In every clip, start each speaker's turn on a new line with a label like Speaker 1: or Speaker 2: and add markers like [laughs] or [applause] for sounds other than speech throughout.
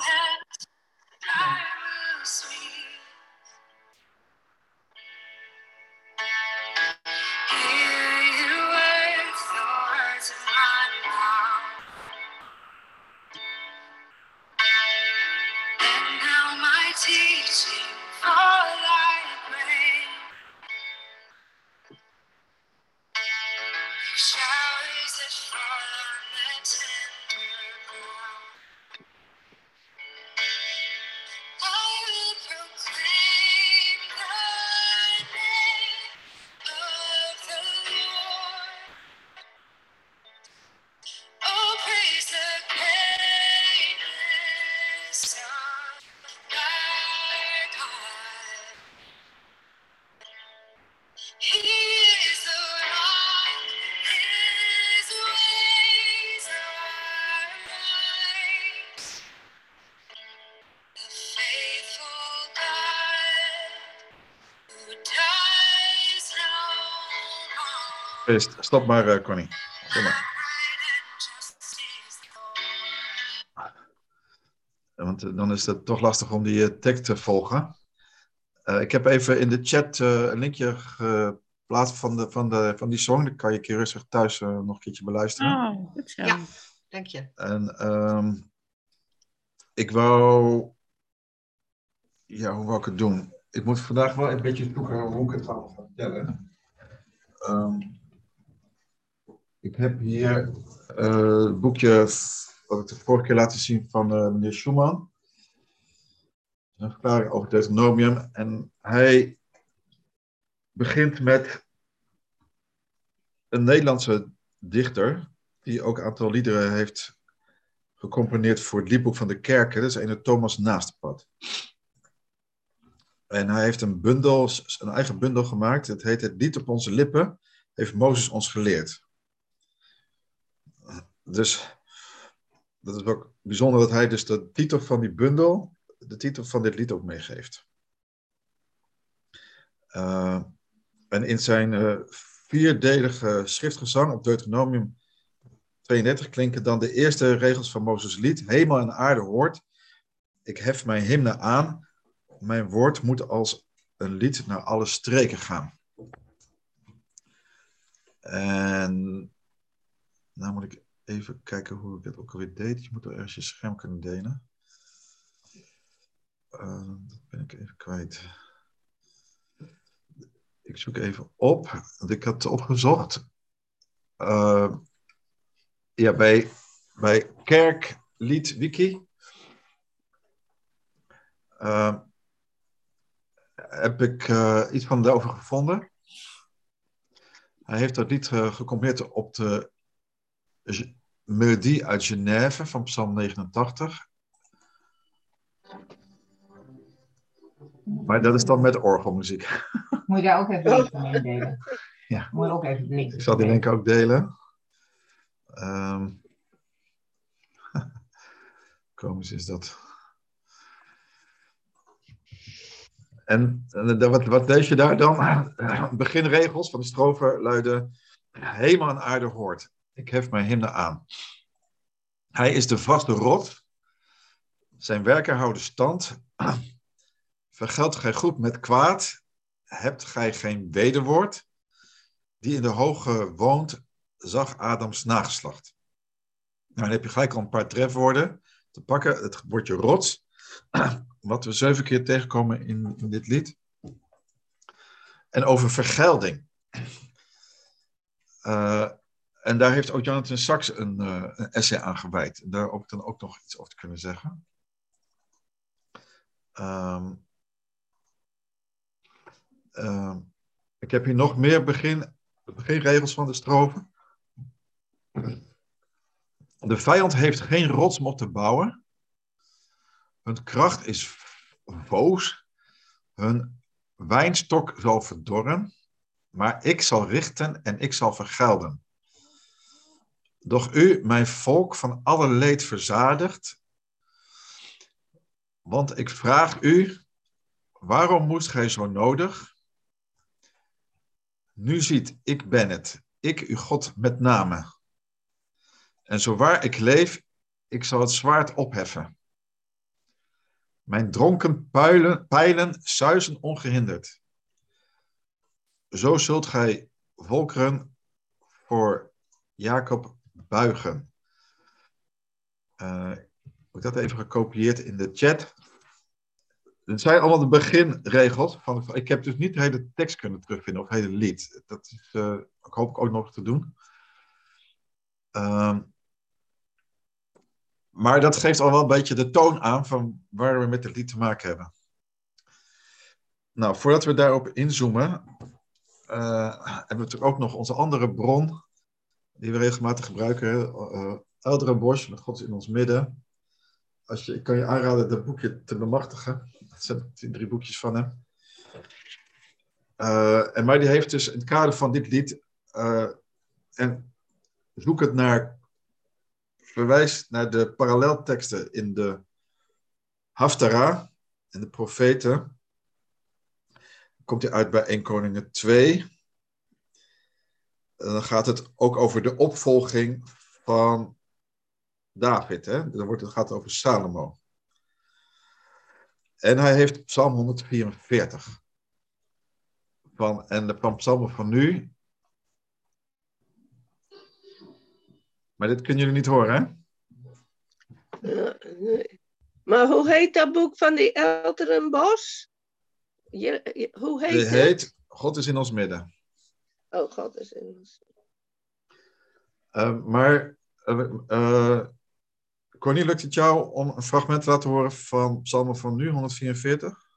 Speaker 1: hands I will sweep.
Speaker 2: Stop maar, eh, Connie. Stop maar. Want eh, dan is het toch lastig om die eh, tekst te volgen. Eh, ik heb even in de chat eh, een linkje geplaatst van, de, van, de, van die song. Dan kan je keer rustig thuis nog een keertje beluisteren.
Speaker 3: Oh, goed zo.
Speaker 4: Ja. Dank je.
Speaker 2: En ehm, ik wou. Ja, hoe wou ik het doen? Ik moet vandaag wel een beetje zoeken hoe ik het ga vertellen. Ehm, ik heb hier het boekje wat ik de vorige keer laten zien van eh, meneer Schumann. Een verklaring over Deuteronomium. En hij begint met een Nederlandse dichter, die ook een aantal liederen heeft gecomponeerd voor het liedboek van de kerken. Dat is een Thomas Naastpad. En hij heeft een bundel, een eigen bundel gemaakt. Het heet Het lied op onze lippen, heeft Mozes ons geleerd. Dus dat is ook bijzonder dat hij dus de titel van die bundel, de titel van dit lied ook meegeeft. Uh, en in zijn uh, vierdelige schriftgezang op Deuteronomium 32 klinken dan de eerste regels van Mozes lied. Hemel en aarde hoort. Ik hef mijn hymne aan. Mijn woord moet als een lied naar alle streken gaan. En nou moet ik even kijken hoe ik het ook alweer deed. Je moet er ergens je scherm kunnen delen. Uh, dat ben ik even kwijt. Ik zoek even op. Ik had opgezocht. Uh, ja, bij, bij Kerklied Wiki. Uh, heb ik iets van daarover gevonden. Hij heeft dat uh, gecombineerd op de melodie uit Genève van Psalm 89. Maar dat is dan met orgelmuziek. [laughs]
Speaker 5: Moet je daar ook even een link van indelen?
Speaker 2: Ja.
Speaker 5: Moet je ook even link
Speaker 2: Ik zal die link ook delen. Um, [laughs] komisch is dat. En, en wat, wat lees je daar dan? [clears throat] Beginregels van de strofe luiden: Hemel en aarde hoort. Ik hef mijn hymne aan. Hij is de vaste rot. Zijn werken houden stand. [clears throat] Vergeldt gij goed met kwaad. Hebt gij geen wederwoord. Die in de hoge woont, zag Adams nageslacht. Nou, dan heb je gelijk al een paar trefwoorden te pakken. Het woordje rots, [clears throat] wat we zeven keer tegenkomen in, in dit lied. En over vergelding. Uh, [clears throat] en daar heeft ook Jonathan Sachs een, uh, een essay aan gewijd. Daar heb ik dan ook nog iets over te kunnen zeggen. Um, uh, ik heb hier nog meer begin, beginregels van de strofe. De vijand heeft geen rots om te bouwen. Hun kracht is voos. Hun wijnstok zal verdorren. Maar ik zal richten en ik zal vergelden. Doch u, mijn volk, van alle leed verzadigd. Want ik vraag u, waarom moest gij zo nodig? Nu ziet, ik ben het, ik uw God met name. En zowaar ik leef, ik zal het zwaard opheffen. Mijn dronken puilen, pijlen suizen ongehinderd. Zo zult gij volkeren voor Jacob buigen. Eh, ik heb dat even gekopieerd in de chat. Het zijn allemaal de beginregels. Van, ik heb dus niet de hele tekst kunnen terugvinden of het hele lied. Dat is, eh, ik hoop ik ook nog te doen. Ehm, maar dat geeft al wel een beetje de toon aan van waar we met het lied te maken hebben. Nou, voordat we daarop inzoomen, eh, hebben we natuurlijk ook nog onze andere bron, die we regelmatig gebruiken. Uh, Eldere Bosch, met God in ons midden. Als je, ik kan je aanraden dat boekje te bemachtigen. Dat zijn drie boekjes van hem. Uh, en maar die heeft dus in het kader van dit lied, en zoek het naar verwijst naar de parallelteksten in de Haftara en de profeten. Komt hij uit bij 1 Koningen 2. Dan gaat het ook over de opvolging van David. Hè? Dan wordt het gaat over Salomo. En hij heeft Psalm 144. Van, en de psalmen van nu Maar dit kunnen jullie niet horen, hè?
Speaker 3: Ja, nee. Maar hoe heet dat boek van die Elteren Bos? Je, je- hoe heet het?
Speaker 2: heet God is in ons midden.
Speaker 3: Oh, God is in ons.
Speaker 2: Uh, maar, uh, uh, Connie, lukt het jou om een fragment te laten horen van Psalmen van nu, 144?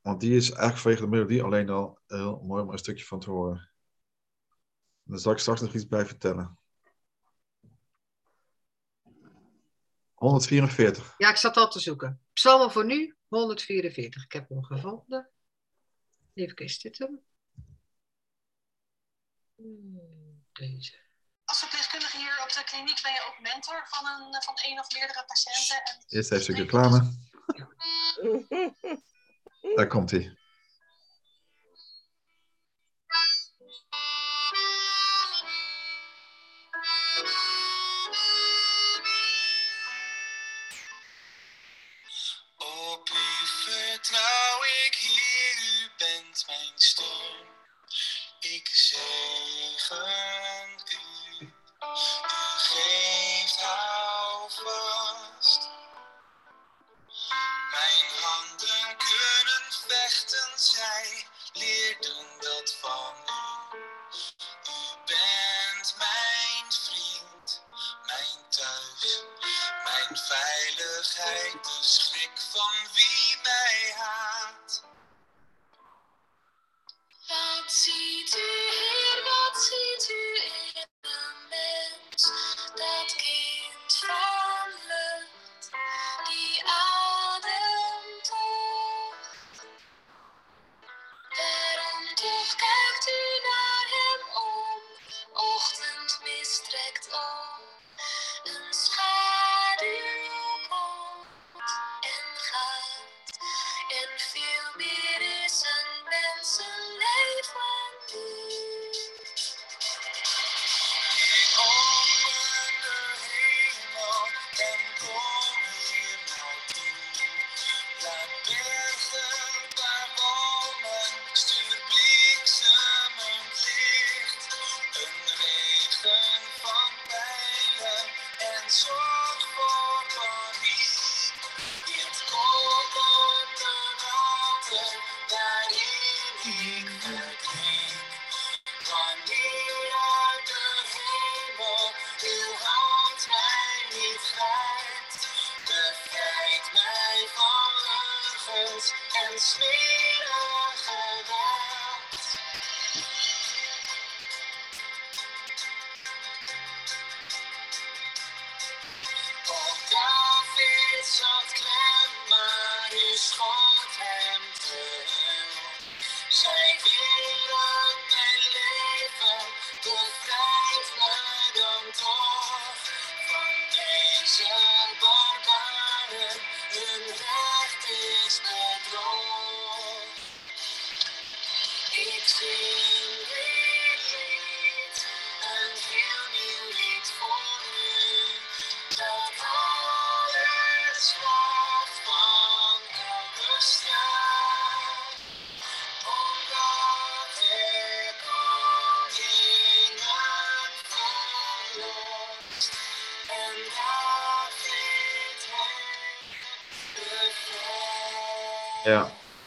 Speaker 2: Want die is eigenlijk vanwege de melodie alleen al heel mooi om er een stukje van te horen. Daar zal ik straks nog iets bij vertellen. 144.
Speaker 4: Ja, ik zat al te zoeken. Psalmen voor nu, 144. Ik heb hem gevonden. Even kijken, is dit hem? Hmm, Deze.
Speaker 1: Als verpleegkundige hier op de kliniek ben je ook mentor van een, van één of meerdere patiënten. En
Speaker 2: Eerst even een reclame. [laughs] Daar komt hij.
Speaker 6: Ik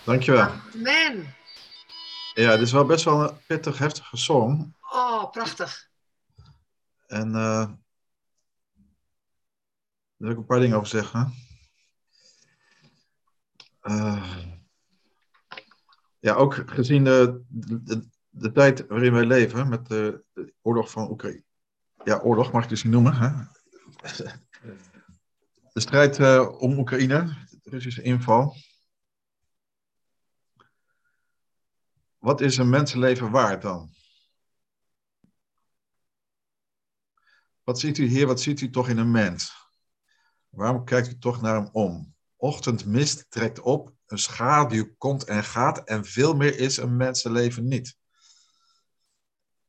Speaker 2: dankjewel.
Speaker 4: Amen.
Speaker 2: Ja, dit is wel best wel een pittig, heftige song.
Speaker 4: Oh, prachtig.
Speaker 2: En eh daar wil ik een paar dingen over zeggen. Eh, ja, ook gezien de, de, de tijd waarin wij leven, met de, de oorlog van Oekraïne. Ja, oorlog mag ik dus niet noemen. Hè? De strijd eh, om Oekraïne, de Russische inval. Wat is een mensenleven waard dan? Wat ziet u hier, wat ziet u toch in een mens? Waarom kijkt u toch naar hem om? Ochtendmist trekt op, een schaduw komt en gaat en veel meer is een mensenleven niet.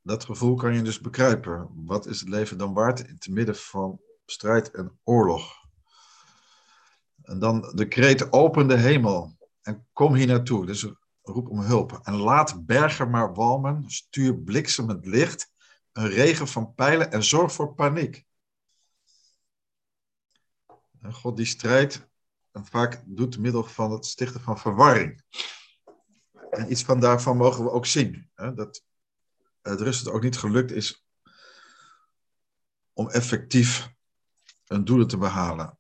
Speaker 2: Dat gevoel kan je dus bekruipen. Wat is het leven dan waard in te midden van strijd en oorlog? En dan de kreet open de hemel en kom hier naartoe. Dus roep om hulp. En laat bergen maar walmen, stuur bliksemend licht, een regen van pijlen en zorg voor paniek. En God die strijdt en vaak doet middel van het stichten van verwarring. En iets van daarvan mogen we ook zien. Hè? Dat het Rusland ook niet gelukt is om effectief een doelen te behalen.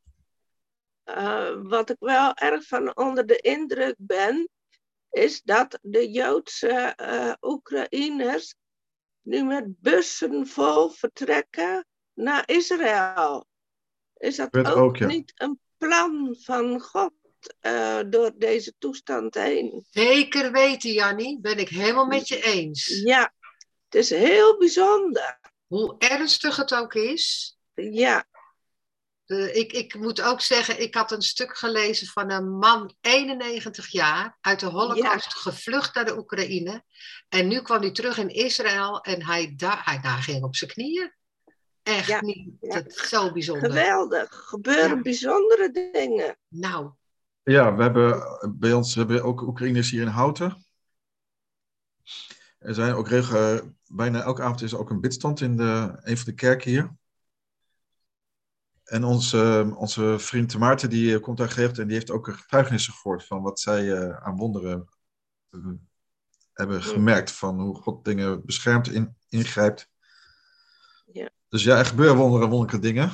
Speaker 3: Eh, wat ik wel erg van onder de indruk ben, is dat de Joodse eh, Oekraïners nu met bussen vol vertrekken naar Israël. Is dat ook,
Speaker 2: ook, ja.
Speaker 3: niet een plan van God eh, door deze toestand heen?
Speaker 4: Zeker weten, Jannie. Ben ik helemaal met je eens.
Speaker 3: Ja, het is heel bijzonder.
Speaker 4: Hoe ernstig het ook is.
Speaker 3: Ja,
Speaker 4: Eh, ik, ik moet ook zeggen, ik had een stuk gelezen van een man, 91 jaar, uit de Holocaust gevlucht naar de Oekraïne. En nu kwam hij terug in Israël en hij, daar hij daar ging op zijn knieën. Echt
Speaker 3: Ja,
Speaker 4: niet.
Speaker 3: ja.
Speaker 4: Dat is zo bijzonder.
Speaker 3: geweldig. Gebeuren
Speaker 4: Ja.
Speaker 3: bijzondere dingen.
Speaker 4: Nou,
Speaker 2: Ja, we hebben bij ons we hebben ook Oekraïners hier in Houten. Er zijn ook regel, bijna elke avond is er ook een bidstand in de, een van de kerken hier. En onze, onze vriend Maarten die eh, komt daar geregeld en die heeft ook getuigenissen gehoord van wat zij eh, aan wonderen eh, hebben gemerkt. Van hoe God dingen beschermt, in, ingrijpt.
Speaker 3: Ja.
Speaker 2: Dus ja, er gebeuren wonderen, wonderlijke dingen.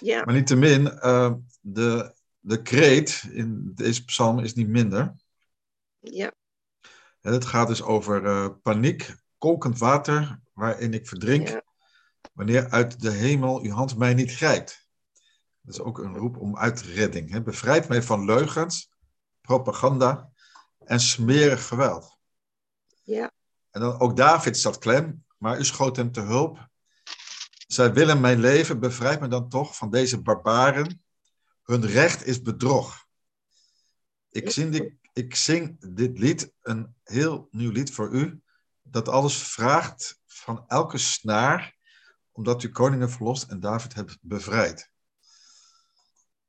Speaker 3: Ja,
Speaker 2: Maar niettemin, uh, de, de kreet in deze psalm is niet minder.
Speaker 3: ja,
Speaker 2: En het gaat dus over paniek, kolkend water waarin ik verdrink,
Speaker 3: ja,
Speaker 2: wanneer uit de hemel uw hand mij niet grijpt. Dat is ook een roep om uitredding. Hè. Bevrijd mij van leugens, propaganda en smerig geweld.
Speaker 3: ja,
Speaker 2: En dan ook David zat klem, maar u schoot hem te hulp. Zij willen mijn leven, bevrijd me dan toch van deze barbaren. Hun recht is bedrog. Ik zing, dit, ik zing dit lied, een heel nieuw lied voor u, dat alles vraagt van elke snaar, omdat u koningen verlost en David hebt bevrijd.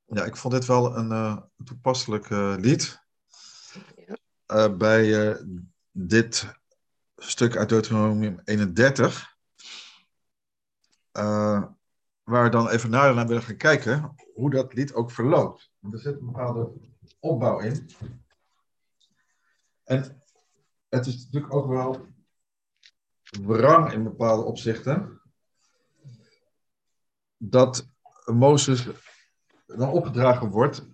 Speaker 2: Ja, ik vond dit wel een eh, toepasselijk eh, lied.
Speaker 3: Ja.
Speaker 2: Eh, bij dit stuk uit Deuteronomium 31. eh, waar we dan even naar, naar willen gaan kijken hoe dat lied ook verloopt. Want er zit een bepaalde opbouw in. En het is natuurlijk ook wel wrang in bepaalde opzichten. Dat Mozes dan opgedragen wordt,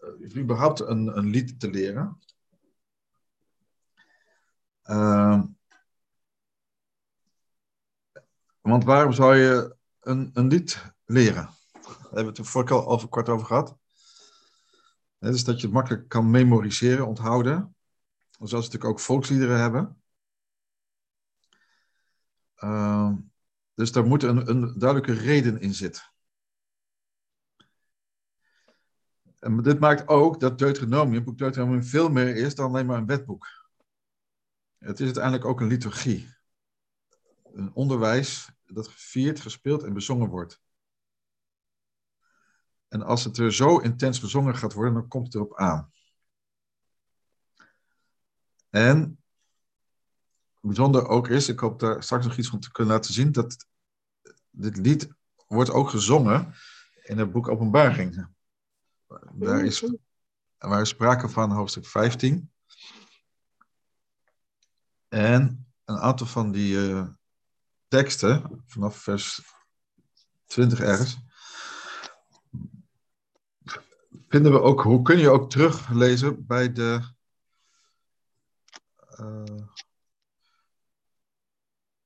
Speaker 2: uh, überhaupt een, een lied te leren. Uh, want waarom zou je een, een lied leren? Daar hebben we het er vorige al over, kort over gehad. Het is dat je het makkelijk kan memoriseren, onthouden. Zoals we natuurlijk ook volksliederen hebben. Uh, dus daar moet een, een duidelijke reden in zitten. En dit maakt ook dat Deuteronomium, boek Deuteronomium, veel meer is dan alleen maar een wetboek. Het is uiteindelijk ook een liturgie. Een onderwijs dat gevierd, gespeeld en bezongen wordt. En als het er zo intens bezongen gaat worden, dan komt het erop aan. En bijzonder ook is, ik hoop daar straks nog iets van te kunnen laten zien, dat dit lied wordt ook gezongen in het boek Openbaring. Daar is waar sprake van hoofdstuk 15. En een aantal van die eh, teksten, vanaf vers 20 ergens, vinden we ook, hoe kun je ook teruglezen bij de eh,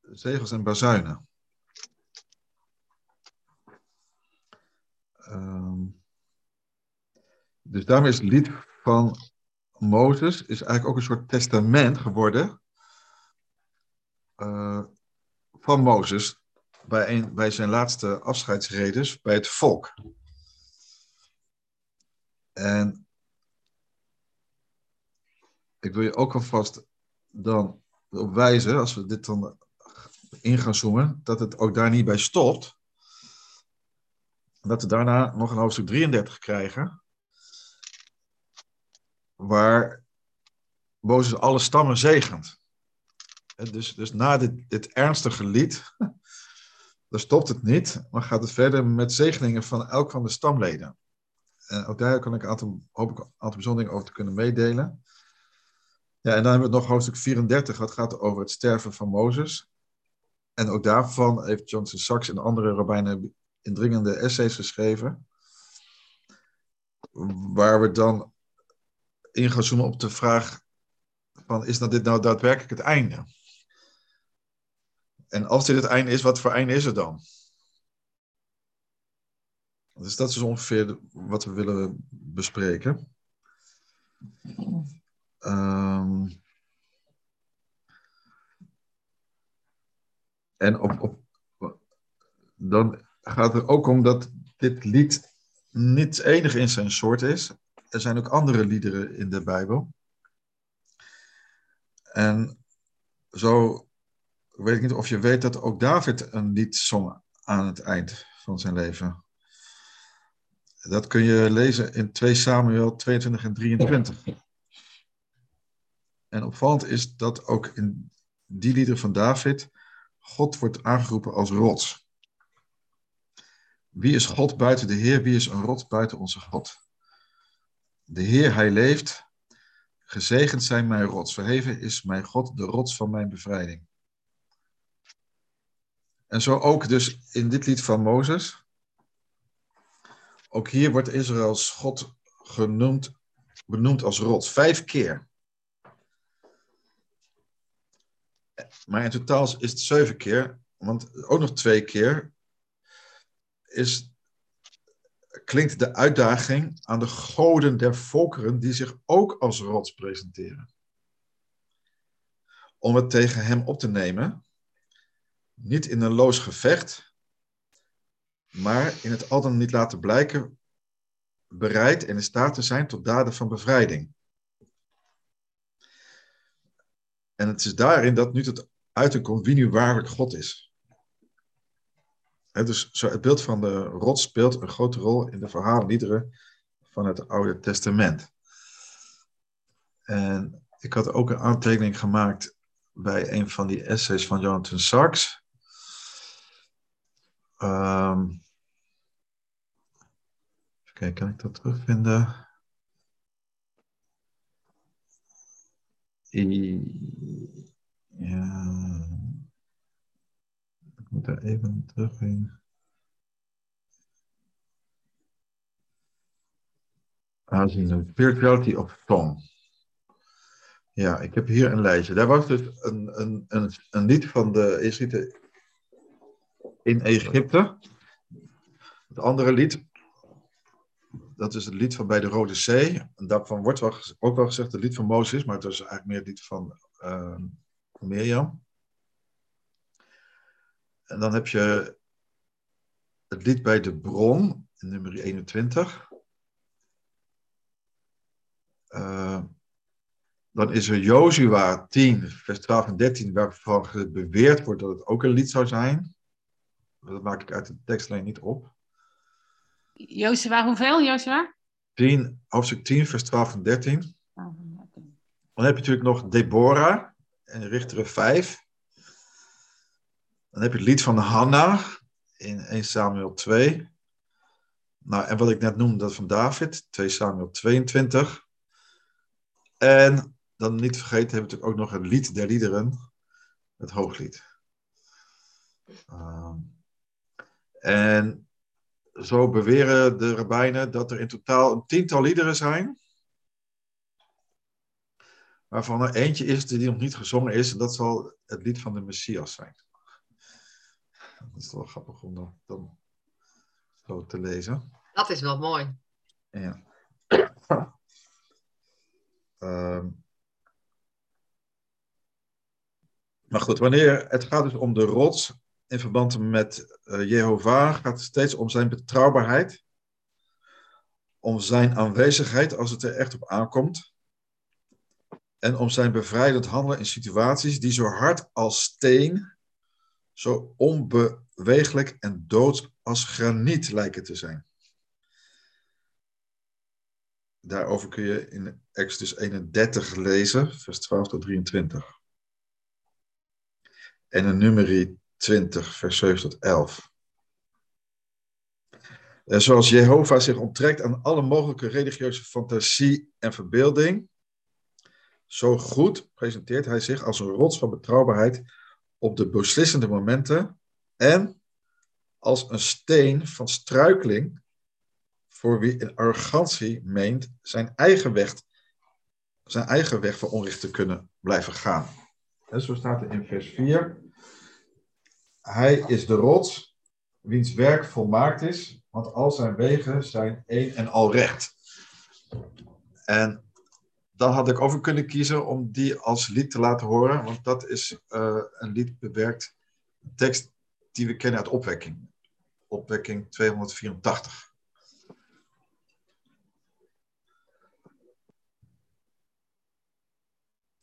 Speaker 2: zegels en bazuinen. Ehm, dus daarmee is het lied van Mozes is eigenlijk ook een soort testament geworden eh, van Mozes bij, bij zijn laatste afscheidsredes bij het volk. En ik wil je ook alvast dan op wijzen, als we dit dan in gaan zoomen, dat het ook daar niet bij stopt. Dat we daarna nog een hoofdstuk 33 krijgen, waar Mozes alle stammen zegent. Dus, dus na dit, dit ernstige lied, [laughs] dan stopt het niet, maar gaat het verder met zegeningen van elk van de stamleden. En ook daar kan ik een aantal, hoop ik een over te kunnen meedelen. Ja, en dan hebben we nog hoofdstuk 34, dat gaat over het sterven van Mozes. En ook daarvan heeft Johnson Sachs en andere rabbijnen indringende essays geschreven. Waar we dan in gaan zoomen op de vraag van, is dat dit nou daadwerkelijk het einde? En als dit het einde is, wat voor einde is het dan? Dus dat is ongeveer wat we willen bespreken. Um, en op, op, dan gaat het er ook om dat dit lied niet enig in zijn soort is. Er zijn ook andere liederen in de Bijbel. En zo weet ik niet of je weet dat ook David een lied zong aan het eind van zijn leven. Dat kun je lezen in 2 Samuel 22 en 23. En opvallend is dat ook in die liederen van David God wordt aangeroepen als rots. Wie is God buiten de Heer? Wie is een rots buiten onze God? De Heer, Hij leeft. Gezegend zijn mijn rots. Verheven is mijn God, de rots van mijn bevrijding. En zo ook dus in dit lied van Mozes. Ook hier wordt Israëls God genoemd, benoemd als rots. Vijf keer. Maar in totaal is het zeven keer. Want ook nog twee keer is, klinkt de uitdaging aan de goden der volkeren die zich ook als rots presenteren. Om het tegen hem op te nemen niet in een loos gevecht, maar in het al dan niet laten blijken bereid en in staat te zijn tot daden van bevrijding. En het is daarin dat nu tot uiting komt wie nu waarlijk God is. Dus zo het beeld van de rots speelt een grote rol in de verhaalliederen van het Oude Testament. En ik had ook een aantekening gemaakt bij een van die essays van Jonathan Sachs. Um, even kijken, kan ik dat terugvinden? Ja. Moet daar even terug in. Aanzien, Spirituality of Tom. Ja, ik heb hier een lijstje. Daar was dus een, een, een, een lied van de Israëlieten in Egypte. Het andere lied, dat is het lied van bij de Rode Zee. Daarvan wordt wel, ook wel gezegd het lied van Mozes, maar het is eigenlijk meer het lied van uh, Mirjam. En dan heb je het lied bij de bron, nummer 21. Uh, dan is er Jozua 10, vers 12 en 13, waarvan beweerd wordt dat het ook een lied zou zijn. Dat maak ik uit de tekstlijn niet op.
Speaker 7: Jozua, hoeveel, Jozua?
Speaker 2: 10, hoofdstuk 10, vers 12 en 13. Dan heb je natuurlijk nog Deborah in Richteren 5. Dan heb je het lied van Hanna in 1 Samuel 2. Nou, en wat ik net noemde, dat van David, 2 Samuel 22. En dan niet vergeten hebben we natuurlijk ook nog het lied der liederen, het hooglied. Ehm, en zo beweren de rabbijnen dat er in totaal een tiental liederen zijn, waarvan er eentje is die nog niet gezongen is, en dat zal het lied van de Messias zijn. Dat is wel grappig om dat dan zo te lezen.
Speaker 4: Dat is wel mooi.
Speaker 2: Ja. [clears throat] Ehm, maar goed, wanneer het gaat dus om de rots in verband met eh, Jehovah, gaat het steeds om zijn betrouwbaarheid, om zijn aanwezigheid als het er echt op aankomt, en om zijn bevrijdend handelen in situaties die zo hard als steen, zo onbeweeglijk en dood als graniet lijken te zijn. Daarover kun je in Exodus 31 lezen, vers 12 tot 23. En in Numeri 20, vers 7 tot 11. En zoals Jehovah zich onttrekt aan alle mogelijke religieuze fantasie en verbeelding, zo goed presenteert hij zich als een rots van betrouwbaarheid op de beslissende momenten en als een steen van struikeling voor wie in arrogantie meent zijn eigen weg, zijn eigen weg van onrecht te kunnen blijven gaan. En zo staat er in vers 4. Hij is de rots, wiens werk volmaakt is, want al zijn wegen zijn één en al recht. En dan had ik over kunnen kiezen om die als lied te laten horen, want dat is uh, een lied bewerkt, een tekst die we kennen uit opwekking. Opwekking 284.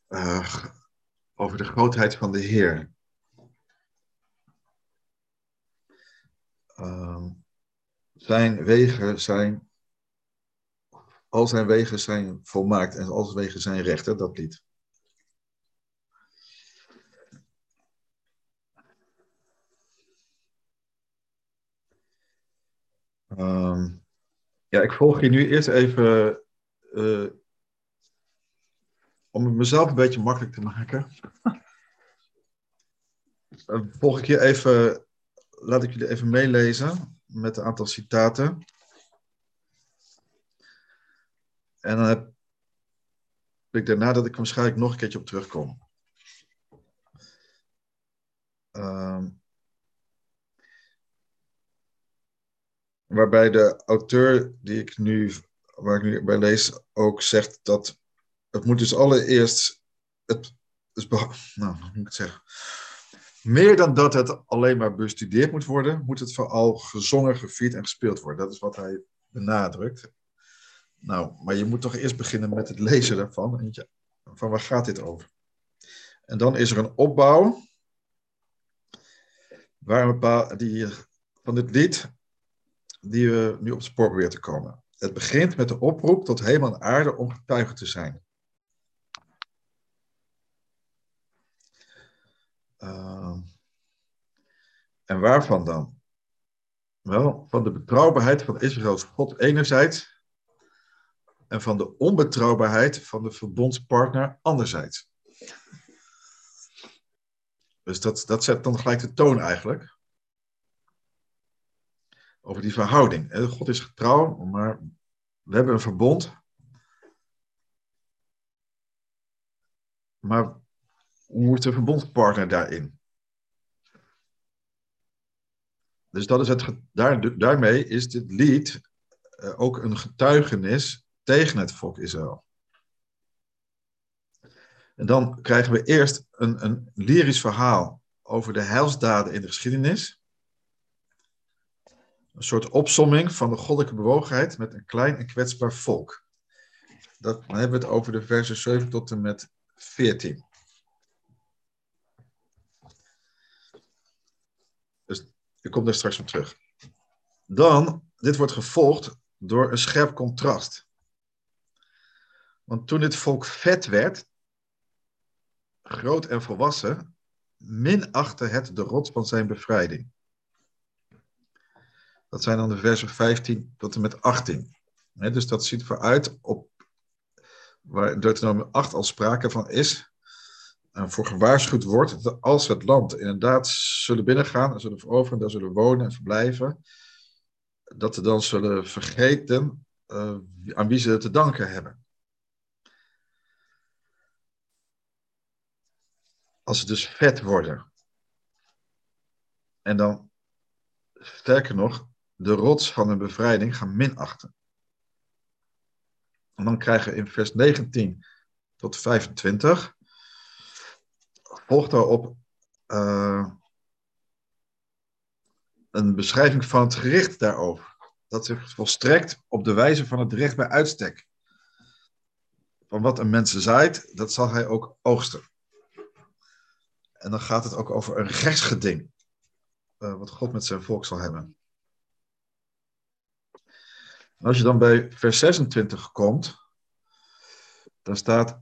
Speaker 2: Uh, over de grootheid van de Heer. Uh, zijn wegen zijn, al zijn wegen zijn volmaakt en al zijn wegen zijn recht, hè, dat lied. Um, ja, ik volg je nu eerst even uh, om het mezelf een beetje makkelijk te maken. uh, volg ik je even, laat ik jullie even meelezen met een aantal citaten. En dan heb ik daarna dat ik waarschijnlijk nog een keertje op terugkom. Um, waarbij de auteur die ik nu, waar ik nu bij lees, ook zegt dat het moet dus allereerst, het is, nou, hoe moet ik het zeggen? Meer dan dat het alleen maar bestudeerd moet worden, moet het vooral gezongen, gevierd en gespeeld worden. Dat is wat hij benadrukt. Nou, maar je moet toch eerst beginnen met het lezen daarvan. Van waar gaat dit over? En dan is er een opbouw waar een paar, die, van dit lied die we nu op het spoor proberen te komen. Het begint met de oproep tot hemel en aarde om getuige te zijn. Uh, en waarvan dan? Wel, van de betrouwbaarheid van Israëls God enerzijds en van de onbetrouwbaarheid van de verbondspartner anderzijds. Dus dat, dat zet dan gelijk de toon eigenlijk. Over die verhouding. God is getrouw, maar we hebben een verbond. Maar hoe is de verbondspartner daarin? Dus dat is het, daar, daarmee is dit lied uh, ook een getuigenis tegen het volk Israël. En dan krijgen we eerst een, een lyrisch verhaal over de heilsdaden in de geschiedenis. Een soort opsomming van de goddelijke bewogenheid met een klein en kwetsbaar volk. Dat, dan hebben we het over de versen 7 tot en met 14. Dus ik kom daar straks op terug. Dan, dit wordt gevolgd door een scherp contrast. Want toen dit volk vet werd, groot en volwassen, minachtte het de rots van zijn bevrijding. Dat zijn dan de versen 15 tot en met 18. dus dat ziet vooruit op waar in Deuteronomium 8 al sprake van is, en voor gewaarschuwd wordt dat als het land inderdaad zullen binnengaan en zullen veroveren, daar zullen wonen en verblijven, dat ze dan zullen vergeten eh, aan wie ze te danken hebben. Als ze dus vet worden. En dan, sterker nog, de rots van hun bevrijding gaan minachten. En dan krijgen we in vers 19 tot 25, volgt daarop uh, een beschrijving van het gericht daarover. Dat zich volstrekt op de wijze van het recht bij uitstek. Van wat een mens zaait, dat zal hij ook oogsten. En dan gaat het ook over een rechtsgeding. Uh, wat God met zijn volk zal hebben. En als je dan bij vers 26 komt, dan staat: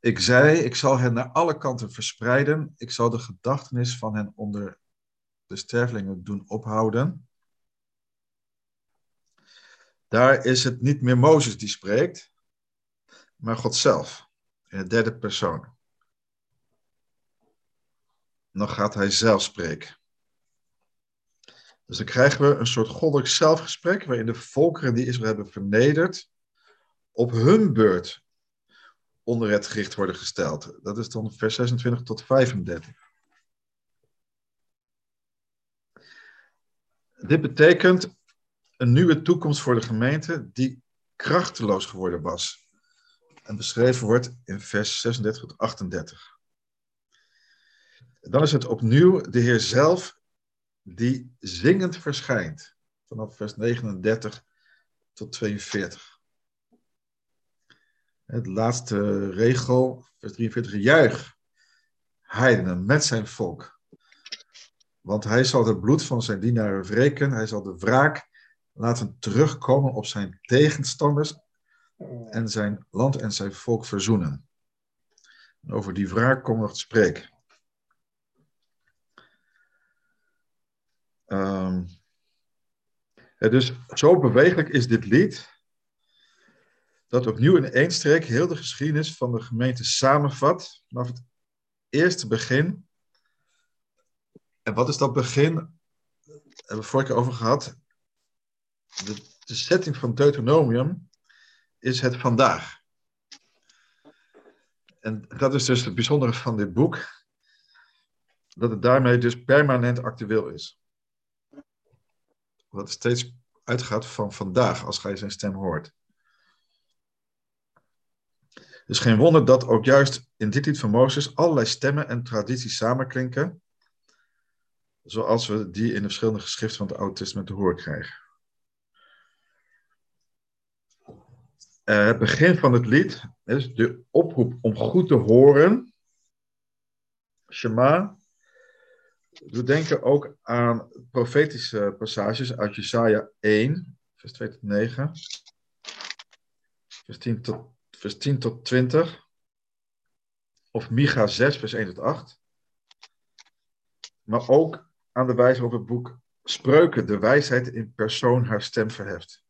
Speaker 2: Ik zei, ik zal hen naar alle kanten verspreiden. Ik zal de gedachtenis van hen onder de stervelingen doen ophouden. Daar is het niet meer Mozes die spreekt, maar God zelf, in de derde persoon. Dan gaat hij zelf spreken. Dus dan krijgen we een soort goddelijk zelfgesprek, waarin de volkeren die Israël hebben vernederd, op hun beurt onder het gericht worden gesteld. Dat is dan vers 26 tot 35. Dit betekent een nieuwe toekomst voor de gemeente die krachteloos geworden was. En beschreven wordt in vers 36 tot 38. Dan is het opnieuw de Heer zelf die zingend verschijnt. Vanaf vers 39 tot 42. Het laatste regel, vers 43, juich, heidenen, met zijn volk. Want hij zal het bloed van zijn dienaren wreken, hij zal de wraak laten terugkomen op zijn tegenstanders en zijn land en zijn volk verzoenen. En over die wraak we nog te spreken. Um, dus zo bewegelijk is dit lied, dat opnieuw in één streek heel de geschiedenis van de gemeente samenvat, vanaf het eerste begin. En wat is dat begin? Daar hebben we vorige keer over gehad. De, de setting van Deuteronomium is het vandaag. En dat is dus het bijzondere van dit boek, dat het daarmee dus permanent actueel is. Wat steeds uitgaat van vandaag, als gij zijn stem hoort. Dus geen wonder dat ook juist in dit lied van Mozes allerlei stemmen en tradities samenklinken, zoals we die in de verschillende geschriften van het Oude Testament te horen krijgen. Uh, het begin van het lied is de oproep om goed te horen. Shema. We denken ook aan profetische passages uit Jesaja 1, vers 2 tot 9, vers 10 tot, vers 10 tot 20, of Micha 6, vers 1 tot 8. Maar ook aan de wijze waarop het boek Spreuken, de wijsheid in persoon, haar stem verheft.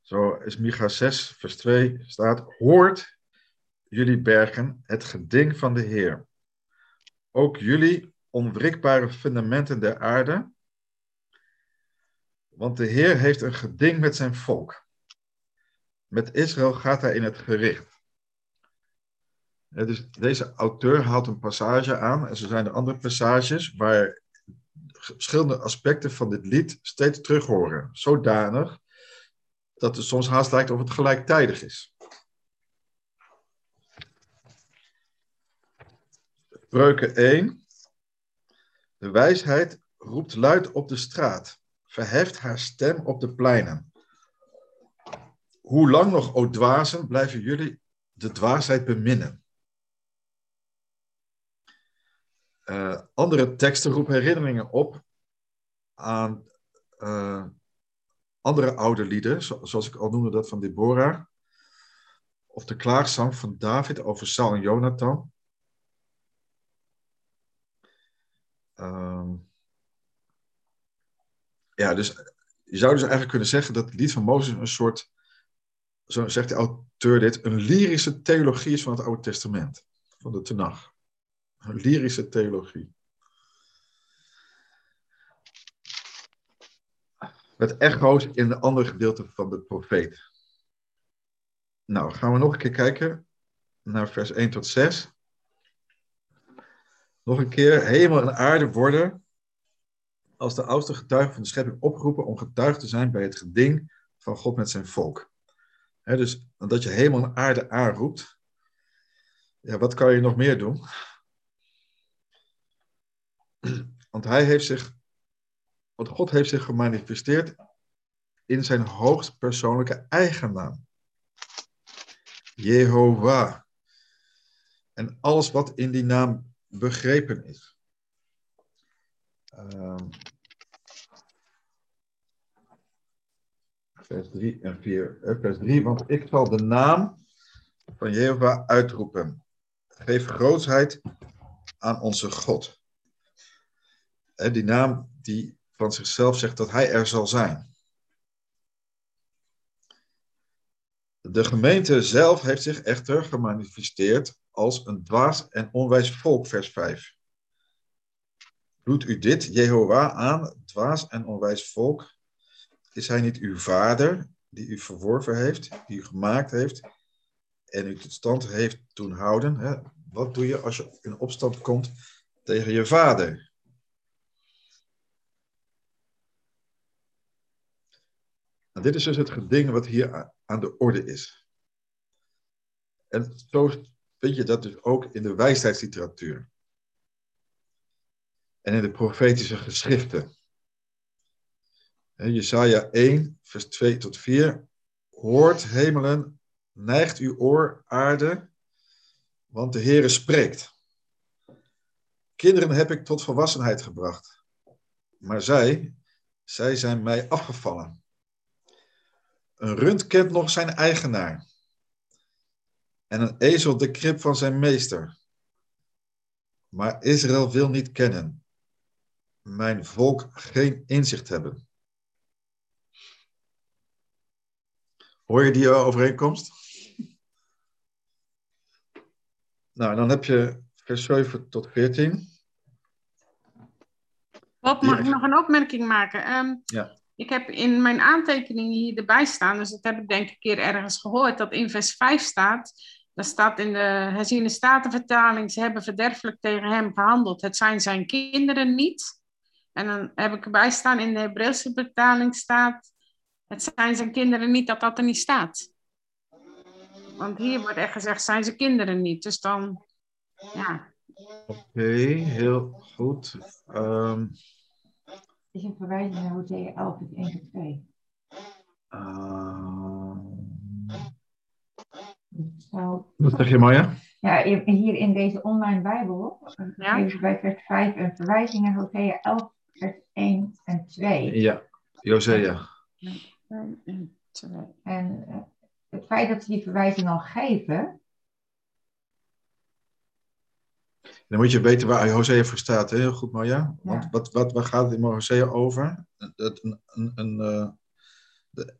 Speaker 2: Zo is Micha 6, vers 2 staat: Hoort jullie bergen het geding van de Heer. Ook jullie onwrikbare fundamenten der aarde. Want de Heer heeft een geding met zijn volk. Met Israël gaat hij in het gericht. Dus deze auteur haalt een passage aan, en zo zijn er andere passages waar verschillende aspecten van dit lied steeds terug horen. Zodanig dat het soms haast lijkt of het gelijktijdig is. Spreuken 1. De wijsheid roept luid op de straat, verheft haar stem op de pleinen. Hoe lang nog, o dwazen, blijven jullie de dwaasheid beminnen? Uh, andere teksten roepen herinneringen op aan uh, andere oude lieden, zoals ik al noemde dat van Deborah, of de klaagzang van David over Saul en Jonathan. Um, ja, dus je zou dus eigenlijk kunnen zeggen dat het lied van Mozes een soort zo zegt de auteur dit, een lyrische theologie is van het Oude Testament, van de Tenach. Een lyrische theologie. Met echo's in de andere gedeelten van de profeet. Nou, gaan we nog een keer kijken naar vers 1 tot 6. Nog een keer, hemel en aarde worden als de oudste getuigen van de schepping opgeroepen om getuige te zijn bij het geding van God met zijn volk. Dus dat je hemel en aarde aanroept, ja, wat kan je nog meer doen? Want hij heeft zich, want God heeft zich gemanifesteerd in zijn hoogst persoonlijke eigen naam. Jehovah. En alles wat in die naam begrepen is. Ehm, vers 3 en 4. eh, Vers 3, want ik zal de naam van Jehovah uitroepen. Geef grootsheid aan onze God. Die naam die van zichzelf zegt dat hij er zal zijn. De gemeente zelf heeft zich echter gemanifesteerd als een dwaas en onwijs volk, vers 5. Doet u dit, Jehovah, aan, dwaas en onwijs volk? Is hij niet uw vader, die u verworven heeft, die u gemaakt heeft en u tot stand heeft doen houden? Hè? Wat doe je als je in opstand komt tegen je vader? Nou, dit is dus het geding wat hier aan de orde is. En zo vind je dat dus ook in de wijsheidsliteratuur. En in de profetische geschriften. Jesaja 1, vers 2 tot 4. Hoort hemelen, neigt uw oor, aarde, want de Heere spreekt. Kinderen heb ik tot volwassenheid gebracht. Maar zij, zij zijn mij afgevallen. Een rund kent nog zijn eigenaar. En een ezel de krib van zijn meester. Maar Israël wil niet kennen. Mijn volk geen inzicht hebben. Hoor je die overeenkomst? [laughs] Nou, dan heb je vers 7 tot 14.
Speaker 7: Bob, mag ik nog een opmerking maken? Ehm,
Speaker 2: Ja.
Speaker 7: Ik heb in mijn aantekeningen hier erbij staan, dus dat heb ik denk ik een keer ergens gehoord, dat in vers 5 staat, daar staat in de herziene statenvertaling, ze hebben verderfelijk tegen hem gehandeld, het zijn zijn kinderen niet. En dan heb ik erbij staan, in de Hebreeuwse vertaling staat, het zijn zijn kinderen niet, dat dat er niet staat. Want hier wordt echt gezegd, zijn zijn kinderen niet. Dus dan, ja,
Speaker 2: Oké, heel goed. Ehm,
Speaker 5: Het is een verwijzing naar Hosea 11, vers 1 tot 2.
Speaker 2: ehm,
Speaker 5: Het zou-
Speaker 2: wat zeg je, Maya?
Speaker 5: Ja, hier in deze online Bijbel eh,
Speaker 7: Ja.
Speaker 5: geven ze bij vers 5 een verwijzing naar Hosea 11, vers 1 en 2.
Speaker 2: Ja, Josea.
Speaker 7: en
Speaker 5: eh, het feit dat ze die verwijzing al geven,
Speaker 2: Dan moet je weten waar Hosea voor staat. Hè? Heel goed, Maya. Want
Speaker 5: Ja.
Speaker 2: wat, wat, waar gaat het in Hosea over? Dat een, een, een, eh, de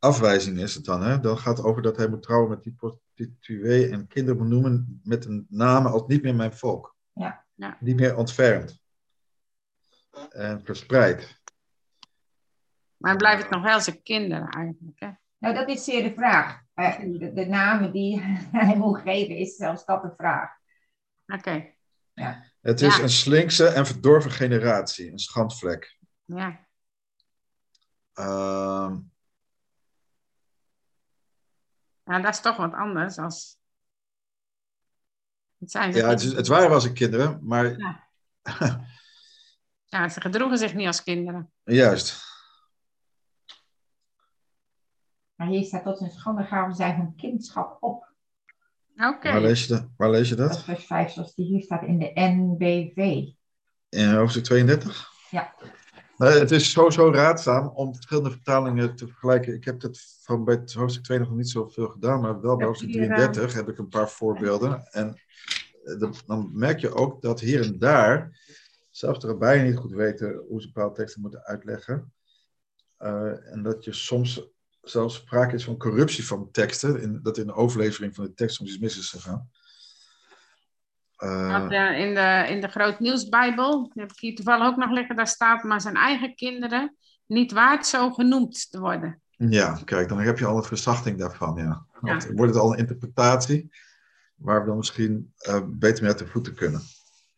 Speaker 2: afwijzing is het dan. Hè? Dan gaat het over dat hij moet trouwen met die prostituee en kinderen benoemen met een naam als niet meer mijn volk.
Speaker 5: Ja.
Speaker 7: Ja.
Speaker 2: Niet meer ontfermd. En verspreid.
Speaker 7: Maar blijft het nog wel zijn kinderen eigenlijk, hè?
Speaker 5: nou dat is zeer de vraag. Eh, de, de namen die [laughs] hij moet geven, is zelfs dat de vraag.
Speaker 7: Oké,
Speaker 2: Het is
Speaker 7: Ja.
Speaker 2: een slinkse en verdorven generatie. Een schandvlek.
Speaker 7: ja.
Speaker 2: Ehm,
Speaker 7: Ja, dat is toch wat anders als... Het zijn ze,
Speaker 2: ja, het, waren wel zijn kinderen, maar
Speaker 7: Ja. ja, ze gedroegen zich niet als kinderen.
Speaker 2: juist.
Speaker 5: Maar hier staat tot zijn schande gaven zij hun kindschap op.
Speaker 7: Oké,
Speaker 2: Waar, lees je dat? waar lees je dat?
Speaker 5: vers 5 zoals die hier staat in de NBV.
Speaker 2: In hoofdstuk 32?
Speaker 5: Ja.
Speaker 2: Nou, het is sowieso raadzaam om verschillende vertalingen te vergelijken. Ik heb dat van bij het hoofdstuk 2 nog niet zoveel gedaan, maar wel bij hoofdstuk
Speaker 7: hier, eh,
Speaker 2: 33 heb ik een paar voorbeelden. En eh, dan- merk je ook dat hier en daar, zelfs de rabbijnen niet goed weten hoe ze bepaalde teksten moeten uitleggen. Eh, en dat je soms zelfs sprake is van corruptie van teksten, in, dat in de overlevering van de tekst soms iets mis is gegaan. Uh,
Speaker 7: Want, in, de, in de Groot Nieuwsbijbel, heb ik hier toevallig ook nog liggen, daar staat maar zijn eigen kinderen niet waard zo genoemd te worden.
Speaker 2: Ja, kijk, dan heb je al een verzachting daarvan, ja. ja. Dan wordt het al een interpretatie waar we dan misschien uh, beter mee uit de voeten kunnen.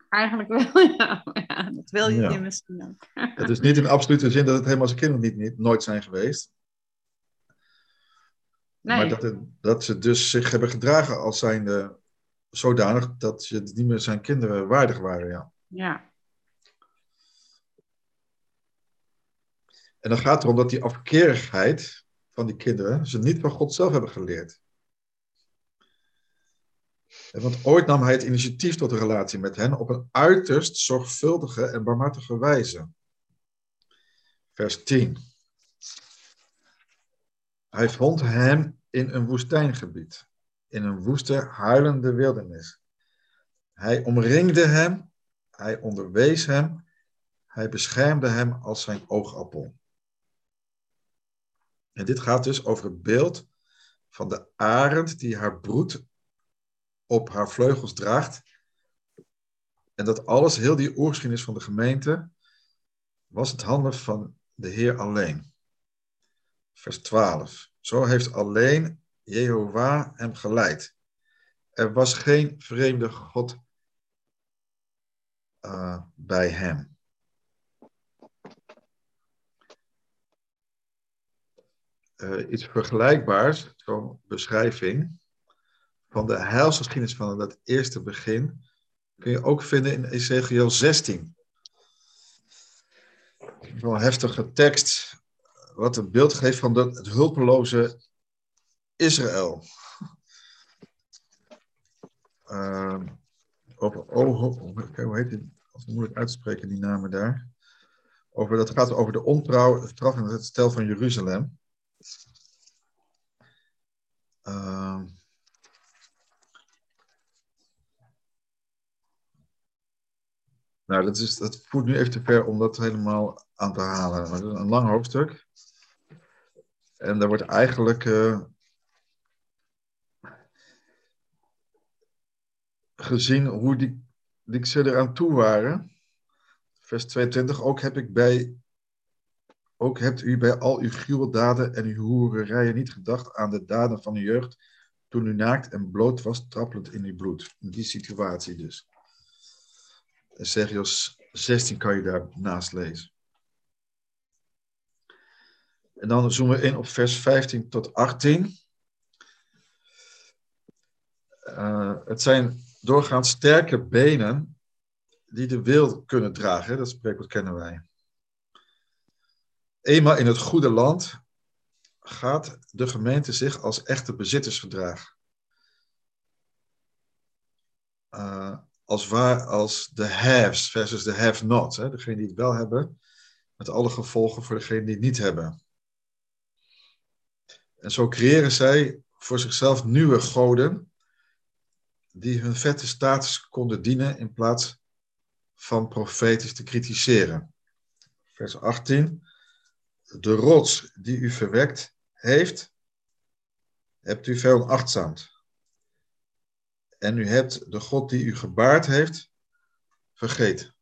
Speaker 7: Eigenlijk wel, [laughs] ja. ja dat wil je ja. misschien ook. [laughs]
Speaker 2: Het is niet in absolute zin dat het helemaal zijn kinderen niet, niet, nooit zijn geweest. Nee. Maar dat, het, dat ze dus zich hebben gedragen als zijnde zodanig dat ze niet meer zijn kinderen waardig waren, ja.
Speaker 7: Ja.
Speaker 2: En dan gaat het erom dat die afkerigheid van die kinderen ze niet van God zelf hebben geleerd. Want ooit nam hij het initiatief tot een relatie met hen op een uiterst zorgvuldige en barmhartige wijze. Vers 10. Hij vond hem in een woestijngebied, in een woeste, huilende wildernis. Hij omringde hem, hij onderwees hem, hij beschermde hem als zijn oogappel. En dit gaat dus over het beeld van de arend die haar broed op haar vleugels draagt. En dat alles, heel die oorgeschiedenis van de gemeente, was het handen van de Heer alleen. Vers 12. Zo heeft alleen Jehovah hem geleid. Er was geen vreemde God uh, bij hem. Uh, iets vergelijkbaars, zo'n beschrijving van de heilsgeschiedenis van dat eerste begin, kun je ook vinden in Ezekiel 16. Een heftige tekst, wat een beeld geeft van dat, het hulpeloze Israël. Uh, over, oh, hoe heet het? Als moeilijk uit te spreken, die namen daar. Over, dat gaat over de ontrouw, straf en het stel van Jeruzalem. Uh, Nou, dat, is, dat voert nu even te ver om dat helemaal aan te halen. Maar dat is een lang hoofdstuk. En daar wordt eigenlijk uh, gezien hoe die, die ze eraan toe waren. Vers 22, ook heb ik bij ook hebt u bij al uw gruweldaden en uw hoererijen niet gedacht aan de daden van uw jeugd, toen u naakt en bloot was, trappelend in uw bloed. In die situatie dus. Ezekiel 16 kan je daarnaast lezen. En dan zoomen we in op vers 15 tot 18. Uh, het zijn doorgaans sterke benen die de wil kunnen dragen. Dat spreekwoord kennen wij. Eenmaal in het goede land gaat de gemeente zich als echte bezitters gedragen. Uh, als, waar, als de haves versus de have-nots. Degene die het wel hebben, met alle gevolgen voor degene die het niet hebben. En zo creëren zij voor zichzelf nieuwe goden die hun vette status konden dienen in plaats van profetisch te kritiseren. Vers 18. De rots die u verwekt heeft, hebt u veronachtzaamd. En u hebt de God die u gebaard heeft vergeten.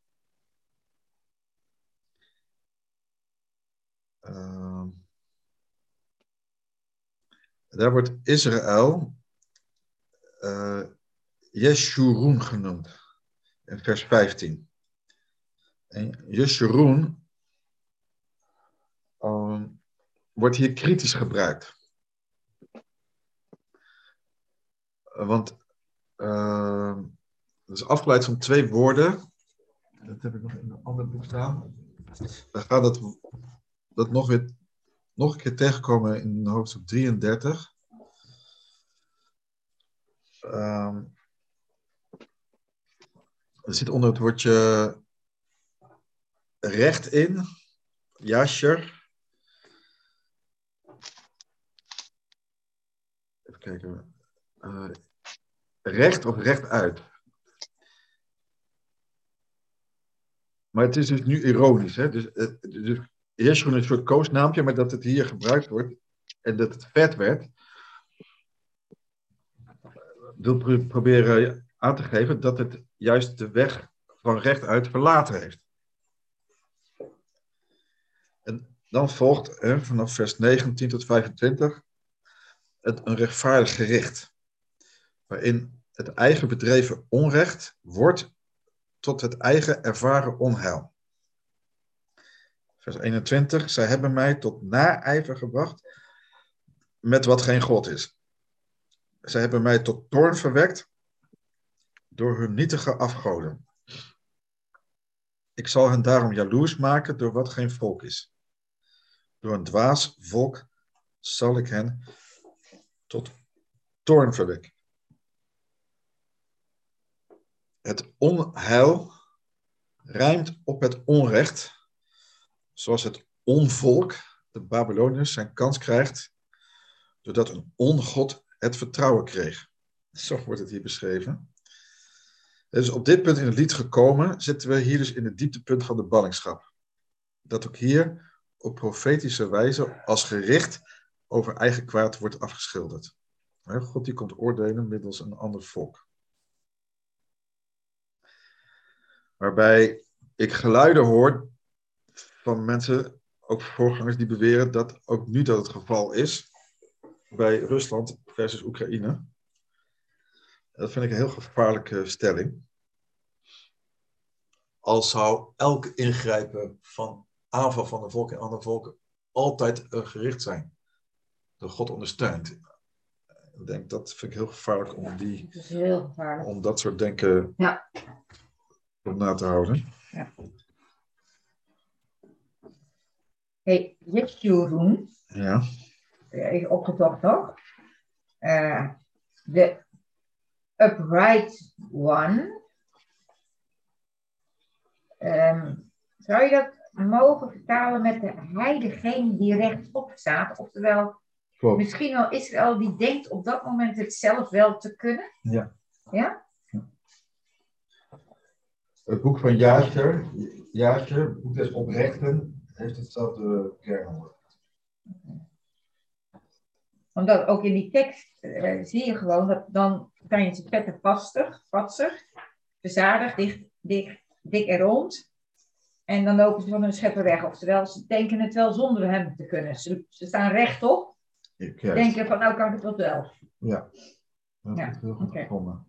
Speaker 2: Uh, daar wordt Israël uh, Yeshurun genoemd. In vers 15. En Yeshurun uh, wordt hier kritisch gebruikt. Want uh, dat is afgeleid van twee woorden. Dat heb ik nog in een ander boek staan. We gaan dat, dat nog weer nog een keer tegenkomen in hoofdstuk 33. Uh, er zit onder het woordje recht in. Jasher. Even kijken. Uh, recht of rechtuit. Maar het is dus nu ironisch. Hè? Dus, uh, dus is een soort koosnaampje, maar dat het hier gebruikt wordt, en dat het vet werd, wil pro- proberen aan te geven dat het juist de weg van rechtuit verlaten heeft. En dan volgt vanaf vers 19 tot 25 het, een rechtvaardig gericht, waarin het eigen bedreven onrecht wordt tot het eigen ervaren onheil. Vers 21, zij hebben mij tot naijver gebracht met wat geen God is. Zij hebben mij tot toorn verwekt door hun nietige afgoden. Ik zal hen daarom jaloers maken door wat geen volk is. Door een dwaas volk zal ik hen tot toorn verwekken. Het onheil rijmt op het onrecht, zoals het onvolk, de Babyloniërs, zijn kans krijgt, doordat een ongod het vertrouwen kreeg. Zo wordt het hier beschreven. Dus op dit punt in het lied gekomen, zitten we hier dus in het dieptepunt van de ballingschap. Dat ook hier op profetische wijze als gericht over eigen kwaad wordt afgeschilderd. God die komt oordelen middels een ander volk. Waarbij ik geluiden hoor van mensen, ook voorgangers, die beweren dat ook nu dat het geval is bij Rusland versus Oekraïne. Dat vind ik een heel gevaarlijke stelling. Als zou elk ingrijpen van aanval van een volk in andere volken altijd gericht zijn. Door God ondersteund. Ik denk dat vind ik heel gevaarlijk om, die,
Speaker 5: Dat is heel gevaarlijk.
Speaker 2: om dat soort denken
Speaker 5: Ja.
Speaker 2: op na te houden.
Speaker 5: Hey, Jeshurun,
Speaker 2: Ja.
Speaker 5: even opgezocht toch? Eh, De upright one. Ehm, zou je dat mogen vertalen met de hij degene die rechtop staat? Oftewel,
Speaker 2: Klopt.
Speaker 5: misschien wel Israël die denkt op dat moment het zelf wel te kunnen?
Speaker 2: Ja.
Speaker 5: Ja?
Speaker 2: Het boek van Jascher, het boek des oprechten, heeft hetzelfde kernwoord.
Speaker 5: Omdat ook in die tekst eh, zie je gewoon dat dan kan je ze vetten vastig, vatsig, verzadigd, dicht, dicht, dik en rond. En dan lopen ze van hun schepper weg. Oftewel, ze denken het wel zonder hem te kunnen. Ze, ze staan rechtop,
Speaker 2: Juist.
Speaker 5: denken van nou kan ik het wel wel.
Speaker 2: Ja. Dat
Speaker 5: Ja,
Speaker 2: ik heel goed gevonden.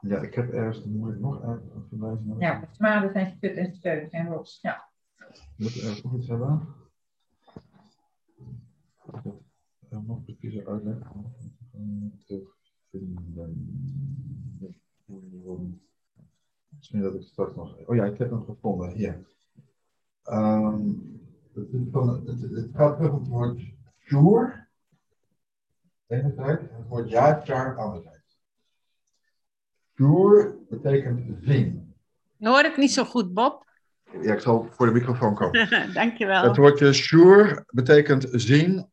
Speaker 2: Ja, ik heb ergens, dan moet ik nog even verwijzen.
Speaker 5: Ja, smaden zijn sput en steun en rots. Ja.
Speaker 2: Moet ik ergens nog iets hebben? Er nog precieze uitleg. Terugvinden. Misschien dat ik straks nog. Oh ja, ik heb hem gevonden. Hier. Ehm, het, het, het gaat terug op het woord sure. Enerzijds. En het woord jaartjaar anderzijds. Sure betekent zien.
Speaker 7: Je hoort het niet zo goed, Bob.
Speaker 2: Ja, ik zal voor de microfoon komen. [laughs]
Speaker 7: Dankjewel.
Speaker 2: Het woordje sure betekent zien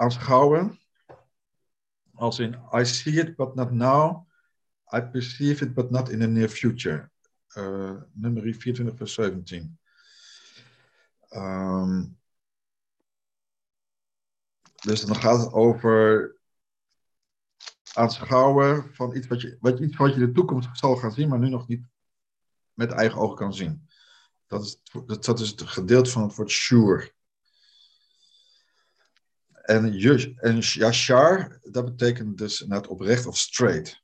Speaker 2: aanschouwen. Als in I see it but not now. I perceive it but not in the near future. Uh, nummer 24 vers 17. Ehm, dus dan gaat het over aanschouwen van iets wat je, wat, iets wat je de toekomst zal gaan zien, maar nu nog niet met eigen ogen kan zien. Dat is, dat, dat is het gedeelte van het woord sure. En, en yashar, dat betekent dus net oprecht of straight.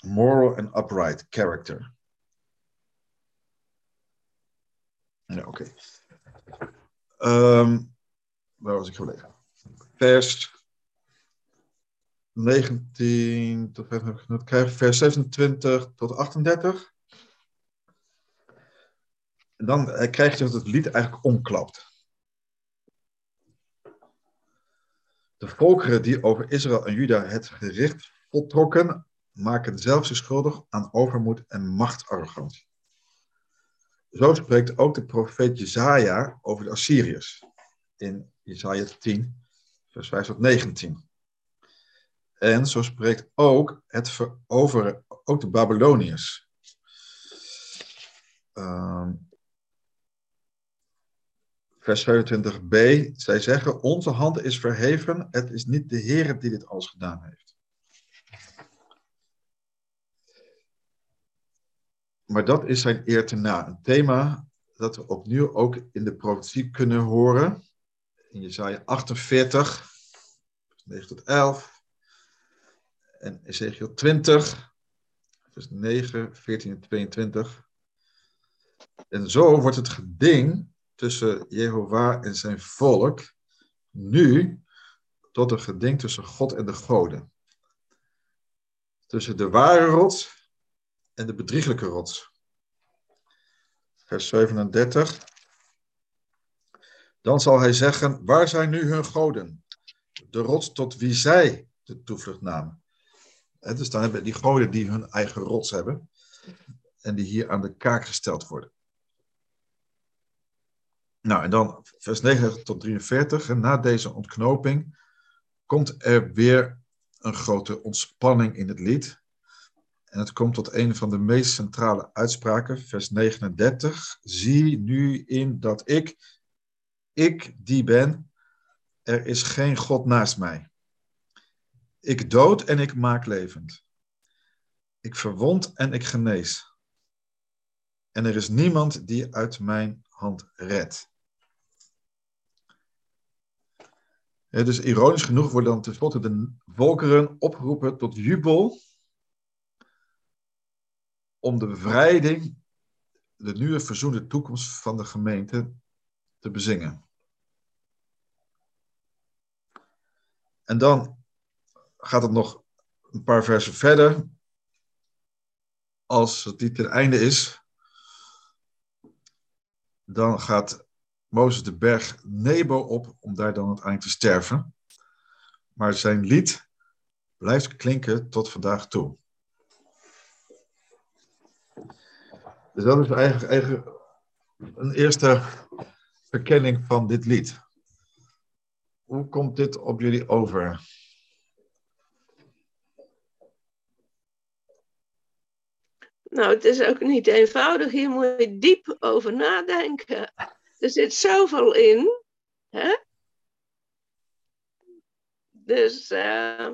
Speaker 2: Moral and upright character. Ja, oké. Ehm, waar was ik gebleven? Vers 19 tot 5 heb ik genoemd. Krijg vers 26 tot 38. En dan eh, krijg je dat het lied eigenlijk omklapt. De volkeren die over Israël en Juda het gericht voltrokken, maken zelf zich schuldig aan overmoed en machtsarrogantie. Zo spreekt ook de profeet Jezaja over de Assyriërs in Jezaja 10, vers 5 tot 19. En zo spreekt ook het veroveren, ook de Babyloniërs. Ehm, vers 27b. Zij zeggen, onze hand is verheven, het is niet de Heer die dit alles gedaan heeft. Maar dat is zijn eer te na. Een thema dat we opnieuw ook in de profetie kunnen horen. In Jezaja 48, 9 tot 11. En Ezekiel 20, vers 9, 14 en 22. En zo wordt het geding tussen Jehovah en zijn volk nu tot een geding tussen God en de goden. Tussen de ware rots en de bedrieglijke rots. Vers 37. Dan zal hij zeggen, waar zijn nu hun goden? De rots tot wie zij de toevlucht namen. Dus dan hebben die goden die hun eigen rots hebben. En die hier aan de kaak gesteld worden. Nou, en dan vers 9 tot 43. En na deze ontknoping komt er weer een grote ontspanning in het lied. En het komt tot een van de meest centrale uitspraken, vers 39. Zie nu in dat ik, ik die ben, er is geen God naast mij. Ik dood en ik maak levend. Ik verwond en ik genees. En er is niemand die uit mijn hand redt. Dus ironisch genoeg worden dan tenslotte de volkeren opgeroepen tot jubel om de bevrijding, de nieuwe verzoende toekomst van de gemeente te bezingen. En dan gaat het nog een paar versen verder. Als het niet ten einde is, dan gaat Mozes de berg Nebo op om daar dan uiteindelijk te sterven. Maar zijn lied blijft klinken tot vandaag toe. Dus dat is eigenlijk, eigenlijk een eerste verkenning van dit lied. Hoe komt dit op jullie over?
Speaker 3: Nou, het is ook niet eenvoudig. Hier moet je diep over nadenken. Er zit zoveel in. Hè? Dus. Uh...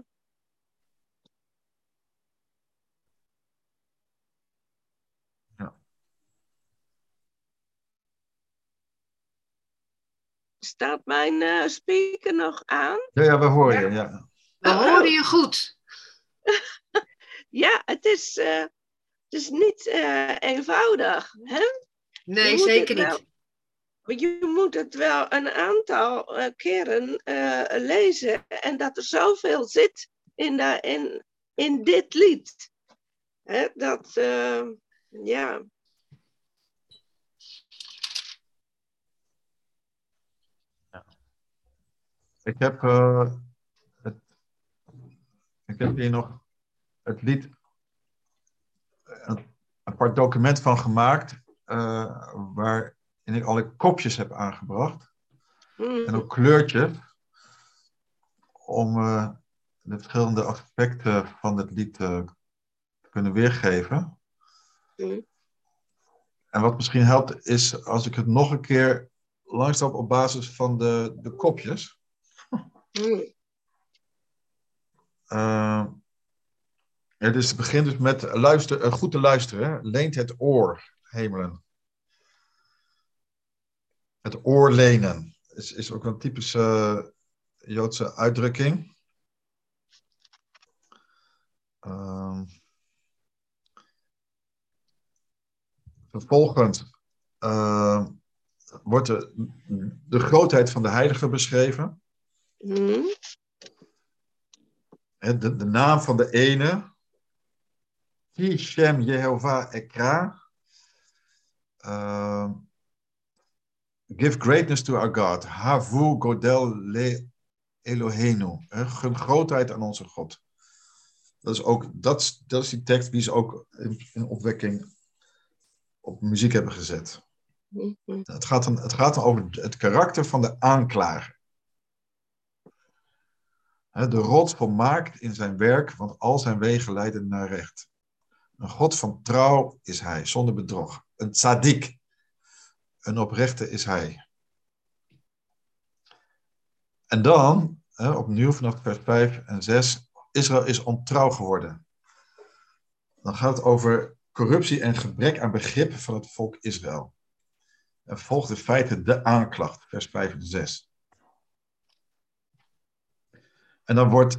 Speaker 2: Ja.
Speaker 3: Staat mijn uh, speaker nog aan?
Speaker 2: Ja, ja we horen je. Ja.
Speaker 4: We horen je goed. [laughs]
Speaker 3: ja, het is, uh, het is niet eenvoudig. Hè?
Speaker 4: Nee, zeker niet.
Speaker 3: Je moet het wel een aantal uh, keren uh, lezen. En dat er zoveel zit in, de, in, in dit lied. Hè, dat, uh, ja.
Speaker 2: ja. Ik heb, het, ik heb hier nog het lied, een apart document van gemaakt. waar en ik alle kopjes heb aangebracht.
Speaker 3: Mm.
Speaker 2: En ook kleurtjes. Om uh, de verschillende aspecten van het lied uh, te kunnen weergeven.
Speaker 3: Mm.
Speaker 2: En wat misschien helpt is als ik het nog een keer langzaam op basis van de, de kopjes.
Speaker 3: Mm.
Speaker 2: Uh, ja, dus het begint dus met luister, goed te luisteren. Leent het oor, hemelen. Het oorlenen is, is ook een typische Joodse uitdrukking. Uh, vervolgens uh, wordt de, de grootheid van de heilige beschreven.
Speaker 3: Mm.
Speaker 2: De, de naam van de ene. Shem Jehovah Ekra. Uh, Give greatness to our God. Havu Godel le Elohenu. Gun grootheid aan onze God. Dat is ook dat, dat is die tekst die ze ook in, in opwekking op muziek hebben gezet.
Speaker 3: Mm-hmm.
Speaker 2: Het gaat, dan, het gaat dan over het karakter van de aanklager. De rot volmaakt in zijn werk, want al zijn wegen leiden naar recht. Een God van trouw is hij, zonder bedrog. Een tzaddik, een oprechte is hij. En dan, hè, opnieuw vanaf vers 5 en 6, Israël is ontrouw geworden. Dan gaat het over corruptie en gebrek aan begrip van het volk Israël. En volgt in feite de aanklacht, vers 5 en 6. En dan wordt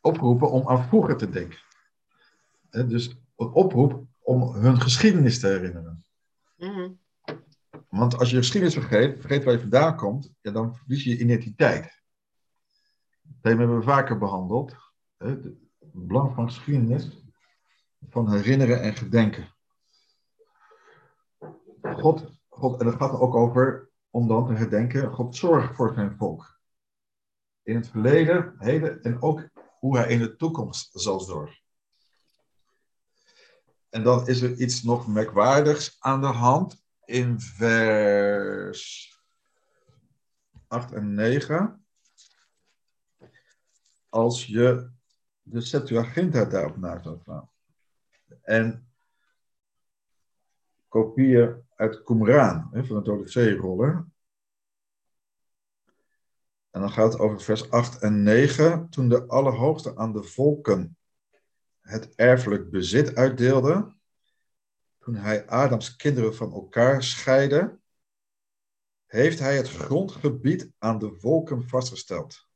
Speaker 2: opgeroepen om aan vroeger te denken. Dus een oproep om hun geschiedenis te herinneren.
Speaker 4: Mhm.
Speaker 2: Want als je geschiedenis vergeet, vergeet waar je vandaan komt, ja, dan verlies je je identiteit. Dat hebben we vaker behandeld. Het belang van geschiedenis, van herinneren en gedenken. God, God, en dat gaat er ook over om dan te herdenken, God zorgt voor zijn volk. In het verleden, heden en ook hoe hij in de toekomst zal zorgen. En dan is er iets nog merkwaardigs aan de hand in vers 8 en 9. Als je de Septuaginta daarop na zou slaan. En kopieën uit Qumran, van de Dode Zeeroller. En dan gaat het over vers 8 en 9. Toen de Allerhoogste aan de volken het erfelijk bezit uitdeelde, toen hij Adams kinderen van elkaar scheidde, heeft hij het grondgebied aan de volken vastgesteld,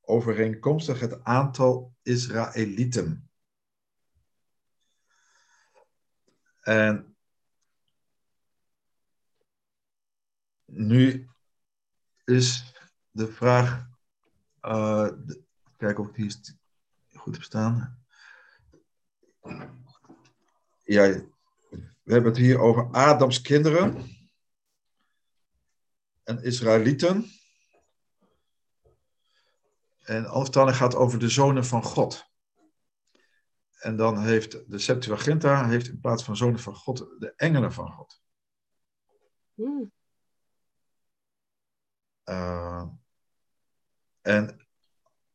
Speaker 2: overeenkomstig het aantal Israëlieten. En nu is de vraag, uh, kijk of ik is goed heb staan. Ja, we hebben het hier over Adams kinderen en Israëlieten. En vertaling gaat over de zonen van God. En dan heeft de Septuaginta heeft in plaats van zonen van God de engelen van God.
Speaker 3: Hmm.
Speaker 2: Uh, en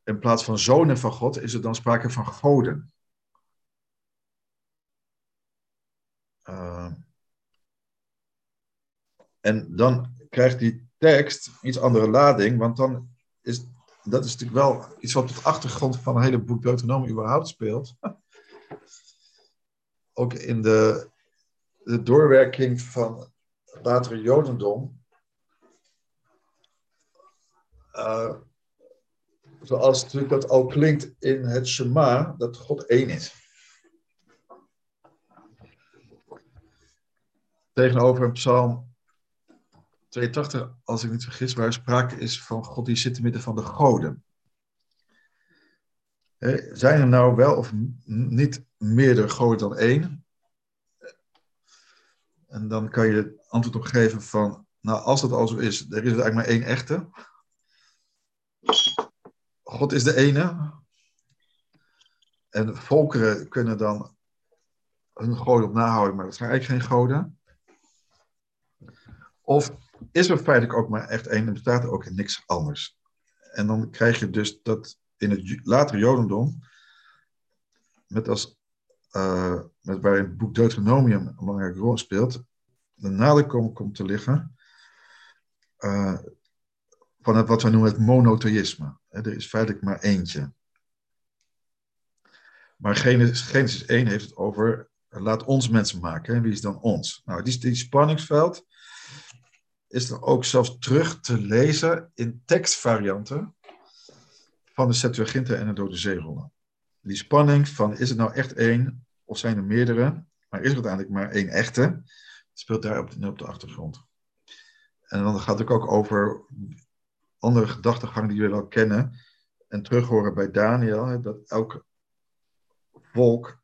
Speaker 2: in plaats van zonen van God is er dan sprake van goden. Uh, en dan krijgt die tekst iets andere lading, want dan is dat is natuurlijk wel iets wat op de achtergrond van een hele boek Deuteronomie überhaupt speelt. [laughs] Ook in de, de doorwerking van het latere Jodendom. Uh, zoals natuurlijk dat al klinkt in het Shema, dat God één is. Tegenover psalm 82, als ik niet vergis, waar sprake is van God die zit te midden van de goden. Zijn er nou wel of niet meerdere goden dan één? En dan kan je het antwoord op geven van, nou als dat al zo is, er is eigenlijk maar één echte. God is de ene. En volkeren kunnen dan hun goden op nahouden, maar dat zijn eigenlijk geen goden. Of is er feitelijk ook maar echt één en bestaat er ook niks anders. En dan krijg je dus dat in het latere Jodendom, met als, uh, met waarin het boek Deuteronomium een belangrijke rol speelt, de nadruk komt, te liggen uh, van het, wat wij noemen het monotheïsme. Er is feitelijk maar eentje. Maar Genesis, Genesis 1 heeft het over, laat ons mensen maken. Wie is dan ons? Nou, die, die spanningsveld is er ook zelfs terug te lezen in tekstvarianten van de Septuaginta en de Dode Zeerollen. Die spanning van is het nou echt één of zijn er meerdere, maar is er uiteindelijk maar één echte, speelt daar op de, op de achtergrond. En dan gaat het ook over andere gedachtegang die jullie wel kennen en terughoren bij Daniel, dat elk volk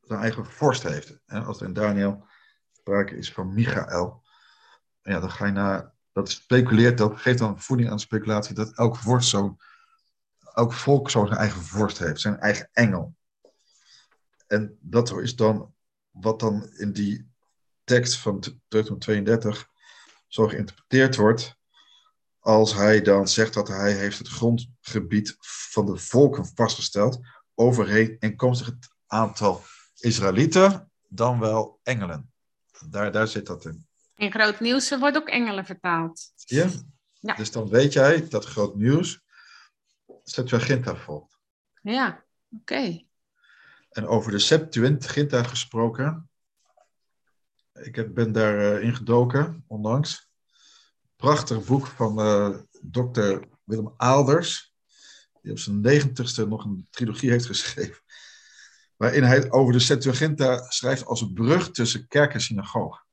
Speaker 2: zijn eigen vorst heeft. Als er in Daniel sprake is van Michael, ja, dan ga je naar, dat speculeert, dat geeft dan voeding aan speculatie dat elk vorst zo, elk volk zo zijn eigen vorst heeft, zijn eigen engel. En dat is dan wat dan in die tekst van Deuteronomium 32 zo geïnterpreteerd wordt, als hij dan zegt dat hij heeft het grondgebied van de volken vastgesteld, overeenkomstig het aantal Israëlieten, dan wel engelen. Daar, daar zit dat in.
Speaker 7: In groot nieuws wordt ook engelen vertaald.
Speaker 2: Ja?
Speaker 7: Ja.
Speaker 2: Dus dan weet jij dat groot nieuws Septuaginta volgt.
Speaker 7: Ja, oké.
Speaker 2: En over de Septuaginta gesproken. Ik ben daar eh, ingedoken, onlangs. Prachtig boek van eh dokter Willem Aalders. Die op zijn negentigste nog een trilogie heeft geschreven. Waarin hij over de Septuaginta schrijft als een brug tussen kerk en synagoge.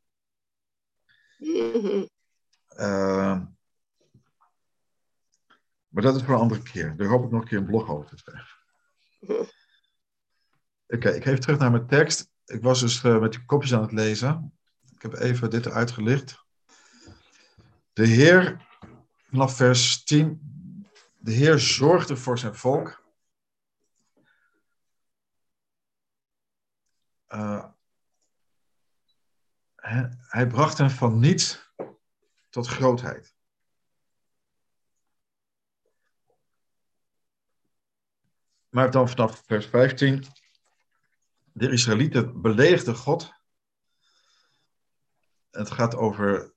Speaker 2: Eh, maar dat is voor een andere keer. Daar hoop ik nog een keer een blog over te schrijven. [laughs] Oké, ik even terug naar mijn tekst. Ik was dus eh, met die kopjes aan het lezen. Ik heb even dit eruit gelicht. De Heer, vanaf vers 10. De Heer zorgde voor zijn volk. Eh, hij, bracht hen van niets tot grootheid. Maar dan vanaf vers 15. De Israëlieten beledigden God. Het gaat over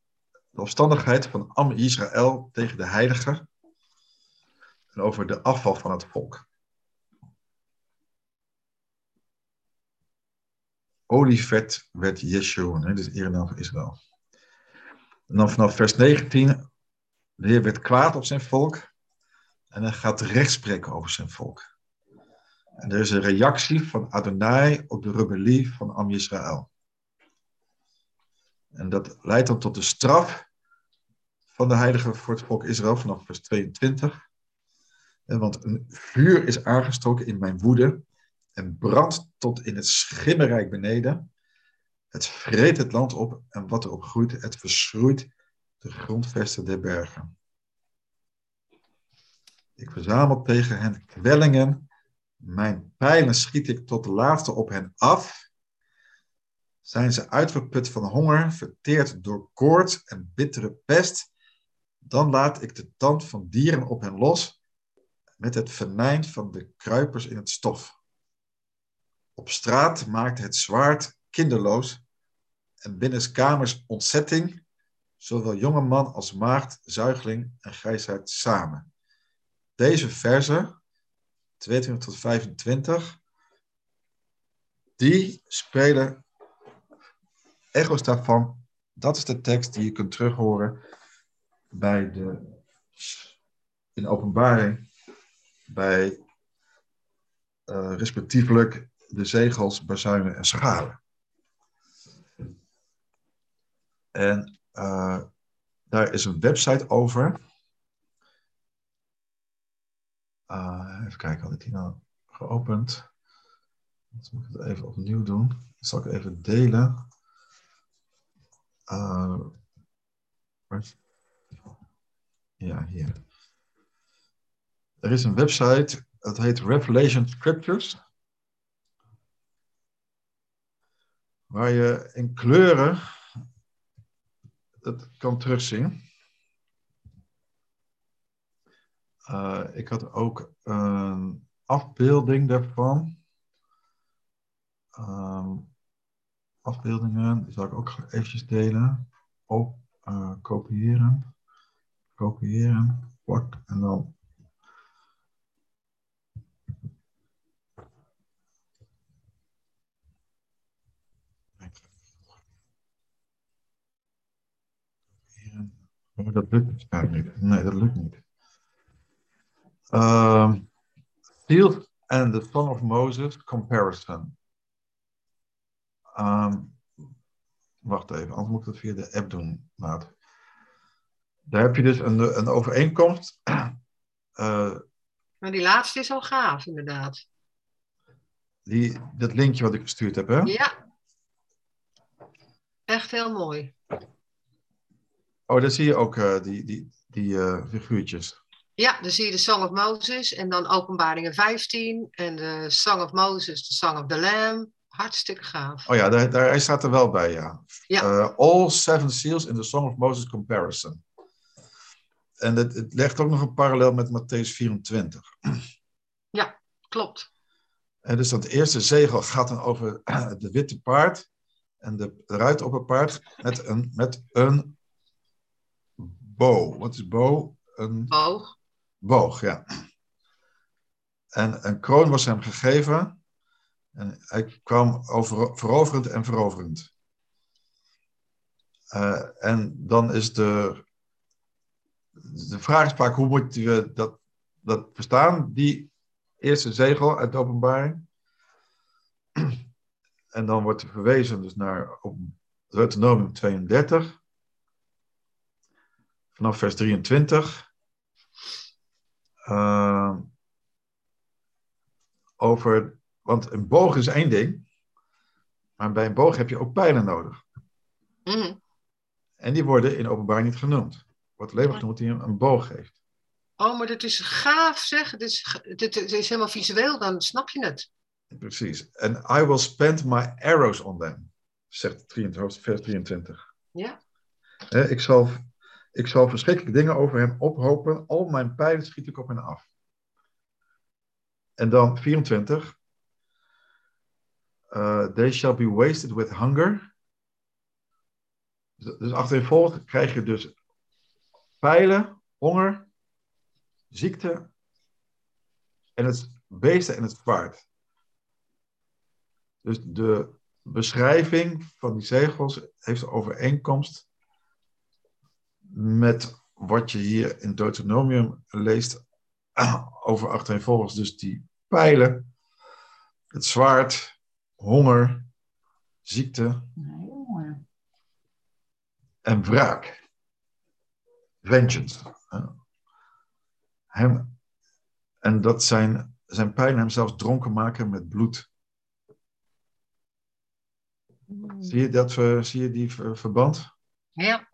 Speaker 2: de opstandigheid van Am Israël tegen de heiligen. En over de afval van het volk. Olievet werd Yeshua, hè, dus erenaam van Israël. En dan vanaf vers 19. De Heer werd kwaad op zijn volk. En hij gaat recht spreken over zijn volk. En er is een reactie van Adonai op de rebellie van Am Israël. En dat leidt dan tot de straf van de heilige voor het volk Israël vanaf vers 22. En want een vuur is aangestoken in mijn woede en brandt tot in het schimmerrijk beneden. Het vreet het land op en wat erop groeit, het verschroeit de grondvesten der bergen. Ik verzamel tegen hen kwellingen mijn pijlen schiet ik tot de laatste op hen af. Zijn ze uitgeput van honger, verteerd door koorts en bittere pest, dan laat ik de tand van dieren op hen los, met het venijn van de kruipers in het stof. Op straat maakt het zwaard kinderloos en binnenskamers ontzetting, zowel jonge man als maagd, zuigeling en grijsheid samen. Deze verzen 22 tot 25, die spelen echo's daarvan. Dat is de tekst die je kunt terughoren bij de, in de openbaring, bij uh, respectievelijk de zegels, bazuinen en schalen. En uh, daar is een website over. Uh, even kijken, had ik die nou geopend? Dan moet ik het even opnieuw doen. Dat zal ik even delen. Uh, ja, hier. Er is een website, het heet Revelation Scriptures. Waar je in kleuren het kan terugzien. Uh, ik had ook een afbeelding daarvan. Um, afbeeldingen, die zal ik ook eventjes delen. Op, uh, kopiëren. Kopiëren. Plak en dan. Oh, dat lukt niet. Nee, dat lukt niet. Um, Field and the Song of Moses comparison. Um, wacht even, anders moet ik dat via de app doen. Maat. Daar heb je dus een, een overeenkomst. Uh, [clears throat]
Speaker 4: maar die laatste is al gaaf, inderdaad.
Speaker 2: Die, dat linkje wat ik gestuurd heb, hè?
Speaker 4: Ja. Echt heel mooi.
Speaker 2: Oh, daar zie je ook uh, die, die, die uh, figuurtjes.
Speaker 4: Ja, dan zie je de Song of Moses en dan Openbaringen 15 en de Song of Moses, de Song of the Lamb. Hartstikke gaaf.
Speaker 2: Oh ja, daar, daar, hij staat er wel bij, ja.
Speaker 4: Ja.
Speaker 2: Uh, all seven seals in the Song of Moses comparison. En het, het legt ook nog een parallel met Matthäus 24. [clears throat]
Speaker 4: Ja, klopt.
Speaker 2: En dus dat eerste zegel gaat dan over [clears throat] de witte paard en de ruit op paard met een, met een bow. Wat is bow? Een
Speaker 4: Boog.
Speaker 2: boog, ja. En een kroon was hem gegeven. En hij kwam over, veroverend en veroverend. Eh, en dan is de, de vraag vaak, hoe moeten we dat, dat verstaan? Die eerste zegel uit de openbaring. En dan wordt er verwezen dus naar op Deuteronomium 32. Vanaf vers 23. Eh, over, want een boog is één ding. Maar bij een boog heb je ook pijlen nodig.
Speaker 4: Mhm.
Speaker 2: En die worden in openbaar niet genoemd. Wordt alleen maar genoemd die een, een boog heeft.
Speaker 4: Oh, maar dat is gaaf zeg. Het is, ge- dit, dit is helemaal visueel, dan snap je het.
Speaker 2: Precies. En I will spend my arrows on them. Zegt 23, vers 23.
Speaker 4: Ja.
Speaker 2: Ik, zal, ik zal verschrikkelijke dingen over hem ophopen. Al mijn pijlen schiet ik op hen af. En dan 24. eh, they shall be wasted with hunger. Dus, dus achtereenvolgens krijg je dus pijlen, honger, ziekte en het beesten en het zwaard. Dus de beschrijving van die zegels heeft overeenkomst met wat je hier in Deuteronomium leest over achtereenvolgens. Dus die pijlen, het zwaard, honger, ziekte
Speaker 5: Nee,
Speaker 2: en wraak. Vengeance. Hem, en dat zijn, zijn pijlen hem zelfs dronken maken met bloed. Zie je, dat, ver- zie je die ver- verband?
Speaker 4: Ja.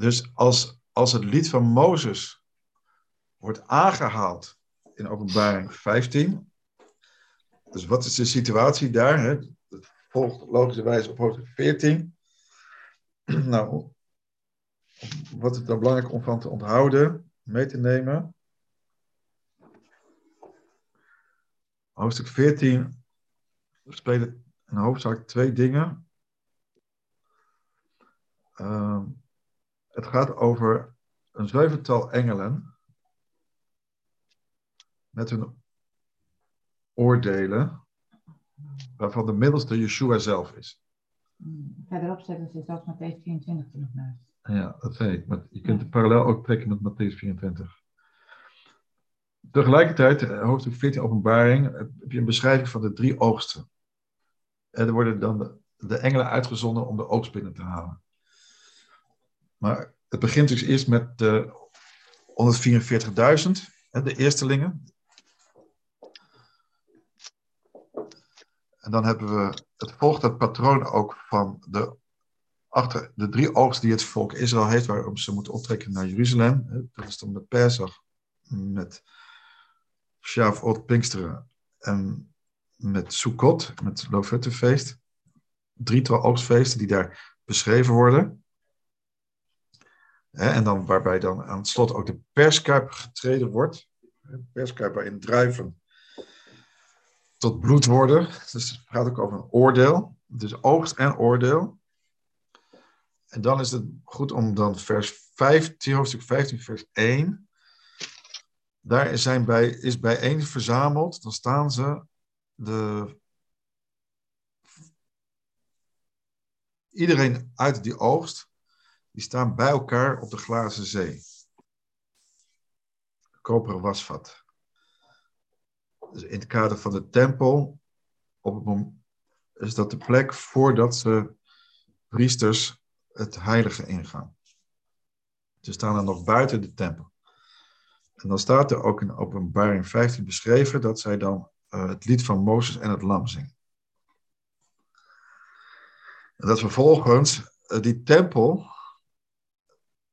Speaker 2: Dus als, als het lied van Mozes wordt aangehaald in openbaring 15. Dus wat is de situatie daar? Hè? Het volgt logischerwijs op hoofdstuk 14. [clears throat] nou, wat is dan belangrijk om van te onthouden, mee te nemen? Hoofdstuk 14 spelen in hoofdzaak twee dingen. Ehm, het gaat over een zevental engelen met hun oordelen, waarvan de middelste Yeshua zelf is.
Speaker 5: Hmm, Verderop zetten ze zelfs Matthäus 24 er nog naast.
Speaker 2: Ja, dat zei ik. Maar je kunt de parallel ook trekken met Matthäus 24. Tegelijkertijd, eh, hoofdstuk 14 openbaring, eh, heb je een beschrijving van de drie oogsten. En er worden dan de, de engelen uitgezonden om de oogst binnen te halen. Maar het begint dus eerst met de 144.000, hè, de eerstelingen. En dan hebben we, het volgt het patroon ook van de, achter, de drie oogsten die het volk Israël heeft, waarom ze moeten optrekken naar Jeruzalem. Dat is dan met Pesach, met Shavuot, Pinksteren en met Sukkot, met Loofhuttenfeest. Drietal oogstfeesten die daar beschreven worden. Hè, en dan waarbij dan aan het slot ook de perskuip getreden wordt. Perskuip waarin druiven tot bloed worden. Dus het gaat ook over een oordeel. Dus oogst en oordeel. En dan is het goed om dan vers 15, hoofdstuk 15, vers 1. Daar zijn bij, is bijeen verzameld. Dan staan ze de, iedereen uit die oogst. Die staan bij elkaar op de glazen zee. Koperen wasvat. Dus in het kader van de tempel op is dat de plek voordat ze priesters het heilige ingaan. Ze staan dan nog buiten de tempel. En dan staat er ook in openbaring 15 beschreven dat zij dan eh, het lied van Mozes en het lam zingen. En dat vervolgens eh, die tempel,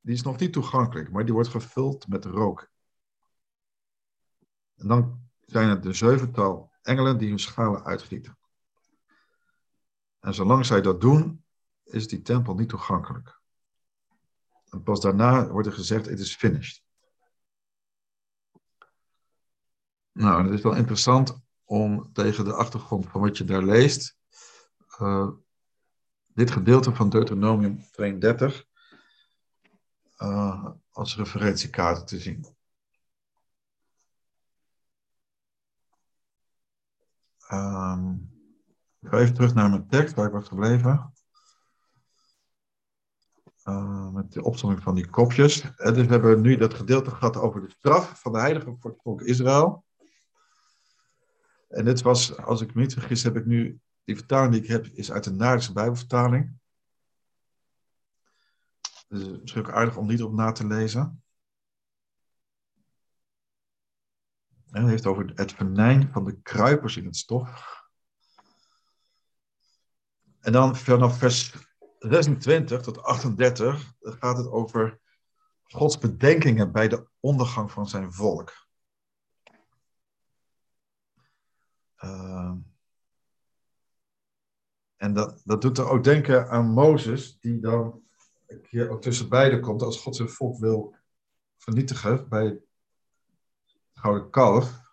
Speaker 2: die is nog niet toegankelijk, maar die wordt gevuld met rook. En dan zijn het de zevental engelen die hun schalen uitgieten. En zolang zij dat doen, is die tempel niet toegankelijk. En pas daarna wordt er gezegd, het is finished. Nou, het is wel interessant om tegen de achtergrond van wat je daar leest, eh, dit gedeelte van Deuteronomium 32 uh, als referentiekaarten te zien. Um, ik ga even terug naar mijn tekst waar ik was gebleven. Uh, met de opzomming van die kopjes. En dus we hebben nu dat gedeelte gehad over de straf van de heilige voor het volk Israël. En dit was, als ik me niet vergis, heb ik nu, die vertaling die ik heb, is uit de Naardische Bijbelvertaling. Dus het is misschien ook aardig om die erop na te lezen. En het heeft over het venijn van de kruipers in het stof. En dan vanaf vers 26 tot 38 gaat het over Gods bedenkingen bij de ondergang van zijn volk. Uh, en dat, dat doet er ook denken aan Mozes, die dan hier ook tussen beiden komt als God zijn volk wil vernietigen bij het gouden kalf.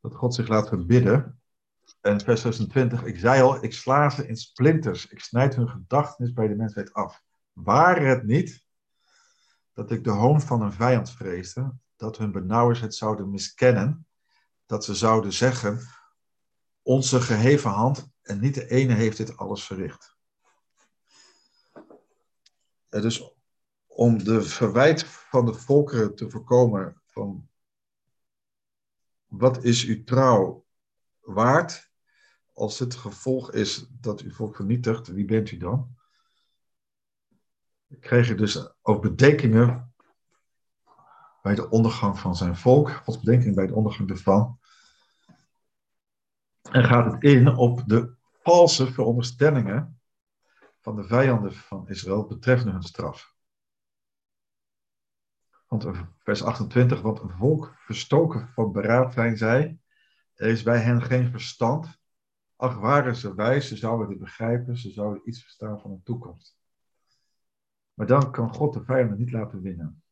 Speaker 2: Dat God zich laat verbidden. En vers 26, ik zei al, ik sla ze in splinters. Ik snijd hun gedachtenis bij de mensheid af. Waar het niet dat ik de hoon van een vijand vreesde, dat hun benauwers het zouden miskennen, dat ze zouden zeggen, onze geheven hand en niet de ene heeft dit alles verricht. Dus om de verwijt van de volkeren te voorkomen van wat is uw trouw waard als het gevolg is dat uw volk vernietigt, wie bent u dan? Kreeg je dus ook bedenkingen bij de ondergang van zijn volk, Gods bedenkingen bij de ondergang ervan. En gaat het in op de valse veronderstellingen van de vijanden van Israël betreffende hun straf. Want vers 28, want een volk verstoken van beraad zijn zij, er is bij hen geen verstand. Ach, waren ze wijs, ze zouden dit begrijpen, ze zouden iets verstaan van een toekomst. Maar dan kan God de vijanden niet laten winnen.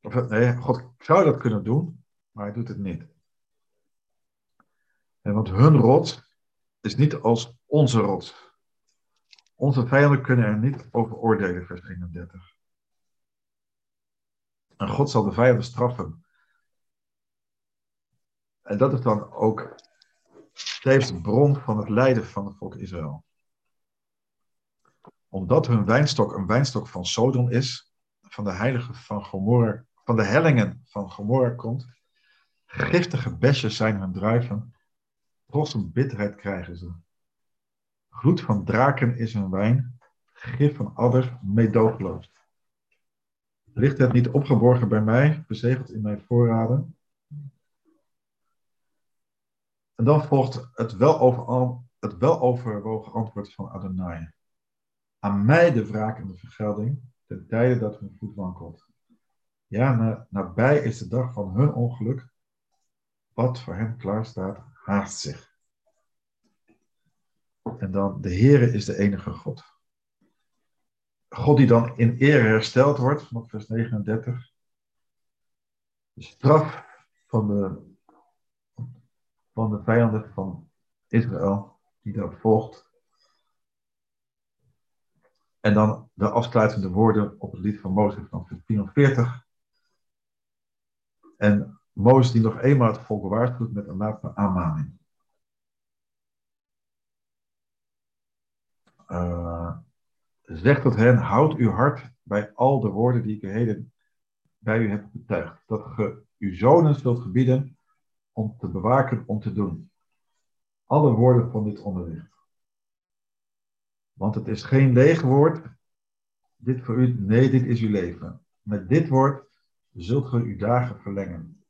Speaker 2: Of, nee, God zou dat kunnen doen, maar hij doet het niet. En want hun rot is niet als onze rot. Onze vijanden kunnen er niet over oordelen, vers 31. En God zal de vijanden straffen. En dat is dan ook steeds de bron van het lijden van het volk Israël. Omdat hun wijnstok een wijnstok van Sodom is, van de heilige van Gomorra, van de hellingen van Gomorra komt, giftige besjes zijn hun druiven, trots een bitterheid krijgen ze. Gloed van draken is een wijn, gif van adders meedoogloos. Ligt het niet opgeborgen bij mij, verzegeld in mijn voorraden? En dan volgt het wel, over, het wel overwogen antwoord van Adonai. Aan mij de wraak de vergelding, ten tijde dat hun voet wankelt. Ja, nabij is de dag van hun ongeluk. Wat voor hen klaar staat, haast zich. En dan, de Heere is de enige God. God die dan in ere hersteld wordt, vanaf vers 39. De straf van de, van de vijanden van Israël, die daar volgt. En dan de afsluitende woorden op het lied van Mozes van vers 44. En Mozes die nog eenmaal het volk waarschuwt met een laatste aanmaning. Uh, zegt tot hen, houd uw hart bij al de woorden die ik heden bij u heb betuigd. Dat ge uw zonen zult gebieden om te bewaken, om te doen. Alle woorden van dit onderricht. Want het is geen leeg woord, dit voor u, nee, dit is uw leven. Met dit woord zult ge uw dagen verlengen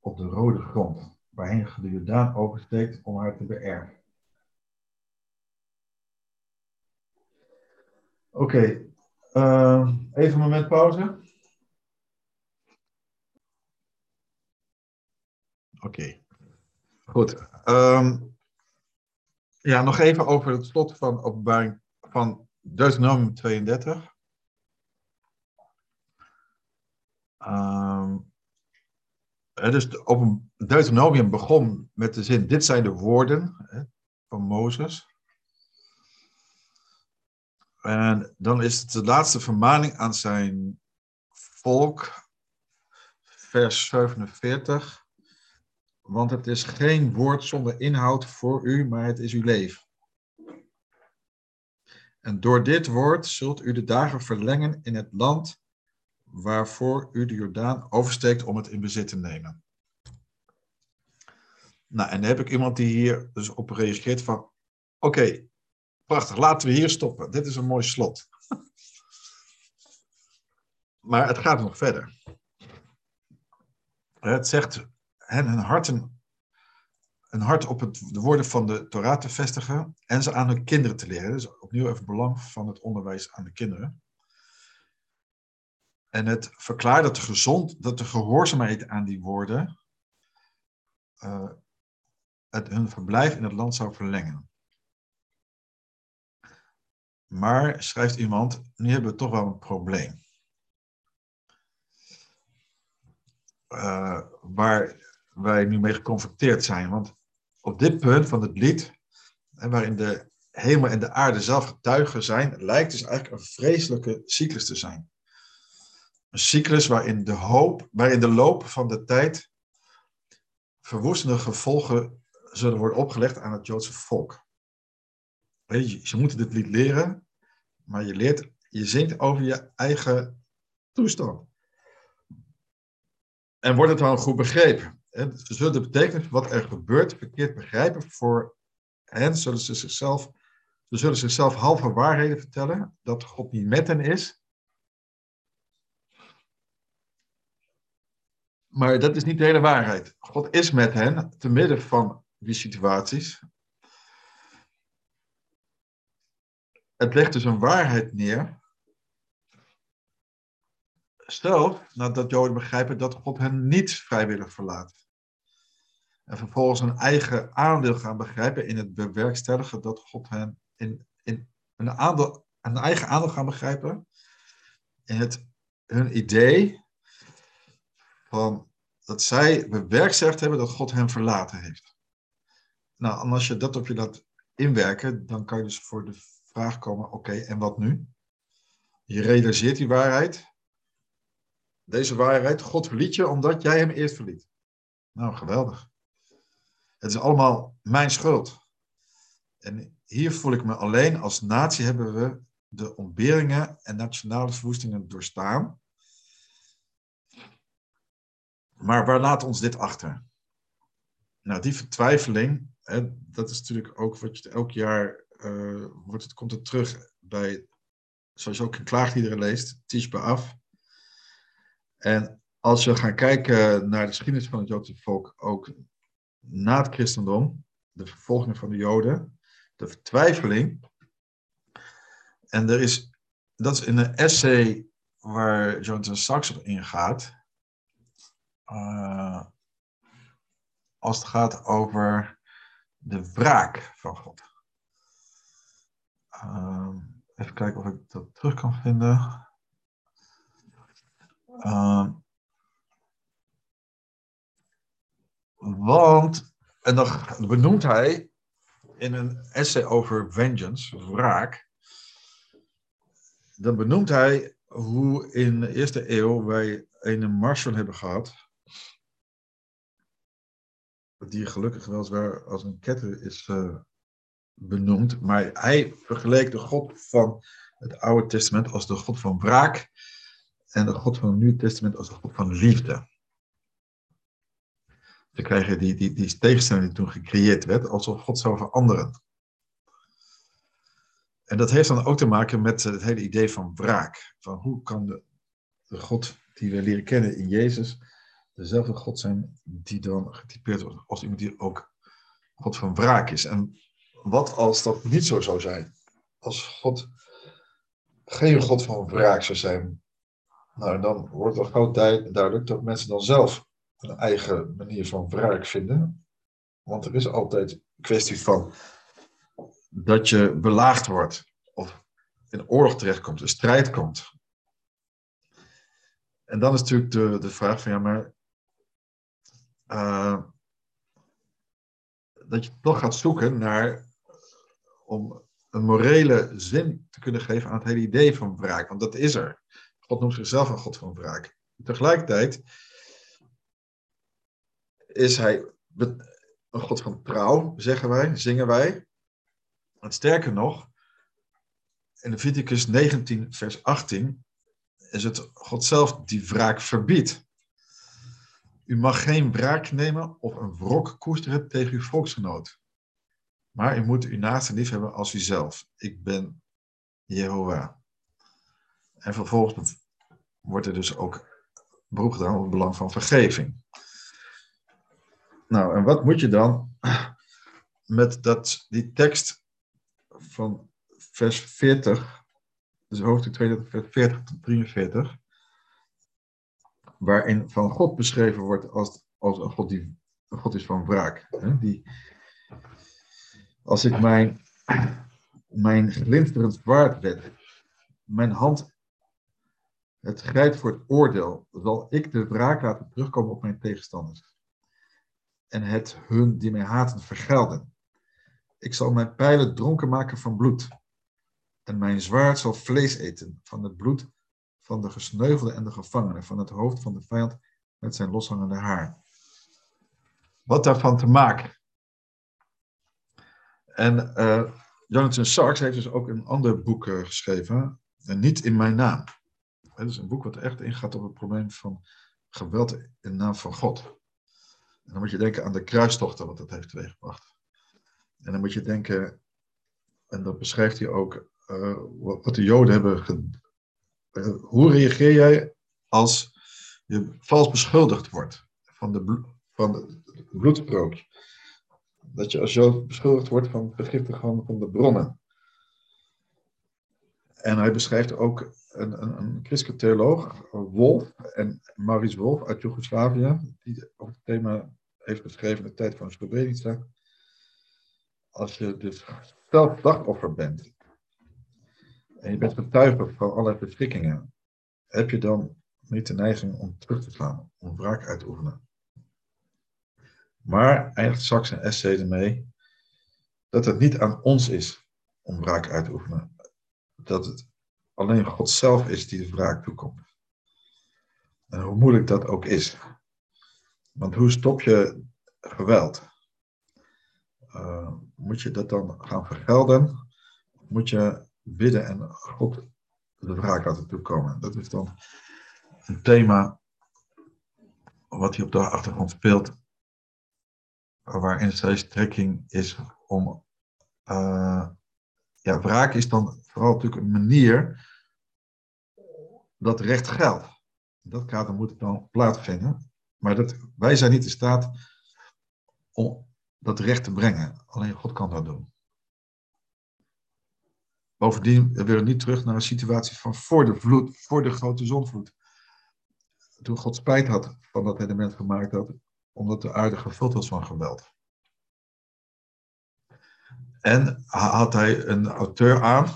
Speaker 2: op de rode grond, waarheen ge de Jordaan oversteekt om haar te beërven. Oké, uh, even een moment pauze. Oké, goed. Um, ja, nog even over het slot van openbaring van Deuteronomium 32. Um, dus open, Deuteronomium begon met de zin, dit zijn de woorden hè, van Mozes. En dan is het de laatste vermaning aan zijn volk, vers 47. Want het is geen woord zonder inhoud voor u, maar het is uw leven. En door dit woord zult u de dagen verlengen in het land waarvoor u de Jordaan oversteekt om het in bezit te nemen. Nou, en dan heb ik iemand die hier dus op reageert van, oké, prachtig, laten we hier stoppen. Dit is een mooi slot. [laughs] maar het gaat nog verder. Het zegt hen hun harten, een hart op het, de woorden van de Torah te vestigen en ze aan hun kinderen te leren. Dus opnieuw even belang van het onderwijs aan de kinderen. En het verklaart dat de, gezond, dat de gehoorzaamheid aan die woorden uh, het, hun verblijf in het land zou verlengen. Maar, schrijft iemand, nu hebben we toch wel een probleem. Uh, waar wij nu mee geconfronteerd zijn. Want op dit punt van het lied, waarin de hemel en de aarde zelf getuigen zijn, lijkt dus eigenlijk een vreselijke cyclus te zijn. Een cyclus waarin de, hoop, waarin de loop van de tijd verwoestende gevolgen zullen worden opgelegd aan het Joodse volk. Je, je moet dit lied leren, maar je leert, je zingt over je eigen toestand. En wordt het dan goed begrepen? Ze zullen de betekenis wat er gebeurt verkeerd begrijpen. Voor hen zullen ze zichzelf, ze zullen zichzelf halve waarheden vertellen, dat God niet met hen is. Maar dat is niet de hele waarheid. God is met hen, te midden van die situaties. Het legt dus een waarheid neer. Stel, nadat Joden begrijpen dat God hen niet vrijwillig verlaat. En vervolgens een eigen aandeel gaan begrijpen in het bewerkstelligen dat God hen in, in een, aandeel, een eigen aandeel gaan begrijpen in het, hun idee van dat zij bewerkstelligd hebben dat God hen verlaten heeft. Nou, en als je dat op je laat inwerken, dan kan je dus voor de vraag komen, oké, en wat nu? Je realiseert die waarheid. Deze waarheid, God verliet je omdat jij hem eerst verliet. Nou, geweldig. Het is allemaal mijn schuld. En hier voel ik me alleen. Als natie hebben we de ontberingen en nationale verwoestingen doorstaan. Maar waar laat ons dit achter? Nou, die vertwijfeling, hè, dat is natuurlijk ook wat je elk jaar uh, wordt het, komt het terug bij, zoals ook in klaagliederen leest, Tishba af. En als we gaan kijken naar de geschiedenis van het Joodse volk, ook na het christendom, de vervolging van de Joden, de vertwijfeling. En er is, dat is in een essay waar Jonathan Sachs op ingaat. Uh, als het gaat over de wraak van God. Uh, even kijken of ik dat terug kan vinden. Uh, Want, en dan benoemt hij in een essay over vengeance, wraak, dan benoemt hij hoe in de eerste eeuw wij een Marshall hebben gehad, die gelukkig wel als een ketter is uh, benoemd, maar hij vergeleek de God van het Oude Testament als de God van wraak en de God van het Nieuwe Testament als de God van liefde. Ze krijgen die, die, die tegenstelling die toen gecreëerd werd, alsof God zou veranderen. En dat heeft dan ook te maken met het hele idee van wraak. Van hoe kan de, de God die we leren kennen in Jezus dezelfde God zijn die dan getypeerd wordt als iemand die ook God van wraak is. En wat als dat niet zo zou zijn? Als God geen God van wraak zou zijn, nou dan wordt het gauw duidelijk dat mensen dan zelf een eigen manier van wraak vinden. Want er is altijd een kwestie van dat je belaagd wordt of in oorlog terechtkomt, een strijd komt. En dan is natuurlijk de, de vraag van ja, maar uh, dat je toch gaat zoeken naar om een morele zin te kunnen geven aan het hele idee van wraak. Want dat is er. God noemt zichzelf een God van wraak. Tegelijkertijd is hij een God van trouw, zeggen wij, zingen wij. En sterker nog, in Leviticus 19, vers 18, is het God zelf die wraak verbiedt. U mag geen wraak nemen of een wrok koesteren tegen uw volksgenoot. Maar u moet uw naaste lief hebben als uzelf. Ik ben Jehovah. En vervolgens wordt er dus ook beroep gedaan op het belang van vergeving. Nou, en wat moet je dan met dat, die tekst van vers 40, dus hoofdstuk 32, vers 40 tot 43, waarin van God beschreven wordt als, als een God die een God is van wraak. Hè? Die, als ik mijn, mijn glinsterend zwaard wet, mijn hand het grijpt voor het oordeel, zal ik de wraak laten terugkomen op mijn tegenstanders. En het hun die mij haten vergelden. Ik zal mijn pijlen dronken maken van bloed. En mijn zwaard zal vlees eten van het bloed van de gesneuvelde en de gevangenen, van het hoofd van de vijand met zijn loshangende haar. Wat daarvan te maken? En uh, Jonathan Sachs heeft dus ook een ander boek uh, geschreven, en niet in mijn naam. Het is een boek wat echt ingaat op het probleem van geweld in naam van God. En dan moet je denken aan de kruistochten wat dat heeft teweeggebracht. En dan moet je denken, en dat beschrijft hij ook, wat de Joden hebben. Hoe reageer jij als je vals beschuldigd wordt van de, blo van bloedsprookje? Dat je als Jood beschuldigd wordt van het van de bronnen. En hij beschrijft ook een, een, een christelijke theoloog, Wolf, en Maurice Wolf uit Joegoslavië, die over het thema heeft geschreven in de tijd van Srebrenica. Als je dus zelf slachtoffer bent, en je bent getuige van allerlei verschrikkingen, heb je dan niet de neiging om terug te gaan, om wraak uit te oefenen. Maar eindigt straks een essay ermee dat het niet aan ons is om wraak uit te oefenen. Dat het alleen God zelf is die de wraak toekomt. En hoe moeilijk dat ook is. Want hoe stop je geweld? Uh, moet je dat dan gaan vergelden? Moet je bidden en God de wraak laten toekomen? Dat is dan een thema wat hier op de achtergrond speelt. Waarin steeds trekking is om. Uh, ja, wraak is dan vooral natuurlijk een manier dat recht geldt. Dat kader moet het dan plaatsvinden. Maar dat, wij zijn niet in staat om dat recht te brengen. Alleen God kan dat doen. Bovendien we willen niet terug naar een situatie van voor de vloed, voor de grote zonvloed. Toen God spijt had van dat hij de mens gemaakt had, omdat de aarde gevuld was van geweld. En had hij een auteur aan,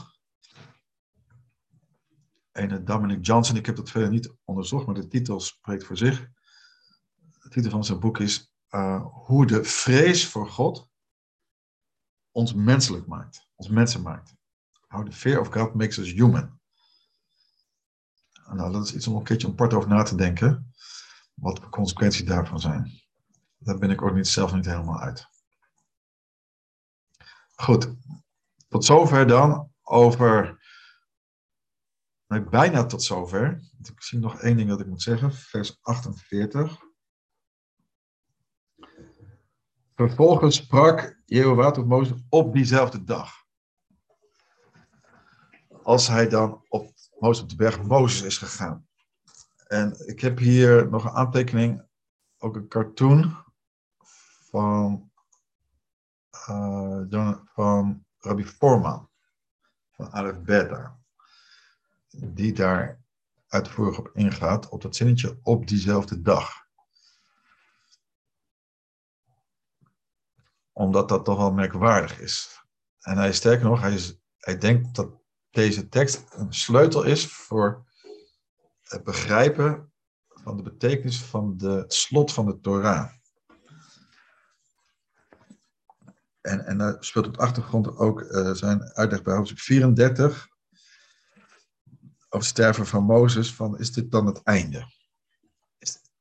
Speaker 2: een Dominic Johnson, ik heb dat verder niet onderzocht, maar de titel spreekt voor zich. De titel van zijn boek is uh, Hoe de vrees voor God ons menselijk maakt, ons mensen maakt. How the fear of God makes us human. Nou, dat is iets om een keertje een part over na te denken. Wat de consequenties daarvan zijn. Daar ben ik ook niet, zelf niet helemaal uit. Goed, tot zover dan over. Bijna tot zover. Ik zie nog één ding dat ik moet zeggen. Vers 48. Vervolgens sprak Jehovah tot Mozes op diezelfde dag. Als hij dan op op de berg Mozes is gegaan. En ik heb hier nog een aantekening, ook een cartoon van uh, van Rabbi Forman, van Aleph Beta, die daar uitvoerig op ingaat, op dat zinnetje op diezelfde dag. Omdat dat toch wel merkwaardig is. En hij sterker nog, hij, is, hij denkt dat deze tekst een sleutel is voor het begrijpen van de betekenis van de slot van de Torah. En, en daar speelt op de achtergrond ook eh, zijn uitleg bij hoofdstuk 34. Over sterven van Mozes. Van, is dit dan het einde?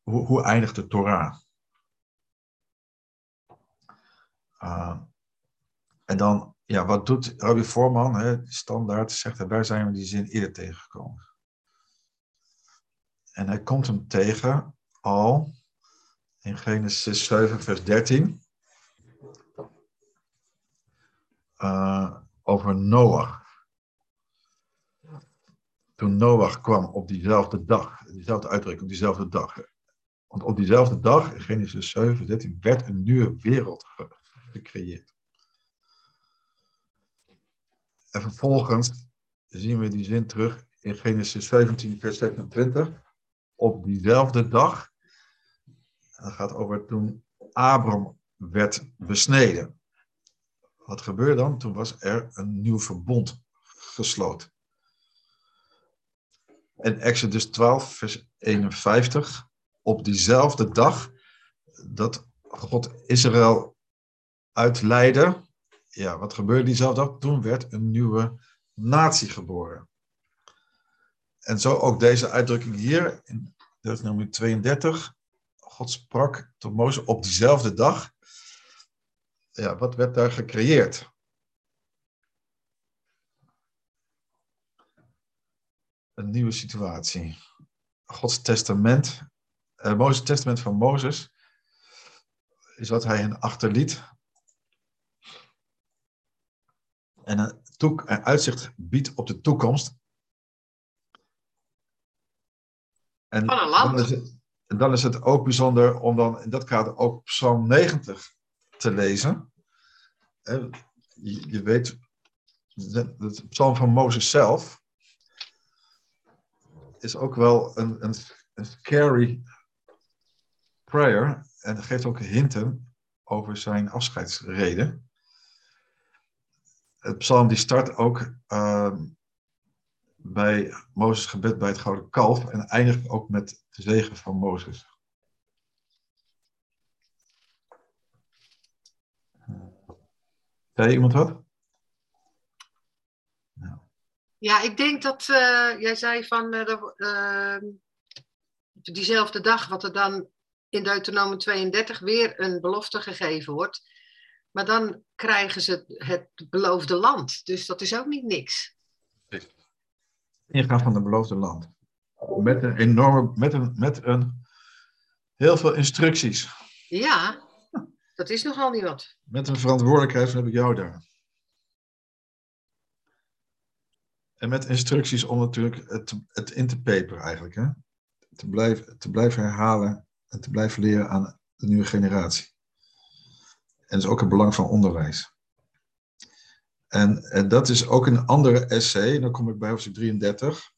Speaker 2: Hoe, hoe eindigt de Torah? Ah, en dan, ja, wat doet Rabbi Voorman? Hè, standaard zegt hij, waar zijn we die zin eerder tegengekomen? En hij komt hem tegen al in Genesis 7, vers 13. Eh, over Noach. Toen Noach kwam op diezelfde dag, diezelfde uitdrukking, op diezelfde dag. Want op diezelfde dag, in Genesis 7, 13, werd een nieuwe wereld ge- gecreëerd. En vervolgens zien we die zin terug in Genesis 17, vers 27. Op diezelfde dag, dat gaat over toen Abram werd besneden. Wat gebeurde dan? Toen was er een nieuw verbond gesloten. En Exodus 12, vers 51. Op diezelfde dag dat God Israël uitleidde. Ja, wat gebeurde diezelfde dag? Toen werd een nieuwe natie geboren. En zo ook deze uitdrukking hier in Deuteronomie 32. God sprak tot Mozes op diezelfde dag ja, wat werd daar gecreëerd? Een nieuwe situatie. Gods testament, uh, Mozes testament van Mozes, is wat hij hen achterliet. En een, toek, een uitzicht biedt op de toekomst. En
Speaker 4: Van een land.
Speaker 2: Dan is, het, en dan is het ook bijzonder om dan in dat kader ook Psalm 90 te lezen. Je, je weet, het psalm van Mozes zelf is ook wel een, een, een scary prayer en geeft ook hinten over zijn afscheidsreden. Het psalm die start ook ehm, bij Mozes gebed bij het gouden kalf en eindigt ook met de zegen van Mozes. Zei iemand wat?
Speaker 4: Ja, ik denk dat eh, jij zei van eh, dat, eh, diezelfde dag, wat er dan in Deuteronomie 32 weer een belofte gegeven wordt. Maar dan krijgen ze het beloofde land. Dus dat is ook niet niks.
Speaker 2: Ingaan van het beloofde land. Met een enorme, met een, met een heel veel instructies.
Speaker 4: Ja, dat is nogal niet wat.
Speaker 2: Met een verantwoordelijkheid heb ik jou daar. En met instructies om natuurlijk het, het in te peperen eigenlijk. Hè? Te, blijven, te blijven herhalen en te blijven leren aan de nieuwe generatie. En dat is ook het belang van onderwijs. En, dat is ook een andere essay. En dan kom ik bij hoofdstuk 33.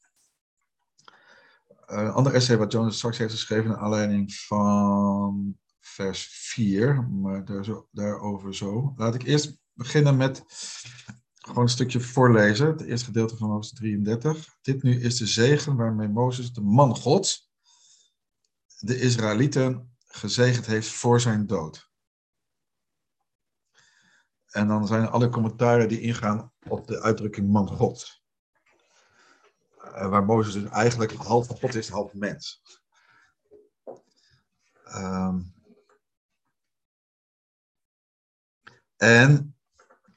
Speaker 2: Een ander essay wat Jonas straks heeft geschreven naar aanleiding van vers 4. Maar daar zo, daarover zo. Laat ik eerst beginnen met gewoon een stukje voorlezen. Het eerste gedeelte van hoofdstuk 33. Dit nu is de zegen waarmee Mozes, de man Gods, de Israëlieten gezegend heeft voor zijn dood. En dan zijn alle commentaren die ingaan op de uitdrukking man God. Uh, waar Mozes dus eigenlijk half God is, half mens. Um, en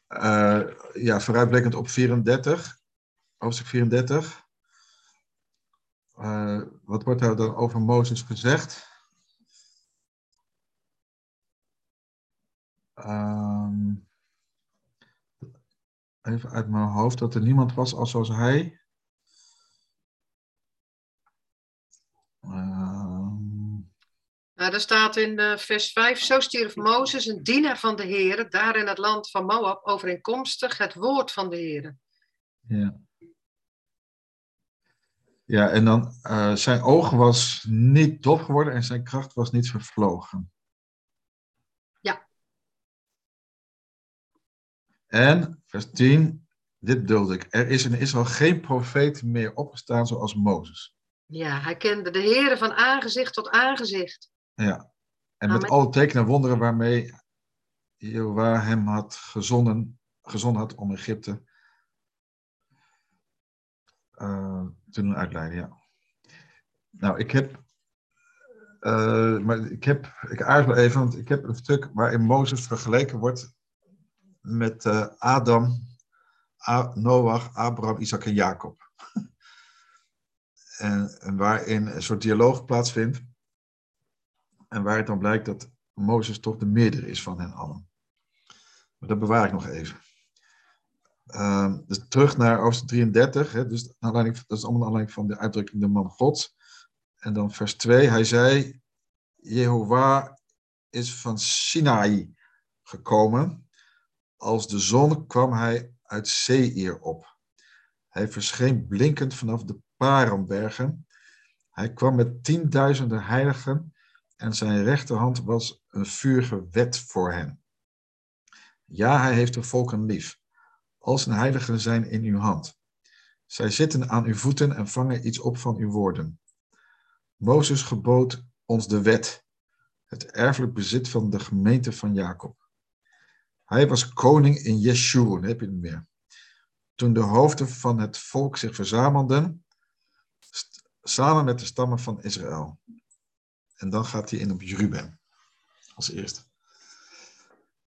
Speaker 2: uh, ja, vooruitblikkend op 34, hoofdstuk 34. Uh, wat wordt daar dan over Mozes gezegd? Um, even uit mijn hoofd, dat er niemand was als zoals hij. Um,
Speaker 4: nou, daar staat in uh, vers 5, zo stierf Mozes, een dienaar van de Heer, daar in het land van Moab, overeenkomstig het woord van de Heer.
Speaker 2: Ja. Ja, en dan uh, zijn oog was niet dof geworden en zijn kracht was niet vervlogen.
Speaker 4: Ja.
Speaker 2: En vers 10, dit dulde ik. Er is in Israël geen profeet meer opgestaan zoals Mozes.
Speaker 4: Ja, hij kende de Heer van aangezicht tot aangezicht.
Speaker 2: Ja, en met, met alle tekenen en wonderen waarmee Jehovah hem had gezonden, gezonden had om Egypte eh, te doen uitleiden. Ja. Nou, ik heb, eh, maar ik heb, ik aarzel even, want ik heb een stuk waarin Mozes vergeleken wordt met eh, Adam, A- Noach, Abraham, Isaac en Jacob. [laughs] en, en waarin een soort dialoog plaatsvindt. En waar het dan blijkt dat Mozes toch de meerdere is van hen allen. Maar dat bewaar ik nog even. Ehm, dus terug naar hoofdstuk 33. Hè, dus dat is allemaal naar aanleiding van de uitdrukking de man Gods. En dan vers 2. Hij zei, Jehovah is van Sinai gekomen. Als de zon kwam hij uit Seir op. Hij verscheen blinkend vanaf de Paranbergen. Hij kwam met tienduizenden heiligen en zijn rechterhand was een vurige wet voor hen. Ja, hij heeft de volken lief. Al zijn heiligen zijn in uw hand. Zij zitten aan uw voeten en vangen iets op van uw woorden. Mozes gebood ons de wet, het erfelijk bezit van de gemeente van Jacob. Hij was koning in Jeshurun, heb je het meer. Toen de hoofden van het volk zich verzamelden, samen met de stammen van Israël. En dan gaat hij in op Ruben, als eerste.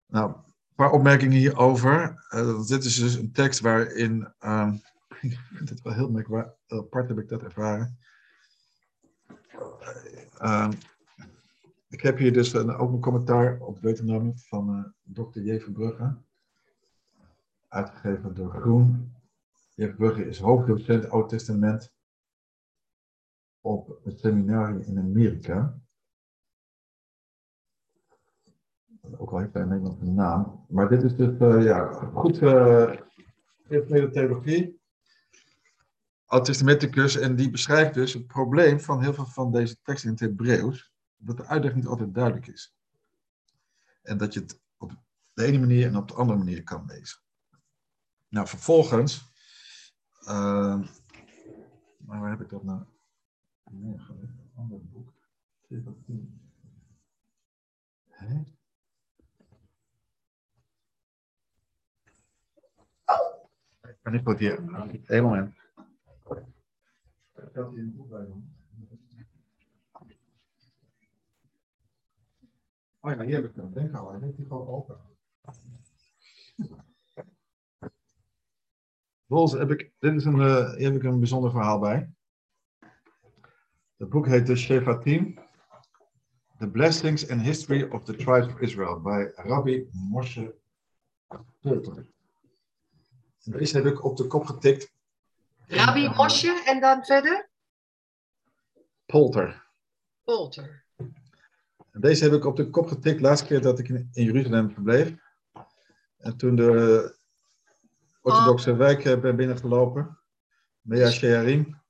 Speaker 2: Nou, een paar opmerkingen hierover. Eh, dit is dus een tekst waarin, ehm, [laughs] ik vind het wel heel merkwaardig, apart heb ik dat ervaren. Ehm, ik heb hier dus een, ook een commentaar op Deuteronomie van eh Dr. J. Verbrugge, uitgegeven door Groen. J. Verbrugge is hoofddocent Oud Testament op het seminarium in Amerika. Ook al heeft hij een naam. Maar dit is dus eh, ja, goed uh, theologie. Oud-testamenticus. En die beschrijft dus het probleem van heel veel van deze teksten in het Hebreeuws. Dat de uitleg niet altijd duidelijk is. En dat je het op de ene manier en op de andere manier kan lezen. Nou, vervolgens. Uh, maar waar heb ik dat nou? neergelegd? Een ander boek. Hè? Kan ik wat hier? Eén moment. Oh ja, hier heb ik hem. Denk al, hij heeft die gewoon open. Volgens heb ik, dit is een, uh, hier heb ik een bijzonder verhaal bij. Het boek heet de Shefatim. The Blessings and History of the Tribes of Israel bij Rabbi Moshe. En deze heb ik op de kop getikt.
Speaker 4: Rabbi Mosje en dan verder?
Speaker 2: Polter.
Speaker 4: Polter.
Speaker 2: En deze heb ik op de kop getikt de laatste keer dat ik in, in Jeruzalem verbleef. En toen de orthodoxe wijk eh, ben binnengelopen. Mea Shearim.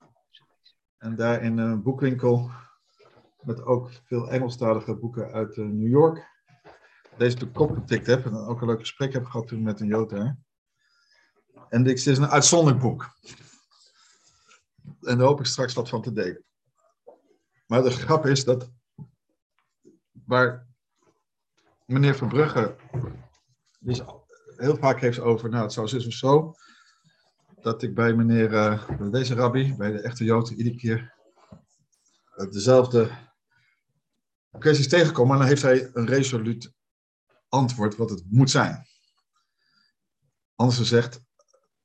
Speaker 2: En daar in een boekwinkel met ook veel Engelstalige boeken uit uh, New York. Deze op de kop getikt heb en ook een leuk gesprek heb gehad toen met een Jood daar. En dit is een uitzonderlijk boek. En daar hoop ik straks wat van te delen. Maar de grap is dat waar meneer Verbrugge dus heel vaak heeft over, nou het zou zus of zo, dat ik bij meneer, uh, deze rabbi, bij de echte Jood, iedere keer uh, dezelfde kwesties tegenkom, maar dan heeft hij een resoluut antwoord wat het moet zijn. Anders gezegd,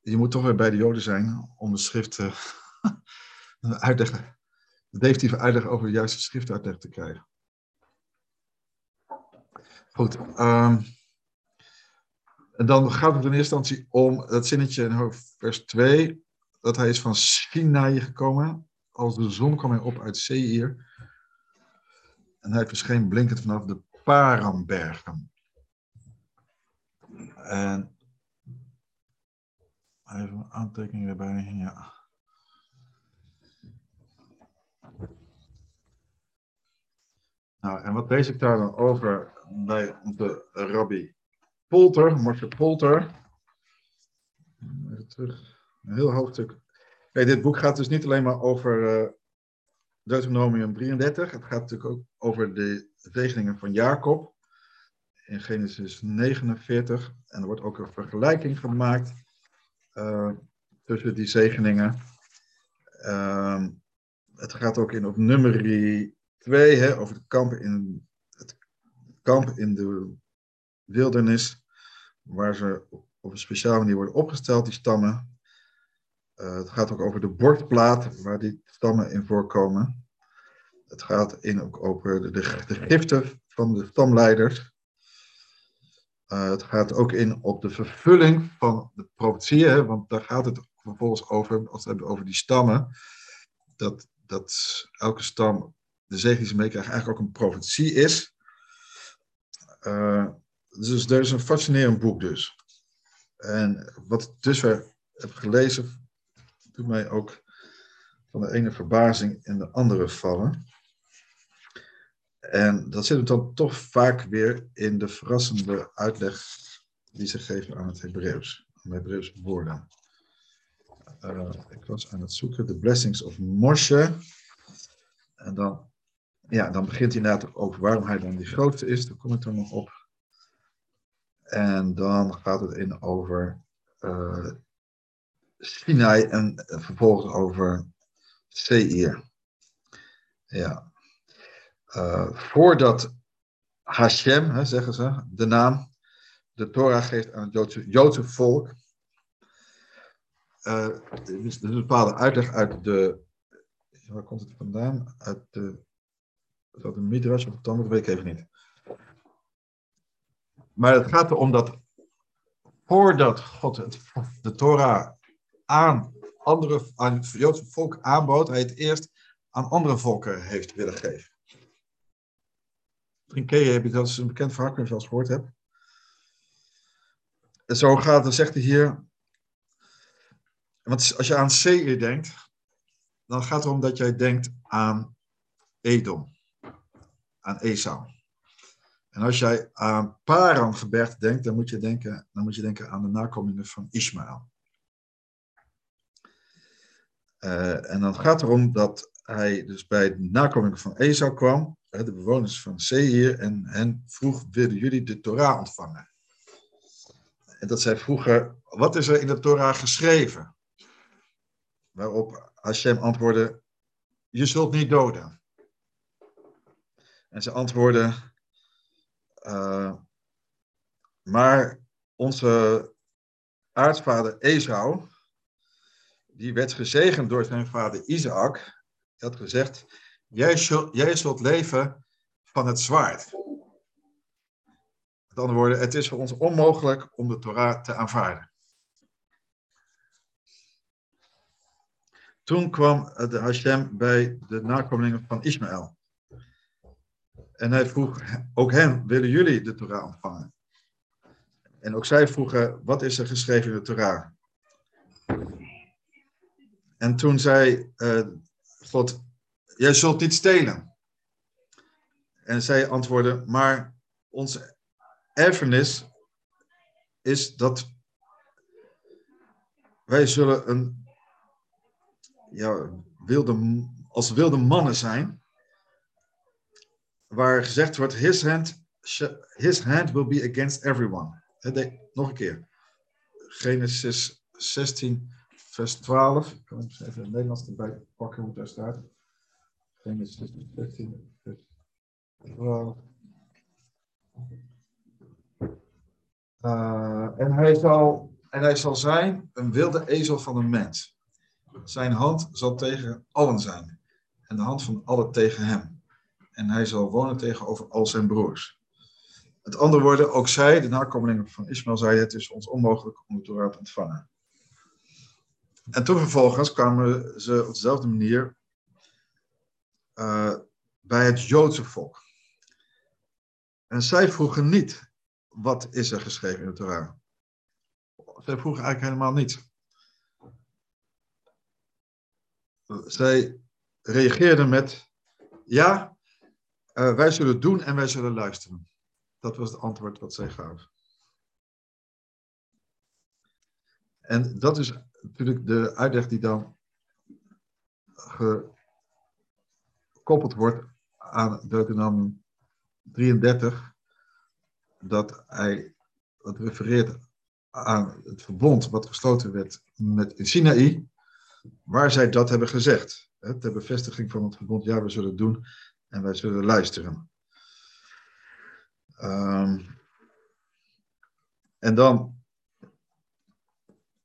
Speaker 2: je moet toch weer bij de Joden zijn om de schrift [laughs] uh, uitleg, de definitieve uitleg over de juiste schriftuitleg te krijgen. Goed. Um, en dan gaat het in eerste instantie om dat zinnetje in vers 2, dat hij is van Sinai gekomen. Als de zon kwam hij op uit Seir. En hij verscheen blinkend vanaf de Paranbergen. En even een aantekening erbij, ja. Nou, en wat lees ik daar dan over bij de rabbi Polter, Moshe Polter. Even terug, een heel hoofdstuk. Kijk, dit boek gaat dus niet alleen maar over uh, Deuteronomium 33. Het gaat natuurlijk ook over de zegeningen van Jacob. in Genesis 49. En er wordt ook een vergelijking gemaakt eh, tussen die zegeningen. Ehm, het gaat ook in op nummer 2 hè, over de kamp in, het kamp in de wildernis, waar ze op een speciale manier worden opgesteld, die stammen. Eh, het gaat ook over de bordplaat waar die stammen in voorkomen. Het gaat in ook over de, de, de giften van de stamleiders. Uh, het gaat ook in op de vervulling van de profetieën, want daar gaat het vervolgens over, als we het hebben over die stammen, dat, dat elke stam, de zegen die ze meekrijgen, eigenlijk ook een profetie is. Uh, dus er is een fascinerend boek dus. En wat ik dus weer heb gelezen, doet mij ook van de ene verbazing in de andere vallen. En dat zit hem dan toch vaak weer in de verrassende uitleg die ze geven aan het Hebreeuws, aan de woorden. Uh, ik was aan het zoeken, The Blessings of Moshe. En dan, ja, dan begint hij inderdaad over waarom hij dan die grootste is, daar kom ik dan nog op. En dan gaat het in over uh, Sinai en vervolgens over Seir. Ja. Uh, voordat Hashem, hè, zeggen ze, de naam, de Torah geeft aan het Joodse, Joodse volk. Uh, is een bepaalde uitleg uit de. Waar komt het vandaan? Uit de. Is dat een Midrash of Talmud? Dat weet ik even niet. Maar het gaat erom dat voordat God de Torah aan, andere, aan het Joodse volk aanbood, hij het eerst aan andere volken heeft willen geven. Trinkeeën heb je dat is een bekend verhaal, wel eens gehoord hebt. En zo gaat het, zegt hij hier. Want als je aan Seir denkt, dan gaat het erom dat jij denkt aan Edom, aan Esau. En als jij aan Parangebergte denkt, dan moet, je denken, dan moet je denken aan de nakomelingen van Ismaël. Uh, en dan gaat het erom dat hij dus bij de nakomelingen van Esau kwam, de bewoners van Seir, en hen vroeg, willen jullie de Torah ontvangen? En dat zij vroegen, wat is er in de Torah geschreven? Waarop Hashem antwoordde, je zult niet doden. En ze antwoordden, uh, maar onze aartsvader Esau, die werd gezegend door zijn vader Isaac, had gezegd, jij zult, jij leven van het zwaard. Met andere woorden, het is voor ons onmogelijk om de Torah te aanvaarden. Toen kwam de Hashem bij de nakomelingen van Ismaël. En hij vroeg ook hen, willen jullie de Torah ontvangen? En ook zij vroegen, wat is er geschreven in de Torah? En toen zei uh, God, jij zult niet stelen. En zij antwoordden, maar onze erfenis is dat wij zullen een, ja, wilde, als wilde mannen zijn waar gezegd wordt, his hand, his hand will be against everyone. Nog een keer. Genesis 16, vers 12. Ik kan even in het Nederlands erbij pakken hoe daar staat. Genesis 16, vers 12. Uh, en, hij zal, en hij zal zijn een wilde ezel van een mens. Zijn hand zal tegen allen zijn. En de hand van allen tegen hem en hij zal wonen tegenover al zijn broers. Met andere woorden, ook zij, de nakomelingen van Ismaël, zeiden: Het is ons onmogelijk om de Torah te ontvangen. En toen vervolgens kwamen ze op dezelfde manier uh, bij het Joodse volk. En zij vroegen niet: wat is er geschreven in de Torah? Zij vroegen eigenlijk helemaal niets. Zij reageerden met: ja, uh, wij zullen doen en wij zullen luisteren. Dat was het antwoord wat zij gaven. En dat is natuurlijk de uitleg die dan gekoppeld wordt aan Deuteronomium 33. dat hij wat refereert aan het verbond wat gesloten werd met in Sinaï, waar zij dat hebben gezegd. Hè, ter bevestiging van het verbond, ja, we zullen doen en wij zullen luisteren. Ehm, en dan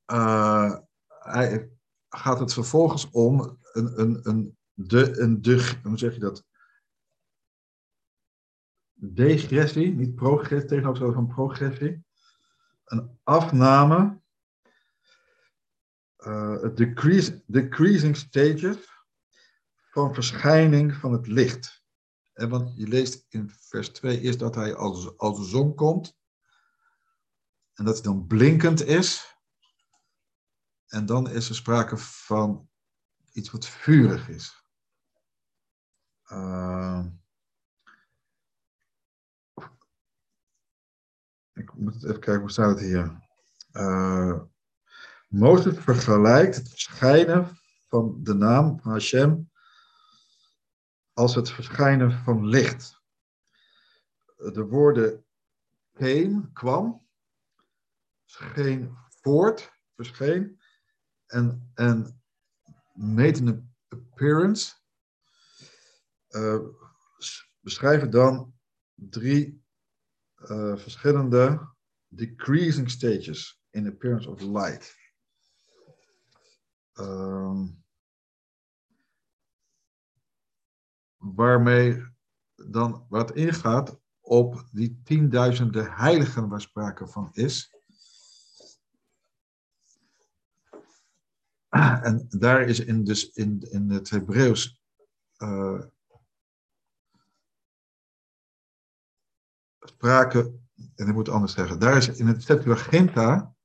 Speaker 2: eh, hij, gaat het vervolgens om een, een, een, de, een de, hoe zeg je dat? Degressie, niet progressie, tegenover van progressie. Een afname, uh, decrease, decreasing stages van verschijning van het licht. En want je leest in vers 2 eerst dat hij als, als de zon komt. En dat hij dan blinkend is. En dan is er sprake van iets wat vurig is. Uh, ik moet even kijken, hoe staat het hier? Uh, Mozes vergelijkt het verschijnen van de naam Hashem als het verschijnen van licht. De woorden came, kwam, scheen voort, verscheen, en, en made an appearance, uh, beschrijven dan drie uh, verschillende decreasing stages in appearance of light. Um, waarmee dan wat ingaat op die tienduizenden heiligen waar sprake van is. En daar is in, dus in, in het Hebreeuws uh, sprake, en ik moet anders zeggen, daar is in het Septuaginta,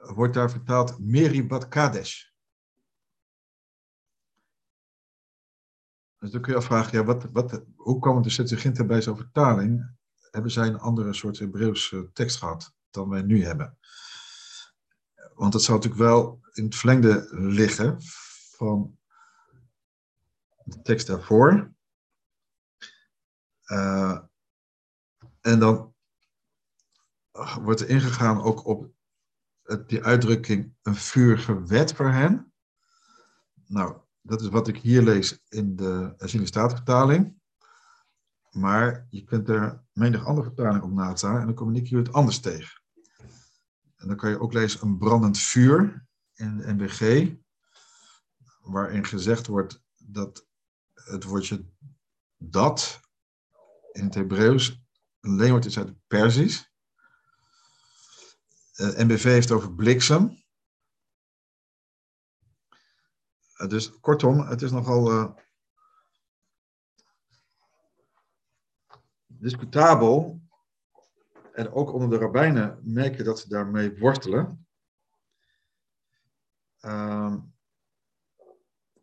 Speaker 2: wordt daar vertaald Meribat Kadesh. Dus dan kun je afvragen, ja, wat, wat, hoe kwam de Septuaginta bij zo'n vertaling? Hebben zij een andere soort Hebreeuwse tekst gehad dan wij nu hebben? Want het zou natuurlijk wel in het verlengde liggen van de tekst daarvoor. Uh, en dan wordt er ingegaan ook op die uitdrukking een vurige wet voor hen. Nou, dat is wat ik hier lees in de Statenvertaling. Maar je kunt er menig andere vertaling op nastaan en dan kom ik hier het anders tegen. En dan kan je ook lezen een brandend vuur in de NBG, waarin gezegd wordt dat het woordje dat in het Hebreeuws is uit het Perzisch. Uh, eh, NBV heeft over bliksem. Uh, dus kortom, het is nogal uh, discutabel en ook onder de rabbijnen merk je dat ze daarmee wortelen. Uh,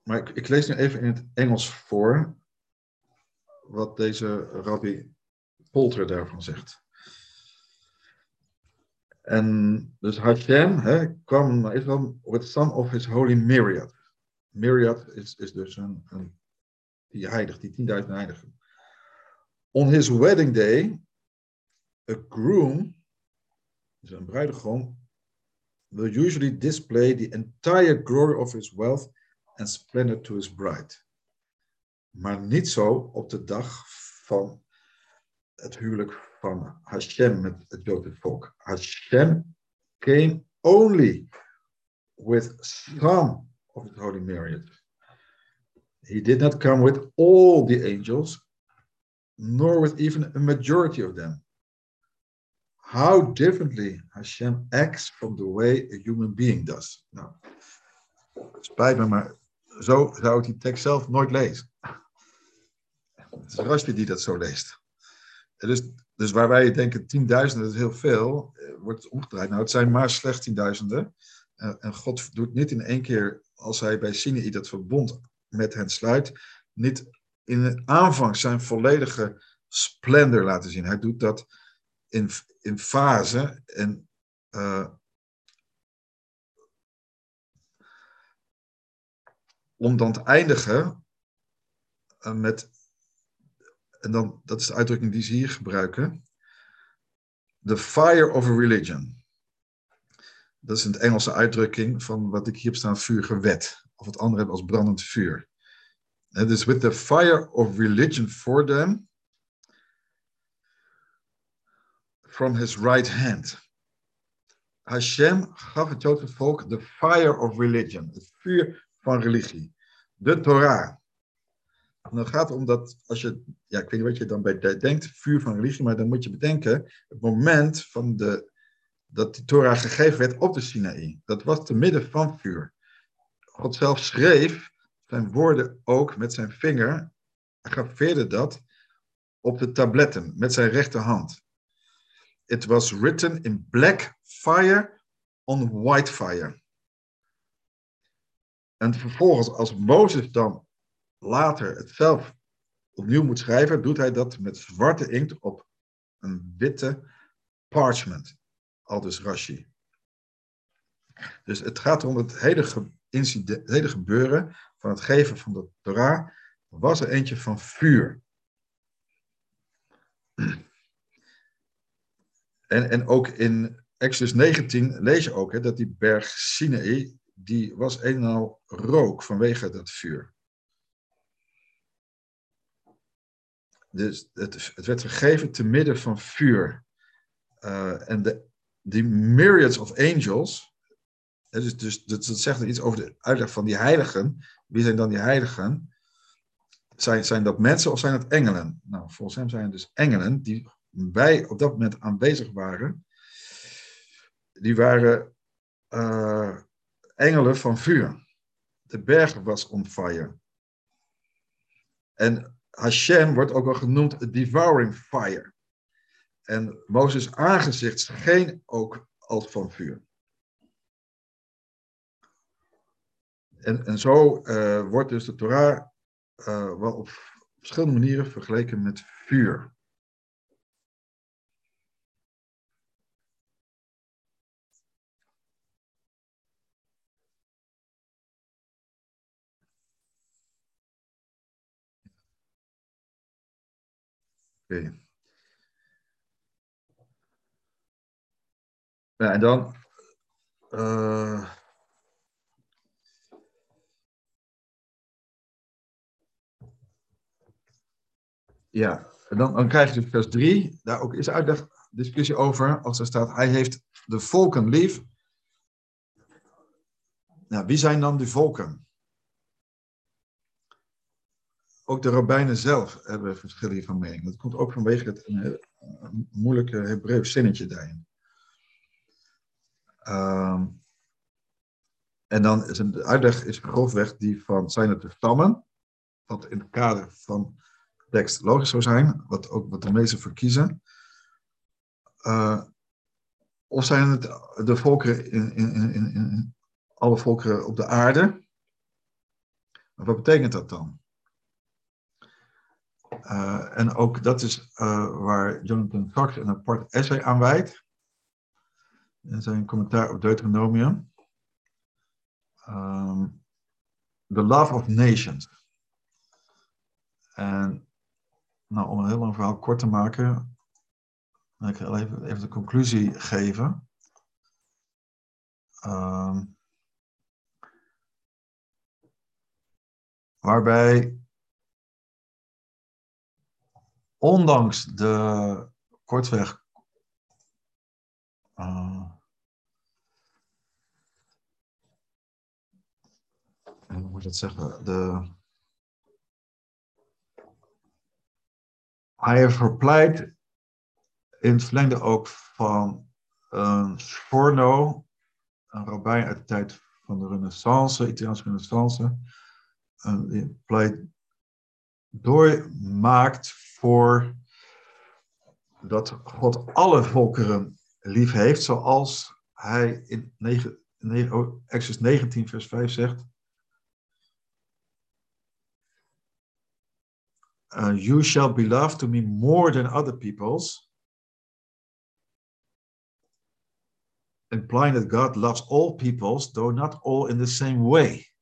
Speaker 2: maar ik, lees nu even in het Engels voor wat deze rabbi Polter daarvan zegt. En dus Hashem hè, kwam naar Israël with some of his holy myriad. Myriad is, is dus een, die heilig, die 10.000 heiligen. On his wedding day a groom, dus een bruidegom, will usually display the entire glory of his wealth and splendor to his bride. Maar niet zo op de dag van het huwelijk van Hashem met het Joodse volk. Hashem came only with some of the holy myriad. He did not come with all the angels, nor with even a majority of them how differently Hashem acts from the way a human being does. Nou, spijt me, maar zo zou ik die tekst zelf nooit lezen. Rashbi die dat zo leest. Dus, dus waar wij denken tienduizenden is heel veel, eh, wordt het omgedraaid. Nou, het zijn maar slechts tienduizenden. En God doet niet in één keer, als hij bij Sinai dat verbond met hen sluit, niet in het aanvang zijn volledige splendor laten zien. Hij doet dat in, in fase en uh, om dan te eindigen met en dan, dat is de uitdrukking die ze hier gebruiken. The fire of a religion. Dat is een Engelse uitdrukking van wat ik hier heb staan, vurige wet. Of het andere als brandend vuur. Het is with the fire of religion for them. From his right hand. Hashem gaf het Joodse volk the fire of religion. Het vuur van religie. De Torah. Dan gaat het om dat, als je, ja, ik weet niet wat je dan bij de- denkt, vuur van religie, maar dan moet je bedenken, het moment van de, dat die Torah gegeven werd op de Sinaï, dat was te midden van vuur. God zelf schreef zijn woorden ook met zijn vinger, hij graveerde dat op de tabletten met zijn rechterhand. It was written in black fire on white fire. En vervolgens, als Mozes dan later het zelf opnieuw moet schrijven, doet hij dat met zwarte inkt op een witte parchment. Aldus Rashi. Dus het gaat om het hele, incident, hele gebeuren van het geven van de Torah. Was er eentje van vuur. En, en ook in Exodus 19 lees je ook hè, dat die berg Sinaï, die was een en al rook vanwege dat vuur. Dus het, het werd gegeven te midden van vuur. Eh, en de, die myriads of angels, dus, dus dat, dat zegt iets over de uitleg van die heiligen. Wie zijn dan die heiligen? Zijn, zijn dat mensen of zijn dat engelen? Nou, volgens hem zijn het dus engelen die bij op dat moment aanwezig waren. Die waren eh, engelen van vuur. De berg was on fire. En Hashem wordt ook wel genoemd a devouring fire. En Mozes aangezicht scheen ook als van vuur. En, en zo eh, wordt dus de Torah eh, wel op verschillende manieren vergeleken met vuur. Ja, en dan. eh, ja, en dan, dan krijg je dus vers 3. Daar ook is uitleg, discussie over. Als er staat: Hij heeft de volken lief. Nou, wie zijn dan die volken? Ook de rabbijnen zelf hebben verschillen hiervan mening. Dat komt ook vanwege het een, een moeilijke Hebreeuws zinnetje daarin. Ehm, en dan is de uitleg is grofweg die van zijn het de stammen, wat in het kader van tekst logisch zou zijn, wat ook wat de meesten verkiezen. Eh, of zijn het de volkeren in, in, in, alle volkeren op de aarde? Wat betekent dat dan? Uh, en ook dat is uh, waar Jonathan Sachs een apart essay aan wijdt. In zijn commentaar op Deuteronomium. Um, the Love of Nations. En nou, om een heel lang verhaal kort te maken, wil ik even, even de conclusie geven. Um, waarbij ondanks de kortweg uh, hoe moet je dat zeggen? De, hij heeft verpleit in het verlengde ook van een een rabbijn uit de tijd van de Renaissance, Italiaanse Renaissance, en die pleit doormaakt voor dat God alle volkeren lief heeft, zoals hij in 9, 9, Exodus 19, vers 5 zegt. You shall be loved to me more than other peoples. Implying that God loves all peoples, though not all in the same way.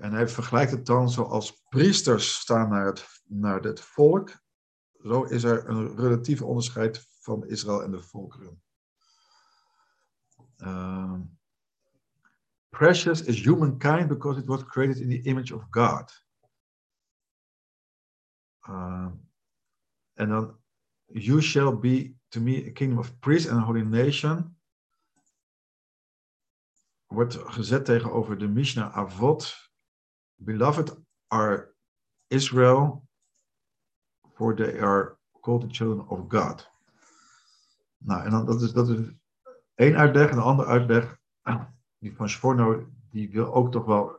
Speaker 2: En hij vergelijkt het dan zoals priesters staan naar het, naar het volk. Zo is er een relatief onderscheid van Israël en de volkeren. Uh, precious is humankind because it was created in the image of God. Uh, en dan, you shall be to me a kingdom of priests and a holy nation. Wordt gezet tegenover de Mishnah Avot. Beloved are Israel, for they are called the children of God. Nou, en dan, dat is, dat is één uitleg. En de andere uitleg, die van Sforno, die wil ook toch wel,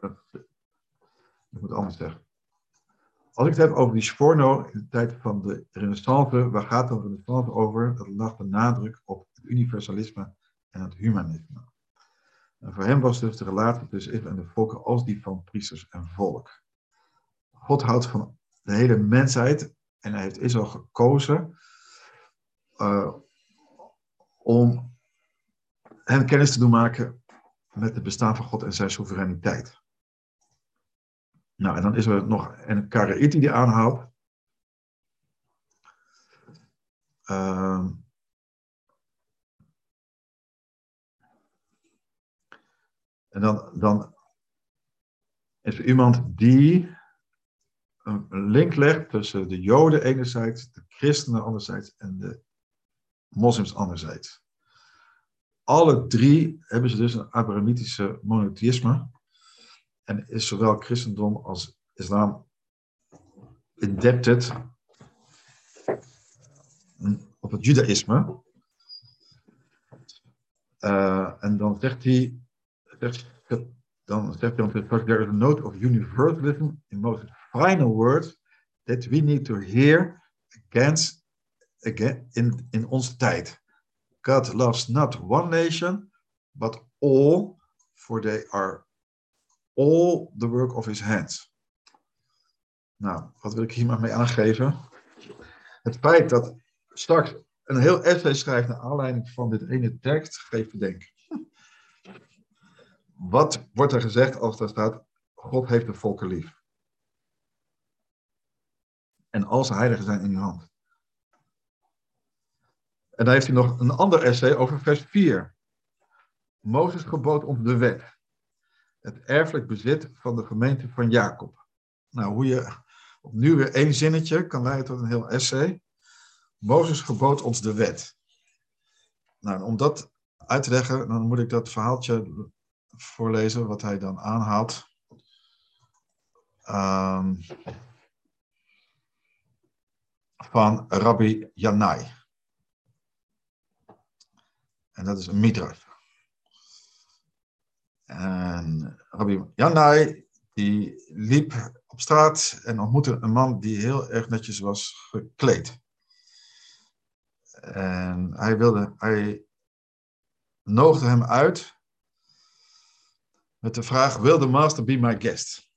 Speaker 2: ik moet anders zeggen. Als ik het heb over die Sforno in de tijd van de renaissance, waar gaat de renaissance over? Dat lag de nadruk op het universalisme en het humanisme. En voor hem was dus de relatie tussen Israël en de volken als die van priesters en volk. God houdt van de hele mensheid en hij heeft Israël gekozen uh, om hen kennis te doen maken met het bestaan van God en zijn soevereiniteit. Nou, en dan is er nog een Karaïti die aanhaalt. Uh, en dan, dan is er iemand die een link legt tussen de Joden enerzijds, de christenen anderzijds en de moslims anderzijds. Alle drie hebben ze dus een Abrahamitische monotheïsme. En is zowel christendom als islam indebted op het judaïsme. Uh, en dan zegt hij, dan zegt hij, there is a note of universalism in most final words that we need to hear against, again in, in onze tijd. God loves not one nation, but all, for they are all the work of his hands. Nou, wat wil ik hier maar mee aangeven? Het feit dat straks een heel essay schrijft naar aanleiding van dit ene tekst, geeft denken. Wat wordt er gezegd als er staat, God heeft de volken lief? En als heiligen zijn in uw hand. En dan heeft hij nog een ander essay over vers 4. Mozes gebood ons de wet het erfelijk bezit van de gemeente van Jacob. Nou, hoe je opnieuw weer één zinnetje kan leiden tot een heel essay. Mozes gebood ons de wet. Nou, om dat uit te leggen, dan moet ik dat verhaaltje voorlezen wat hij dan aanhaalt. Um, van Rabbi Janai. En dat is een midrash. En Rabbi Janai, die liep op straat en ontmoette een man die heel erg netjes was gekleed. En hij wilde, hij nodigde hem uit met de vraag, wil de master be my guest?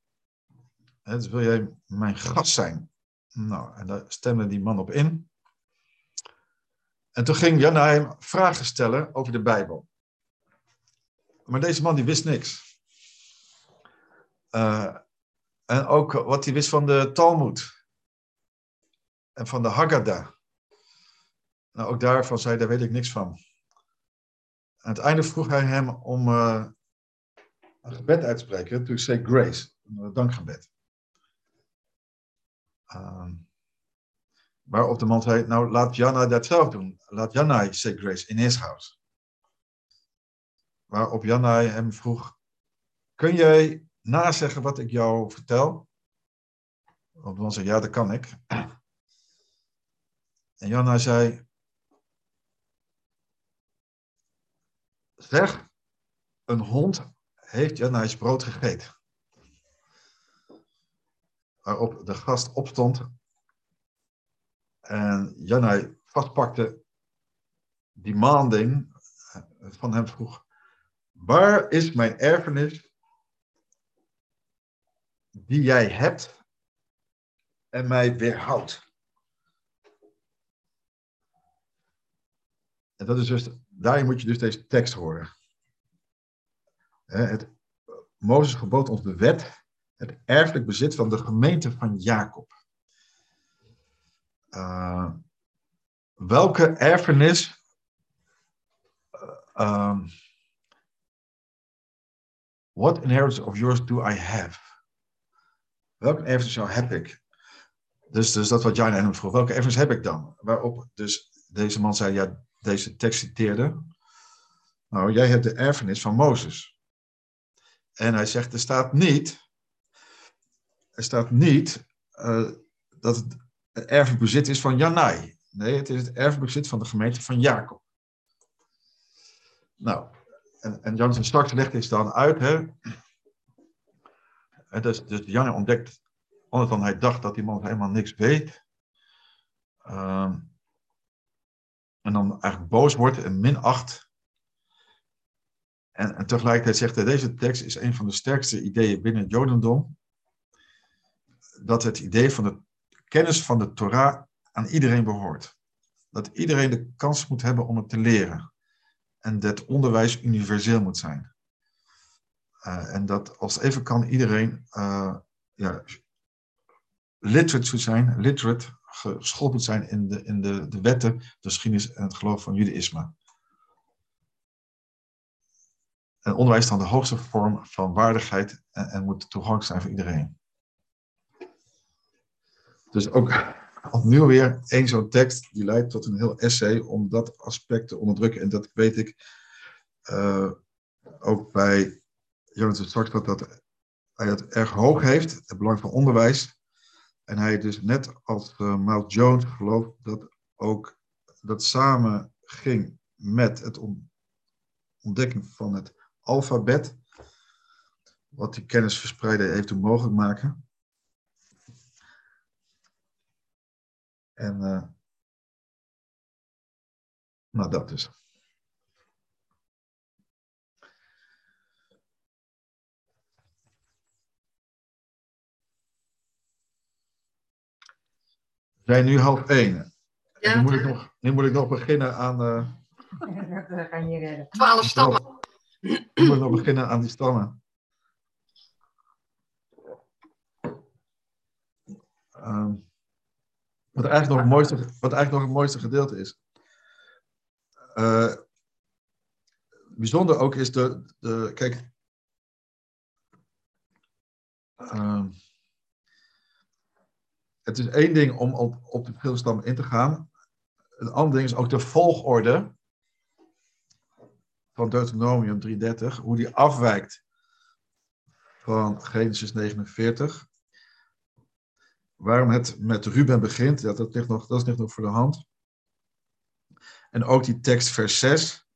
Speaker 2: dus wil jij mijn gast zijn? Nou, en daar stemde die man op in. En toen ging Janai hem vragen stellen over de Bijbel. Maar deze man die wist niks. Uh, en ook wat hij wist van de Talmud. En van de Haggadah. Nou, ook daarvan zei daar weet ik niks van. Aan het einde vroeg hij hem om uh, een gebed uit te spreken. To say grace. Een dankgebed. Waarop de man zei, nou laat Jana dat zelf doen. Laat Jana say grace in his house waarop Janai hem vroeg: Kun jij nazeggen wat ik jou vertel? Op dan zei: Ja, dat kan ik. [clears throat] En Janai zei: Zeg, een hond heeft Janai's brood gegeten. Waarop de gast opstond en Janai vastpakte die maanding van hem vroeg: Waar is mijn erfenis die jij hebt en mij weerhoudt? En dat is dus, daarin moet je dus deze tekst horen. Het, Mozes gebood ons de wet het erfelijk bezit van de gemeente van Jacob. Uh, welke erfenis uh, What inheritance of yours do I have? Welke erfenis heb ik? Dus, dus dat wat Jan hem vroeg. Welke erfenis heb ik dan? Waarop dus deze man zei, ja, deze tekst citeerde. Nou, jij hebt de erfenis van Mozes. En hij zegt, er staat niet, er staat niet uh, dat het erfbezit is van Janai. Nee, het is het erfbezit van de gemeente van Jacob. Nou, en, en Jan straks legt dit dan uit. Hè? Dus, dus Jan ontdekt, omdat dan hij dacht dat die man helemaal niks weet. Uh, en dan eigenlijk boos wordt en minacht. En, en tegelijkertijd zegt hij, deze tekst is een van de sterkste ideeën binnen het Jodendom. Dat het idee van de kennis van de Torah aan iedereen behoort. Dat iedereen de kans moet hebben om het te leren. En dat onderwijs universeel moet zijn. Uh, en dat als even kan iedereen uh, ja, literate moet zijn, literate, geschoold moet zijn in de, in de, de wetten, de geschiedenis en het geloof van judaïsme. En onderwijs is dan de hoogste vorm van waardigheid en, en moet toegankelijk zijn voor iedereen. Dus ook opnieuw weer één zo'n tekst die leidt tot een heel essay om dat aspect te onderdrukken. En dat weet ik uh, ook bij Jonathan Startvat dat hij het erg hoog heeft, het belang van onderwijs. En hij dus net als uh, Miles Jones gelooft dat ook dat samen ging met het ontdekking van het alfabet, wat die kennisverspreiding heeft toen mogelijk maken. En uh, nou, dat dus. We zijn nu half één. Ja, nu, moet ik nog, nu moet ik nog beginnen aan. Uh,
Speaker 5: dat ga je redden.
Speaker 4: Twaalf stammen.
Speaker 2: Nu moet ik nog beginnen aan die stammen. Um, wat eigenlijk nog het mooiste, wat eigenlijk nog het mooiste gedeelte is. Uh, bijzonder ook is de, de kijk, uh, het is één ding om op, op de verschillende in te gaan. Het andere ding is ook de volgorde van Deuteronomium 330, hoe die afwijkt van Genesis 49 waarom het met Ruben begint, dat, dat, ligt nog, dat ligt nog voor de hand. En ook die tekst vers 6.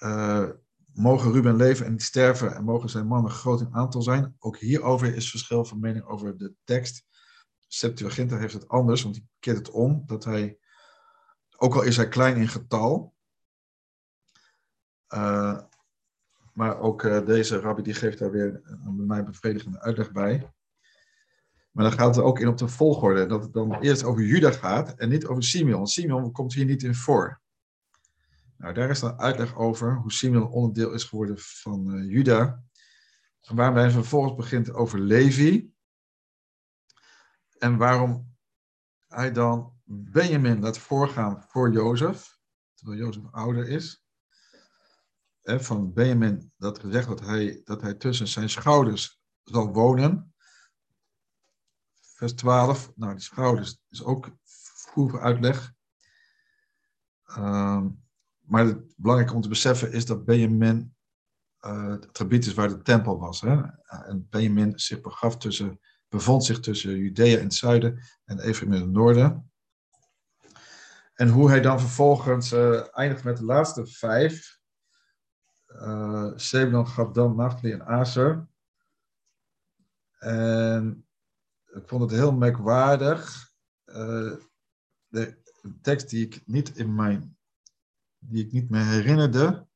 Speaker 2: Uh, eh, mogen Ruben leven en niet sterven en mogen zijn mannen groot in aantal zijn. Ook hierover is verschil van mening over de tekst. Septuaginta heeft het anders, want die keert het om. Dat hij, ook al is hij klein in getal, uh, maar ook uh, deze rabbi die geeft daar weer een bij mij bevredigende uitleg bij. Maar dan gaat het ook in op de volgorde. Dat het dan eerst over Juda gaat en niet over Simeon. Simeon komt hier niet in voor. Nou, daar is dan uitleg over hoe Simeon onderdeel is geworden van uh, Juda. En waar hij vervolgens begint over Levi. En waarom hij dan Benjamin laat voorgaan voor Jozef. Terwijl Jozef ouder is. Van Benjamin dat gezegd dat hij, dat hij tussen zijn schouders zal wonen vers 12. Nou, die schouders is ook vroege uitleg. Uh, maar het belangrijke om te beseffen is dat Benjamin uh, het gebied is waar de tempel was. Hè? En Benjamin zich tussen, bevond zich tussen Judea in het zuiden en Ephraim in het noorden. En hoe hij dan vervolgens uh, eindigt met de laatste vijf. Uh, Zebulon, Gabdan, Naphtali en Aser. En ik vond het heel merkwaardig. Uh, de, tekst die ik niet in mijn, die ik niet meer herinnerde.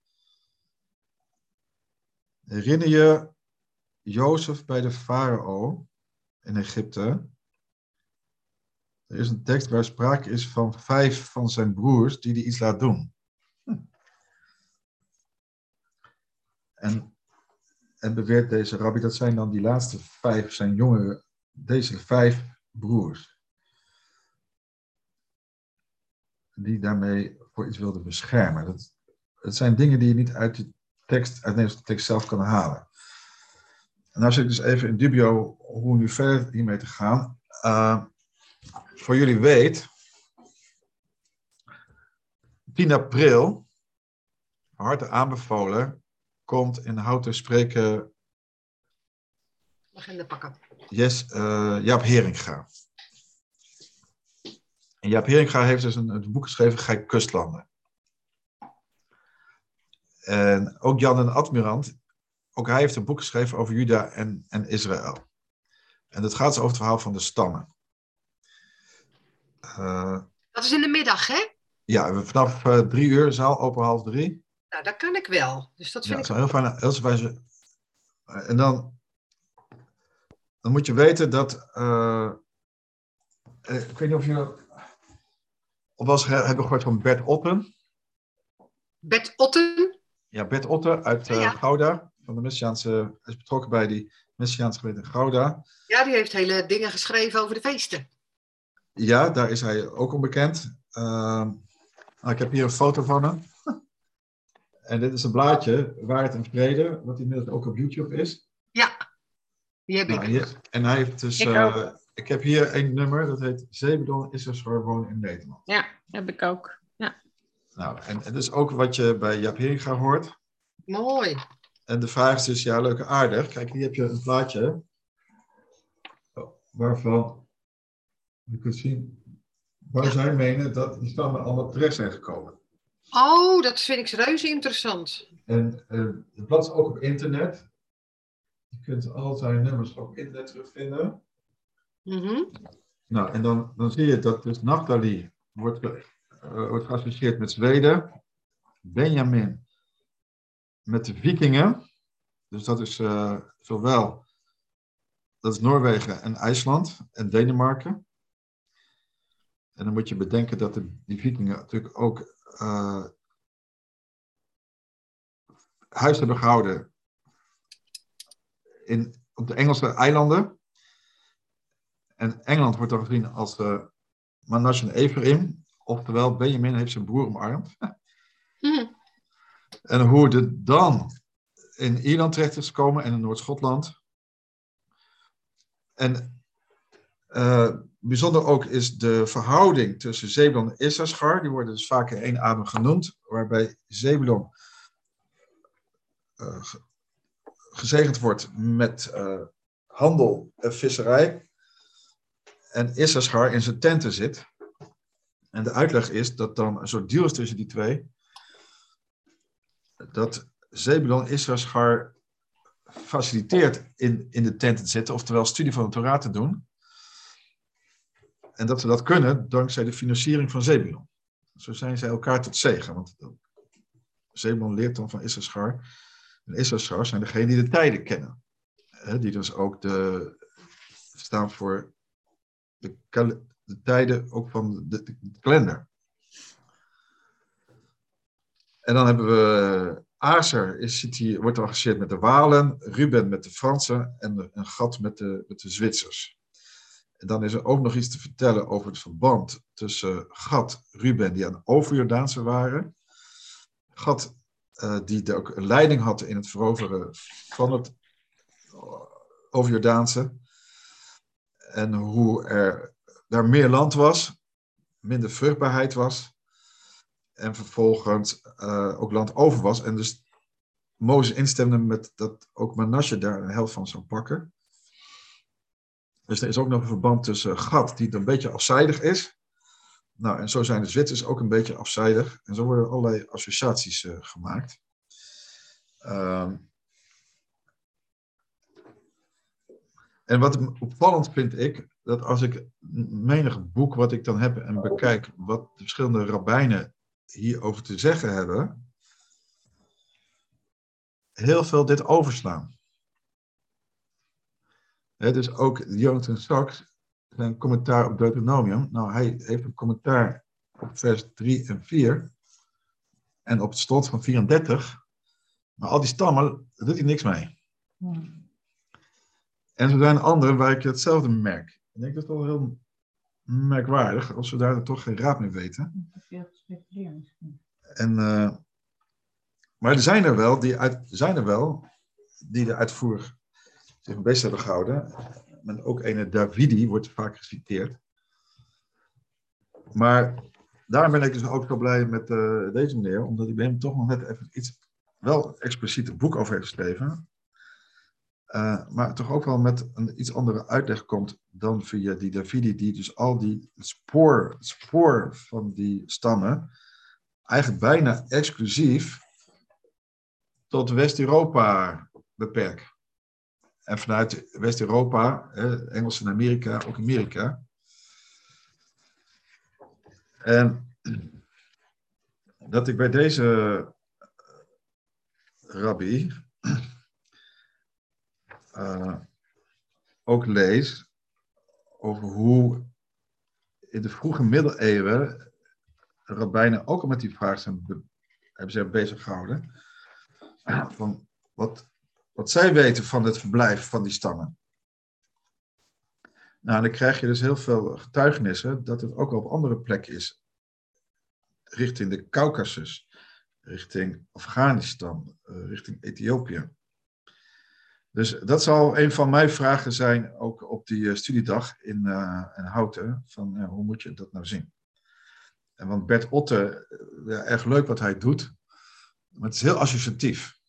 Speaker 2: Herinner je Jozef bij de farao in Egypte? Er is een tekst waar sprake is van vijf van zijn broers die die iets laat doen. En beweert deze rabbi, dat zijn dan die laatste vijf, zijn jongere, deze vijf broers. Die daarmee voor iets wilden beschermen. Dat, het zijn dingen die je niet uit de tekst, uit de tekst zelf kan halen. En nou zit ik dus even in dubio hoe nu verder hiermee te gaan. Uh, voor jullie weet, 10 april, harte aanbevolen, komt in Houten spreken
Speaker 4: Agenda pakken.
Speaker 2: yes, uh, Jaap Heringa. En Jaap Heringa heeft dus een, een boek geschreven, Gijk Kustlanden. En ook Jan en Admirant, ook hij heeft een boek geschreven over Juda en, en Israël. En dat gaat dus over het verhaal van de stammen. Uh,
Speaker 4: Dat is in de middag, hè?
Speaker 2: ja, we- vanaf uh, drie uur, zaal open half drie.
Speaker 4: Nou, dat kan ik wel. Dus dat
Speaker 2: Ja,
Speaker 4: vind
Speaker 2: het
Speaker 4: ik
Speaker 2: is wel heel fijn. Heel fijn. En dan, dan moet je weten dat. eh, eh, ik weet niet of je. Of ge- hebben gehoord van Bert Otten.
Speaker 4: Bert Otten.
Speaker 2: Ja, Bert Otten uit eh,
Speaker 4: Ja.
Speaker 2: Gouda. Van de Messiaanse. Hij is betrokken bij die Messiaanse gemeente Gouda.
Speaker 4: Ja, die heeft hele dingen geschreven over de feesten.
Speaker 2: Ja, daar is hij ook onbekend. Ehm, nou, ik heb hier een foto van hem. En dit is een blaadje, Waarheid en Vrede, wat inmiddels ook op YouTube is.
Speaker 4: Ja, die heb
Speaker 2: Nou,
Speaker 4: ik.
Speaker 2: hier- en hij heeft dus.
Speaker 7: Ik
Speaker 2: eh, ik heb hier een nummer, dat heet Zebedon is er voor wonen in Nederland.
Speaker 7: Ja, heb ik ook. Ja.
Speaker 2: Nou, en het is ook wat je bij Jaap Heringa hoort.
Speaker 4: Mooi.
Speaker 2: En de vraag is dus, ja, leuke aardig. Kijk, hier heb je een plaatje. oh, Waarvan je kunt zien waar zij menen dat die stammen allemaal terecht zijn gekomen.
Speaker 4: Oh, dat vind ik reuze interessant.
Speaker 2: En eh het blad is ook op internet. Je kunt al zijn nummers ook op internet terugvinden.
Speaker 4: Mhm.
Speaker 2: Nou, en dan, dan zie je dat dus Naphtali wordt, eh, wordt geassocieerd met Zweden. Benjamin met de Vikingen. Dus dat is eh, zowel dat is Noorwegen en IJsland en Denemarken. En dan moet je bedenken dat de, die Vikingen natuurlijk ook eh, huis hebben gehouden in, op de Engelse eilanden. En Engeland wordt dan gezien als uh, Manasseh en Ephraim. Oftewel, Benjamin heeft zijn broer omarmd.
Speaker 4: Mhm.
Speaker 2: En hoe het dan in Ierland terecht is gekomen en in Noord-Schotland. En uh, bijzonder ook is de verhouding tussen Zebulon en Issachar. Die worden dus vaak in één adem genoemd. Waarbij Zebulon uh, gezegend wordt met uh, handel en visserij. En Issachar in zijn tenten zit. En de uitleg is dat dan een soort deal is tussen die twee. Dat Zebulon Issachar faciliteert in, in de tent te zitten, oftewel studie van de Torah te doen. En dat ze dat kunnen dankzij de financiering van Zebulon. Zo zijn zij elkaar tot zegen. Want Zebulon leert dan van Issachar. En Issachar zijn degenen die de tijden kennen. Die dus ook de, staan voor de, de tijden ook van de, de, de kalender. En dan hebben we Azer, is, zit hier, wordt geassocieerd met de Walen, Ruben met de Fransen en een gat met de, met de Zwitsers. Dan is er ook nog iets te vertellen over het verband tussen Gat, Ruben, die aan de overjordaanse waren. Gat, uh, die ook een leiding had in het veroveren van het overjordaanse. En hoe er daar meer land was, minder vruchtbaarheid was. En vervolgens uh, ook land over was. En dus Mozes instemde met dat ook Manasseh daar een helft van zou pakken. Dus er is ook nog een verband tussen Gat, die een beetje afzijdig is. Nou, en zo zijn de Zwitsers ook een beetje afzijdig. En zo worden allerlei associaties uh, gemaakt. Uh, en wat opvallend vind ik, dat als ik menig boek wat ik dan heb en bekijk, wat de verschillende rabbijnen hierover te zeggen hebben, heel veel dit overslaan. He, dus ook Jonathan Sachs, zijn commentaar op Deuteronomium, nou hij heeft een commentaar op vers 3 en 4 en op het slot van 34, maar al die stammen, daar doet hij niks mee.
Speaker 5: Hmm.
Speaker 2: En er zijn anderen waar ik hetzelfde merk. Ik denk dat is wel heel merkwaardig als we daar toch geen raad mee weten.
Speaker 5: Te veel.
Speaker 2: En, eh, maar er zijn er wel die, uit, zijn er wel die de uitvoer mee bezig hebben gehouden. En ook ene Davidi wordt vaak geciteerd. Maar daarom ben ik dus ook zo blij met eh, deze meneer, omdat hij bij hem toch nog net even iets, wel expliciet een boek over heeft geschreven. Eh, maar toch ook wel met een iets andere uitleg komt dan via die Davidi, die dus al die spoor, spoor van die stammen eigenlijk bijna exclusief tot West-Europa beperkt. En vanuit West-Europa, hè, Engels en Amerika, ook Amerika. En dat ik bij deze rabbi eh, ook lees over hoe in de vroege middeleeuwen de rabbijnen ook al met die vraag zijn, be- hebben zich bezig gehouden. Van wat, wat zij weten van het verblijf van die stammen. Nou, dan krijg je dus heel veel getuigenissen dat het ook op andere plekken is. Richting de Caucasus, richting Afghanistan, eh, richting Ethiopië. Dus dat zal een van mijn vragen zijn, ook op die eh, studiedag in, eh, in Houten. Van hoe moet je dat nou zien? En want Bert Otte, ja, erg leuk wat hij doet, maar het is heel associatief.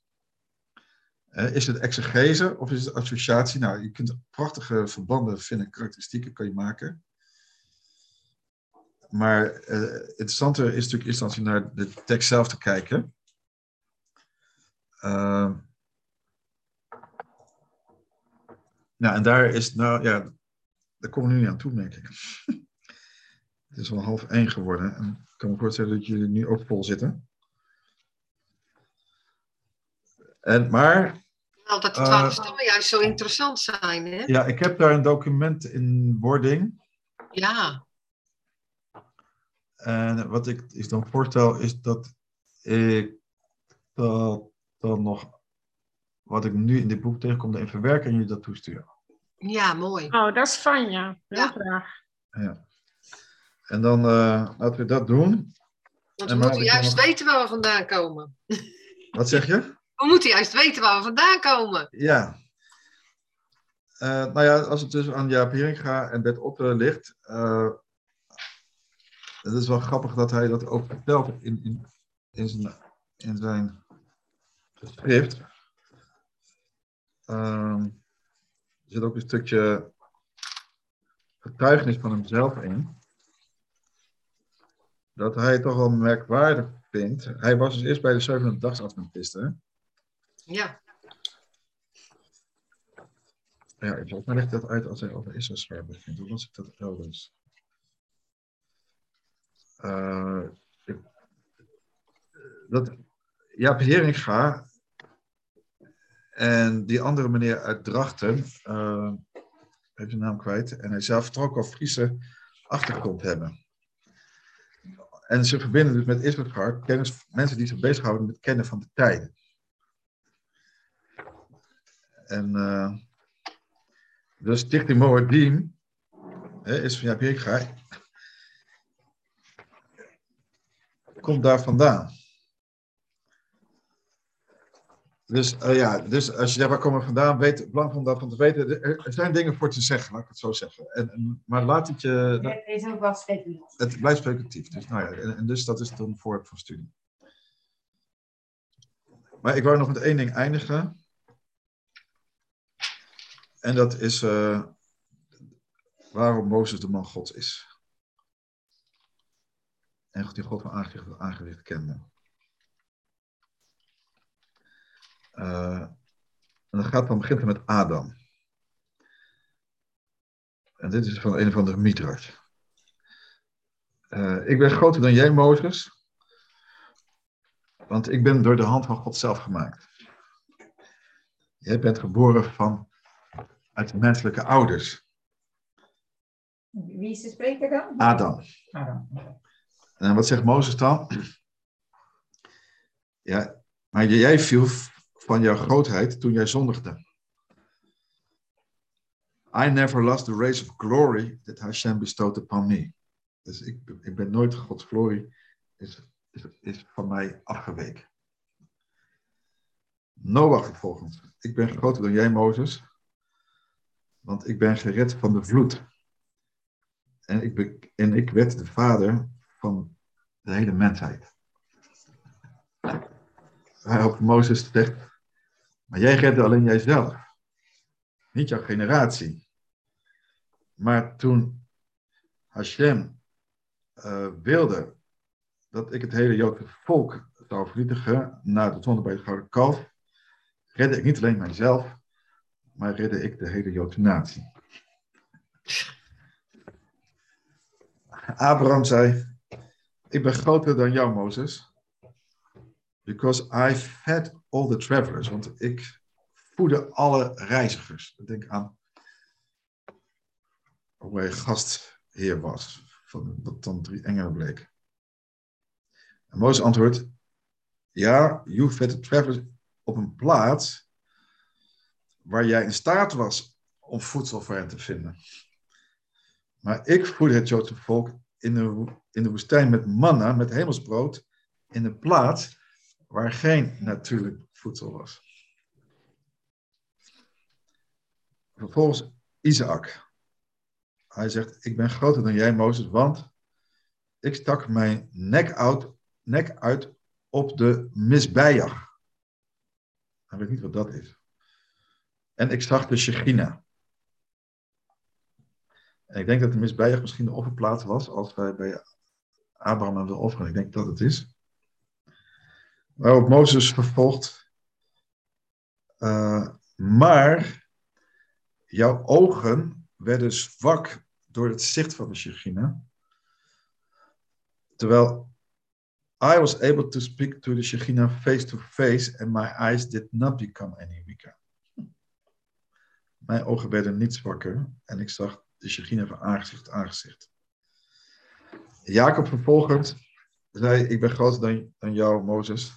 Speaker 2: Is het exegese of is het associatie? Nou, je kunt prachtige verbanden vinden, karakteristieken kan je maken. Maar eh interessanter is natuurlijk eerste instantie naar de tekst zelf te kijken. Uh, nou, en daar is, nou ja, daar komen we nu niet aan toe, denk ik. [laughs] Het is al half één geworden. En ik kan me voorstellen dat jullie nu ook vol zitten. En, maar
Speaker 4: Wel dat de
Speaker 2: Eh,
Speaker 4: twaalf stammen juist zo interessant zijn, hè?
Speaker 2: ja, ik heb daar een document in wording.
Speaker 4: Ja.
Speaker 2: En wat ik is dan voorstel is dat ik dat dan nog, wat ik nu in dit boek tegenkom, even verwerken en jullie dat toesturen.
Speaker 4: Ja, mooi.
Speaker 7: Oh, dat is fijn, ja. Heel
Speaker 4: Ja.
Speaker 7: graag.
Speaker 2: Ja. En dan eh, laten we dat doen.
Speaker 4: Want we moeten juist
Speaker 2: nog-
Speaker 4: weten waar we vandaan komen. [laughs]
Speaker 2: Wat zeg je?
Speaker 4: We moeten juist weten waar we vandaan komen.
Speaker 2: Ja. Eh, nou ja, als het dus aan Jaap Heringa en Bert Otte ligt. eh, het is wel grappig dat hij dat ook vertelt in, in, in, zijn, in zijn schrift. Ehm, er zit ook een stukje getuigenis van hemzelf in. Dat hij het toch wel merkwaardig vindt. Hij was dus eerst bij de zevende dagsadventisten. hè?
Speaker 4: Ja.
Speaker 2: Ja, volgens mij legt dat uit als hij over Israël begint. Hoe was ik dat elders? Ik- dat Heringa en die andere meneer uit Drachten, eh heb zijn naam kwijt, en hij zelf toch al Friese achtergrond hebben. En ze verbinden dus met Israël kennis, mensen die zich bezighouden met kennen van de tijden. En eh, de Stichting Moedim is van Heringa, komt daar vandaan. Dus eh, ja, dus als je daar waar komen we vandaan, weet het belang van dat van te weten. Er zijn dingen voor te zeggen, laat ik het zo zeggen. En, maar laat het je,
Speaker 5: Het is ook wel speculatief.
Speaker 2: het blijft speculatief. Dus, nou ja, en, en dus dat is dan een voorwerp van studie. Maar ik wou nog met één ding eindigen. En dat is eh, waarom Mozes de man Gods is. En die God van aangezicht kende. Eh, en dat gaat dan begint het met Adam. En dit is van een of andere Midrash. Eh, ik ben groter dan jij, Mozes. Want ik ben door de hand van God zelf gemaakt. Jij bent geboren van, uit menselijke ouders.
Speaker 5: Wie is de spreker dan?
Speaker 2: Adam.
Speaker 5: Adam.
Speaker 2: En wat zegt Mozes dan? Ja, maar jij viel van jouw grootheid toen jij zondigde. I never lost the race of glory that Hashem bestowed upon me. Dus ik, ik ben nooit Gods glorie, is, is, is van mij afgeweken. Noach vervolgens. Ik ben groter dan jij, Mozes, want ik ben gered van de vloed. En ik, en ik werd de vader van de hele mensheid. Waarop Mozes zegt, maar jij redde alleen jijzelf. Niet jouw generatie. Maar toen Hashem eh, wilde dat ik het hele Joodse volk zou vernietigen na de zonde bij het Gouden Kalf, redde ik niet alleen mijzelf, maar redde ik de hele Joodse natie. Abraham zei, ik ben groter dan jou, Mozes, because I fed all the travelers, want ik voedde alle reizigers. Denk aan hoe hij gastheer was, van wat dan drie engelen bleek. En Mozes antwoordt, ja, you fed the travelers op een plaats waar jij in staat was om voedsel voor hen te vinden. Maar ik voedde het Joodse volk in de, in de woestijn met manna, met hemelsbrood, in een plaats waar geen natuurlijk voedsel was. Vervolgens Isaac. Hij zegt, ik ben groter dan jij, Mozes, want ik stak mijn nek uit, nek uit op de misbijag. Hij weet niet wat dat is. En ik zag de Shechina. En ik denk dat de misbijag misschien de offerplaats was als wij bij Abraham hem wil. Ik denk dat het is. Waarop Mozes vervolgt. eh, maar jouw ogen werden zwak door het zicht van de Shechina. Terwijl I was able to speak to the Shekhinah face to face and my eyes did not become any weaker. Mijn ogen werden niet zwakker en ik zag de Shekhinah van aangezicht aangezicht. Jacob vervolgens zei, ik ben groter dan, dan jou, Mozes,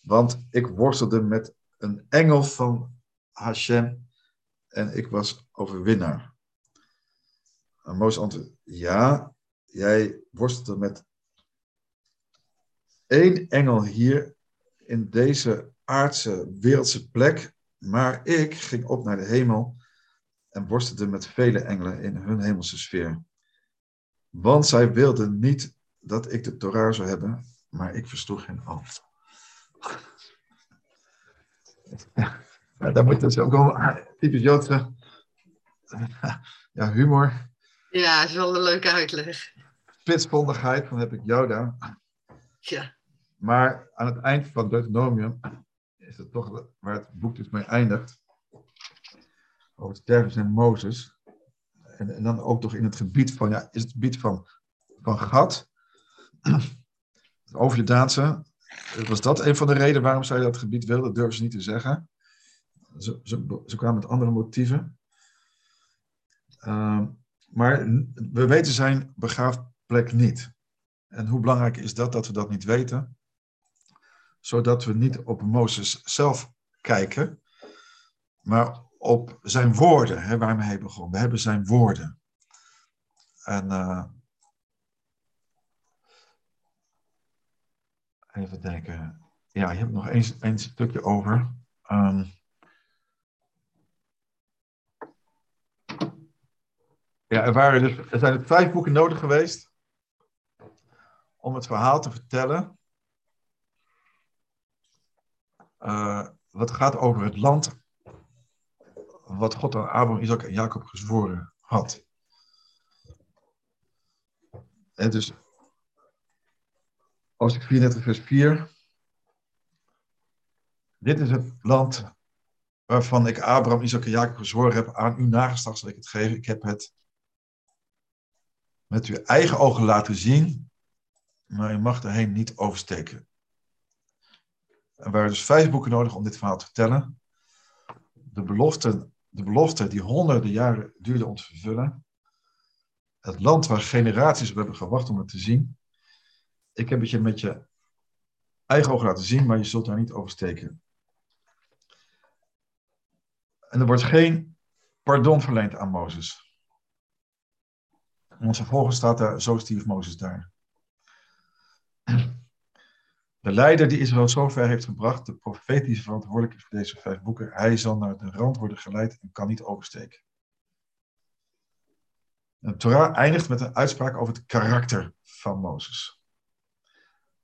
Speaker 2: want ik worstelde met een engel van Hashem en ik was overwinnaar. En Mozes antwoordde, ja, jij worstelde met één engel hier in deze aardse, wereldse plek, maar ik ging op naar de hemel en worstelde met vele engelen in hun hemelse sfeer. Want zij wilden niet dat ik de Torah zou hebben, maar ik verstoeg hen al. [laughs] Ja, daar moet dus ook wel typisch Joodse ja, humor,
Speaker 4: Ja, is wel een leuke uitleg.
Speaker 2: spitsvondigheid, van heb ik jou daar.
Speaker 4: Ja.
Speaker 2: Maar aan het eind van Deuteronomium is het toch waar het boek dus mee eindigt. Over stervens en Mozes. En, en dan ook toch in het gebied van, ja, is het gebied van, van Gad. Over de Daanse. Was dat een van de redenen waarom zij dat gebied wilden? Dat durven ze niet te zeggen. Ze, ze, ze kwamen met andere motieven. Ehm, maar we weten zijn begraafplek niet. En hoe belangrijk is dat dat we dat niet weten? Zodat we niet op Mozes zelf kijken, maar op zijn woorden, hè, waarmee hij begon. We hebben zijn woorden. En uh, even denken. Ja, je hebt nog één, stukje over. Um, ja, er, waren dus, er zijn er vijf boeken nodig geweest om het verhaal te vertellen. Uh, wat gaat over het land wat God aan Abraham, Isaac en Jacob gezworen had. En dus, als ik 34 vers 4. Dit is het land waarvan ik Abraham, Isaac en Jacob gezworen heb. Aan uw nageslacht zal ik het geven. Ik heb het met uw eigen ogen laten zien maar je mag erheen niet oversteken. Er waren dus vijf boeken nodig om dit verhaal te vertellen. De belofte, de belofte die honderden jaren duurde om te vervullen. Het land waar generaties op hebben gewacht om het te zien. Ik heb het je met je eigen ogen laten zien, maar je zult daar niet oversteken. En er wordt geen pardon verleend aan Mozes. Want vervolgens staat daar, zo stierf Mozes daar. De leider die Israël zover heeft gebracht, de profeet die verantwoordelijk is voor deze vijf boeken, hij zal naar de rand worden geleid en kan niet oversteken. De Torah eindigt met een uitspraak over het karakter van Mozes.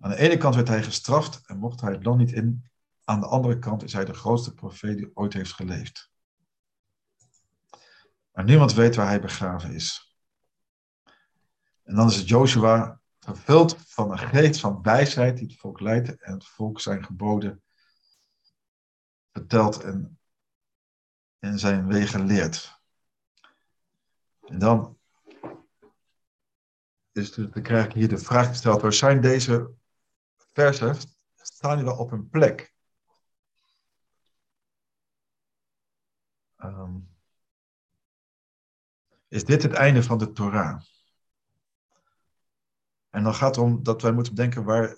Speaker 2: Aan de ene kant werd hij gestraft en mocht hij het land niet in. Aan de andere kant is hij de grootste profeet die ooit heeft geleefd. Maar niemand weet waar hij begraven is. En dan is het Joshua vervuld van een geest van wijsheid die het volk leidt en het volk zijn geboden vertelt en, en zijn wegen leert. En dan, is de, dan krijg ik hier de vraag gesteld, waar zijn deze versen, staan die wel op hun plek? Ehm, is dit het einde van de Torah? En dan gaat het om dat wij moeten bedenken waar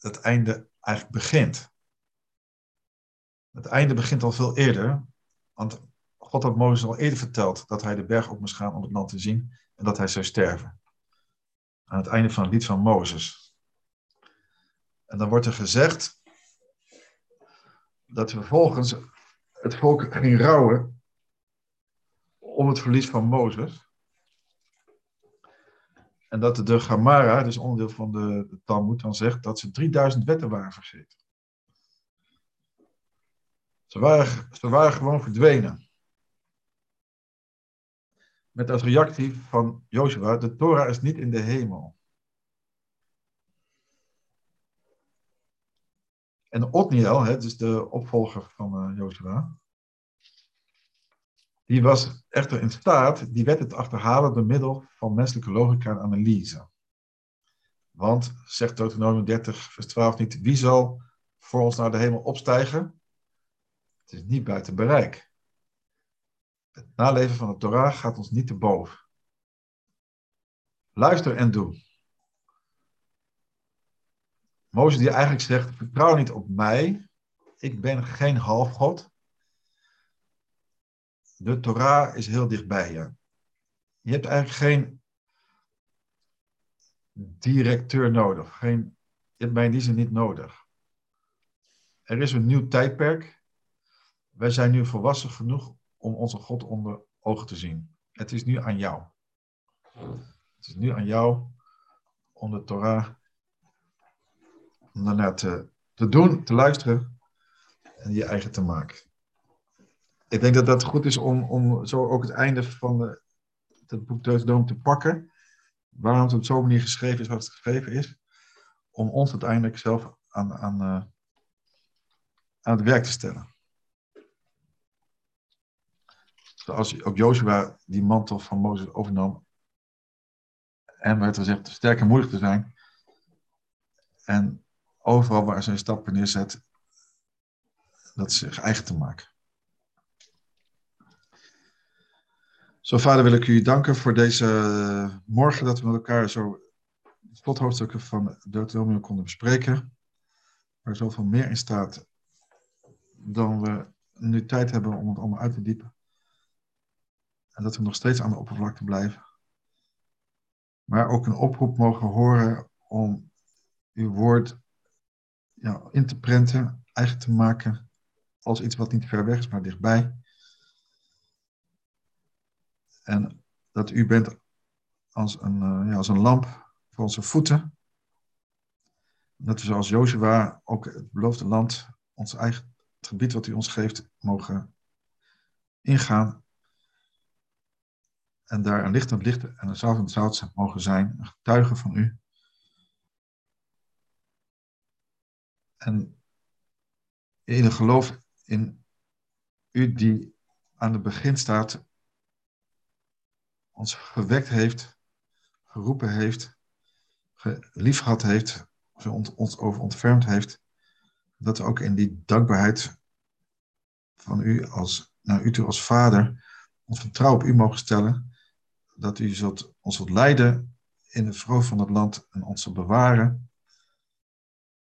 Speaker 2: het einde eigenlijk begint. Het einde begint al veel eerder, want God had Mozes al eerder verteld dat hij de berg op moest gaan om het land te zien en dat hij zou sterven. Aan het einde van het lied van Mozes. En dan wordt er gezegd dat vervolgens het volk ging rouwen om het verlies van Mozes. En dat de Gamara, dus onderdeel van de, Talmud, dan zegt dat ze 3000 wetten waren vergeten. Ze waren, ze waren gewoon verdwenen. Met als reactie van Joshua, de Torah is niet in de hemel. En Otniel, hè, dus de opvolger van uh, Joshua, die was echter in staat die wet te achterhalen door middel van menselijke logica en analyse. Want, zegt Deuteronomium 30, vers 12 niet, wie zal voor ons naar de hemel opstijgen? Het is niet buiten bereik. Het naleven van de Torah gaat ons niet te boven. Luister en doe. Mozes die eigenlijk zegt, vertrouw niet op mij, ik ben geen halfgod. De Torah is heel dichtbij je. Je hebt eigenlijk geen directeur nodig. Geen, je hebt mij in die zin niet nodig. Er is een nieuw tijdperk. Wij zijn nu volwassen genoeg om onze God onder ogen te zien. Het is nu aan jou. Het is nu aan jou om de Torah om te doen, te luisteren en je eigen te maken ik denk dat dat goed is om, om zo ook het einde van de, het boek Deuteronomium te pakken. Waarom het op zo'n manier geschreven is wat het geschreven is. Om ons uiteindelijk zelf aan, aan, uh, aan het werk te stellen. Zoals ook Joshua die mantel van Mozes overnam. En werd gezegd sterk en moedig te zijn. En overal waar zijn stappen neerzet, dat zich eigen te maken. Zo, vader, wil ik u danken voor deze eh, morgen dat we met elkaar zo slothoofdstukken van Deuteronomium konden bespreken. Waar zoveel meer in staat dan we nu tijd hebben om het allemaal uit te diepen. En dat we nog steeds aan de oppervlakte blijven. Maar ook een oproep mogen horen om uw woord ja, in te prenten, eigen te maken, als iets wat niet ver weg is, maar dichtbij. En dat u bent als een, uh, ja, als een lamp voor onze voeten. Dat we zoals Jozua ook het beloofde land, ons eigen het gebied wat u ons geeft, mogen ingaan. En daar een licht het licht en een zout het zout mogen zijn. Een getuige van u. En in een geloof in u die aan het begin staat ons gewekt heeft, geroepen heeft, lief gehad heeft, ons over ontfermd heeft, dat we ook in die dankbaarheid van u als, naar u toe als vader, ons vertrouwen op u mogen stellen, dat u ons zult leiden in de vrouw van het land en ons zult bewaren.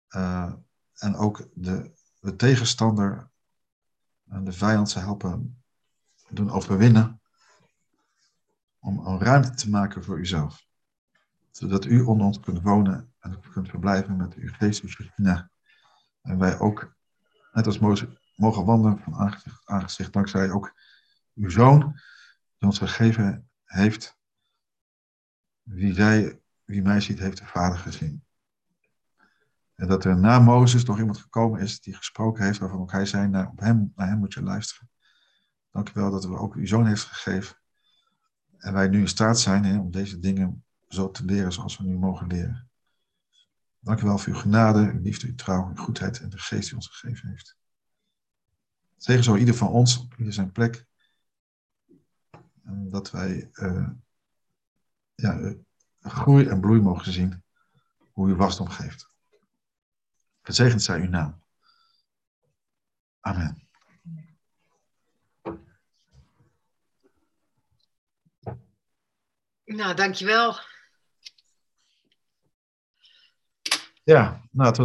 Speaker 2: Uh, en ook de, de tegenstander en de vijand zal helpen doen overwinnen. Om een ruimte te maken voor uzelf. Zodat u onder ons kunt wonen en kunt verblijven met uw geest, uw Shekinah. En wij ook, net als Mozes, mogen wandelen van aangezicht aangezicht, dankzij ook uw zoon, die ons gegeven heeft. Wie, zij, wie mij ziet, heeft de Vader gezien. En dat er na Mozes nog iemand gekomen is die gesproken heeft, waarvan ook hij zei, naar, op hem, naar hem moet je luisteren. Dank u wel dat u ook uw zoon heeft gegeven. En wij nu in staat zijn hè, om deze dingen zo te leren zoals we nu mogen leren. Dank u wel voor uw genade, uw liefde, uw trouw, uw goedheid en de geest die ons gegeven heeft. Zegen zo ieder van ons, ieder zijn plek. Dat wij uh, ja, uh, groei en bloei mogen zien hoe u wasdom geeft. Gezegend zij uw naam. Amen.
Speaker 4: Nou, dankjewel.
Speaker 2: Ja, nou, het was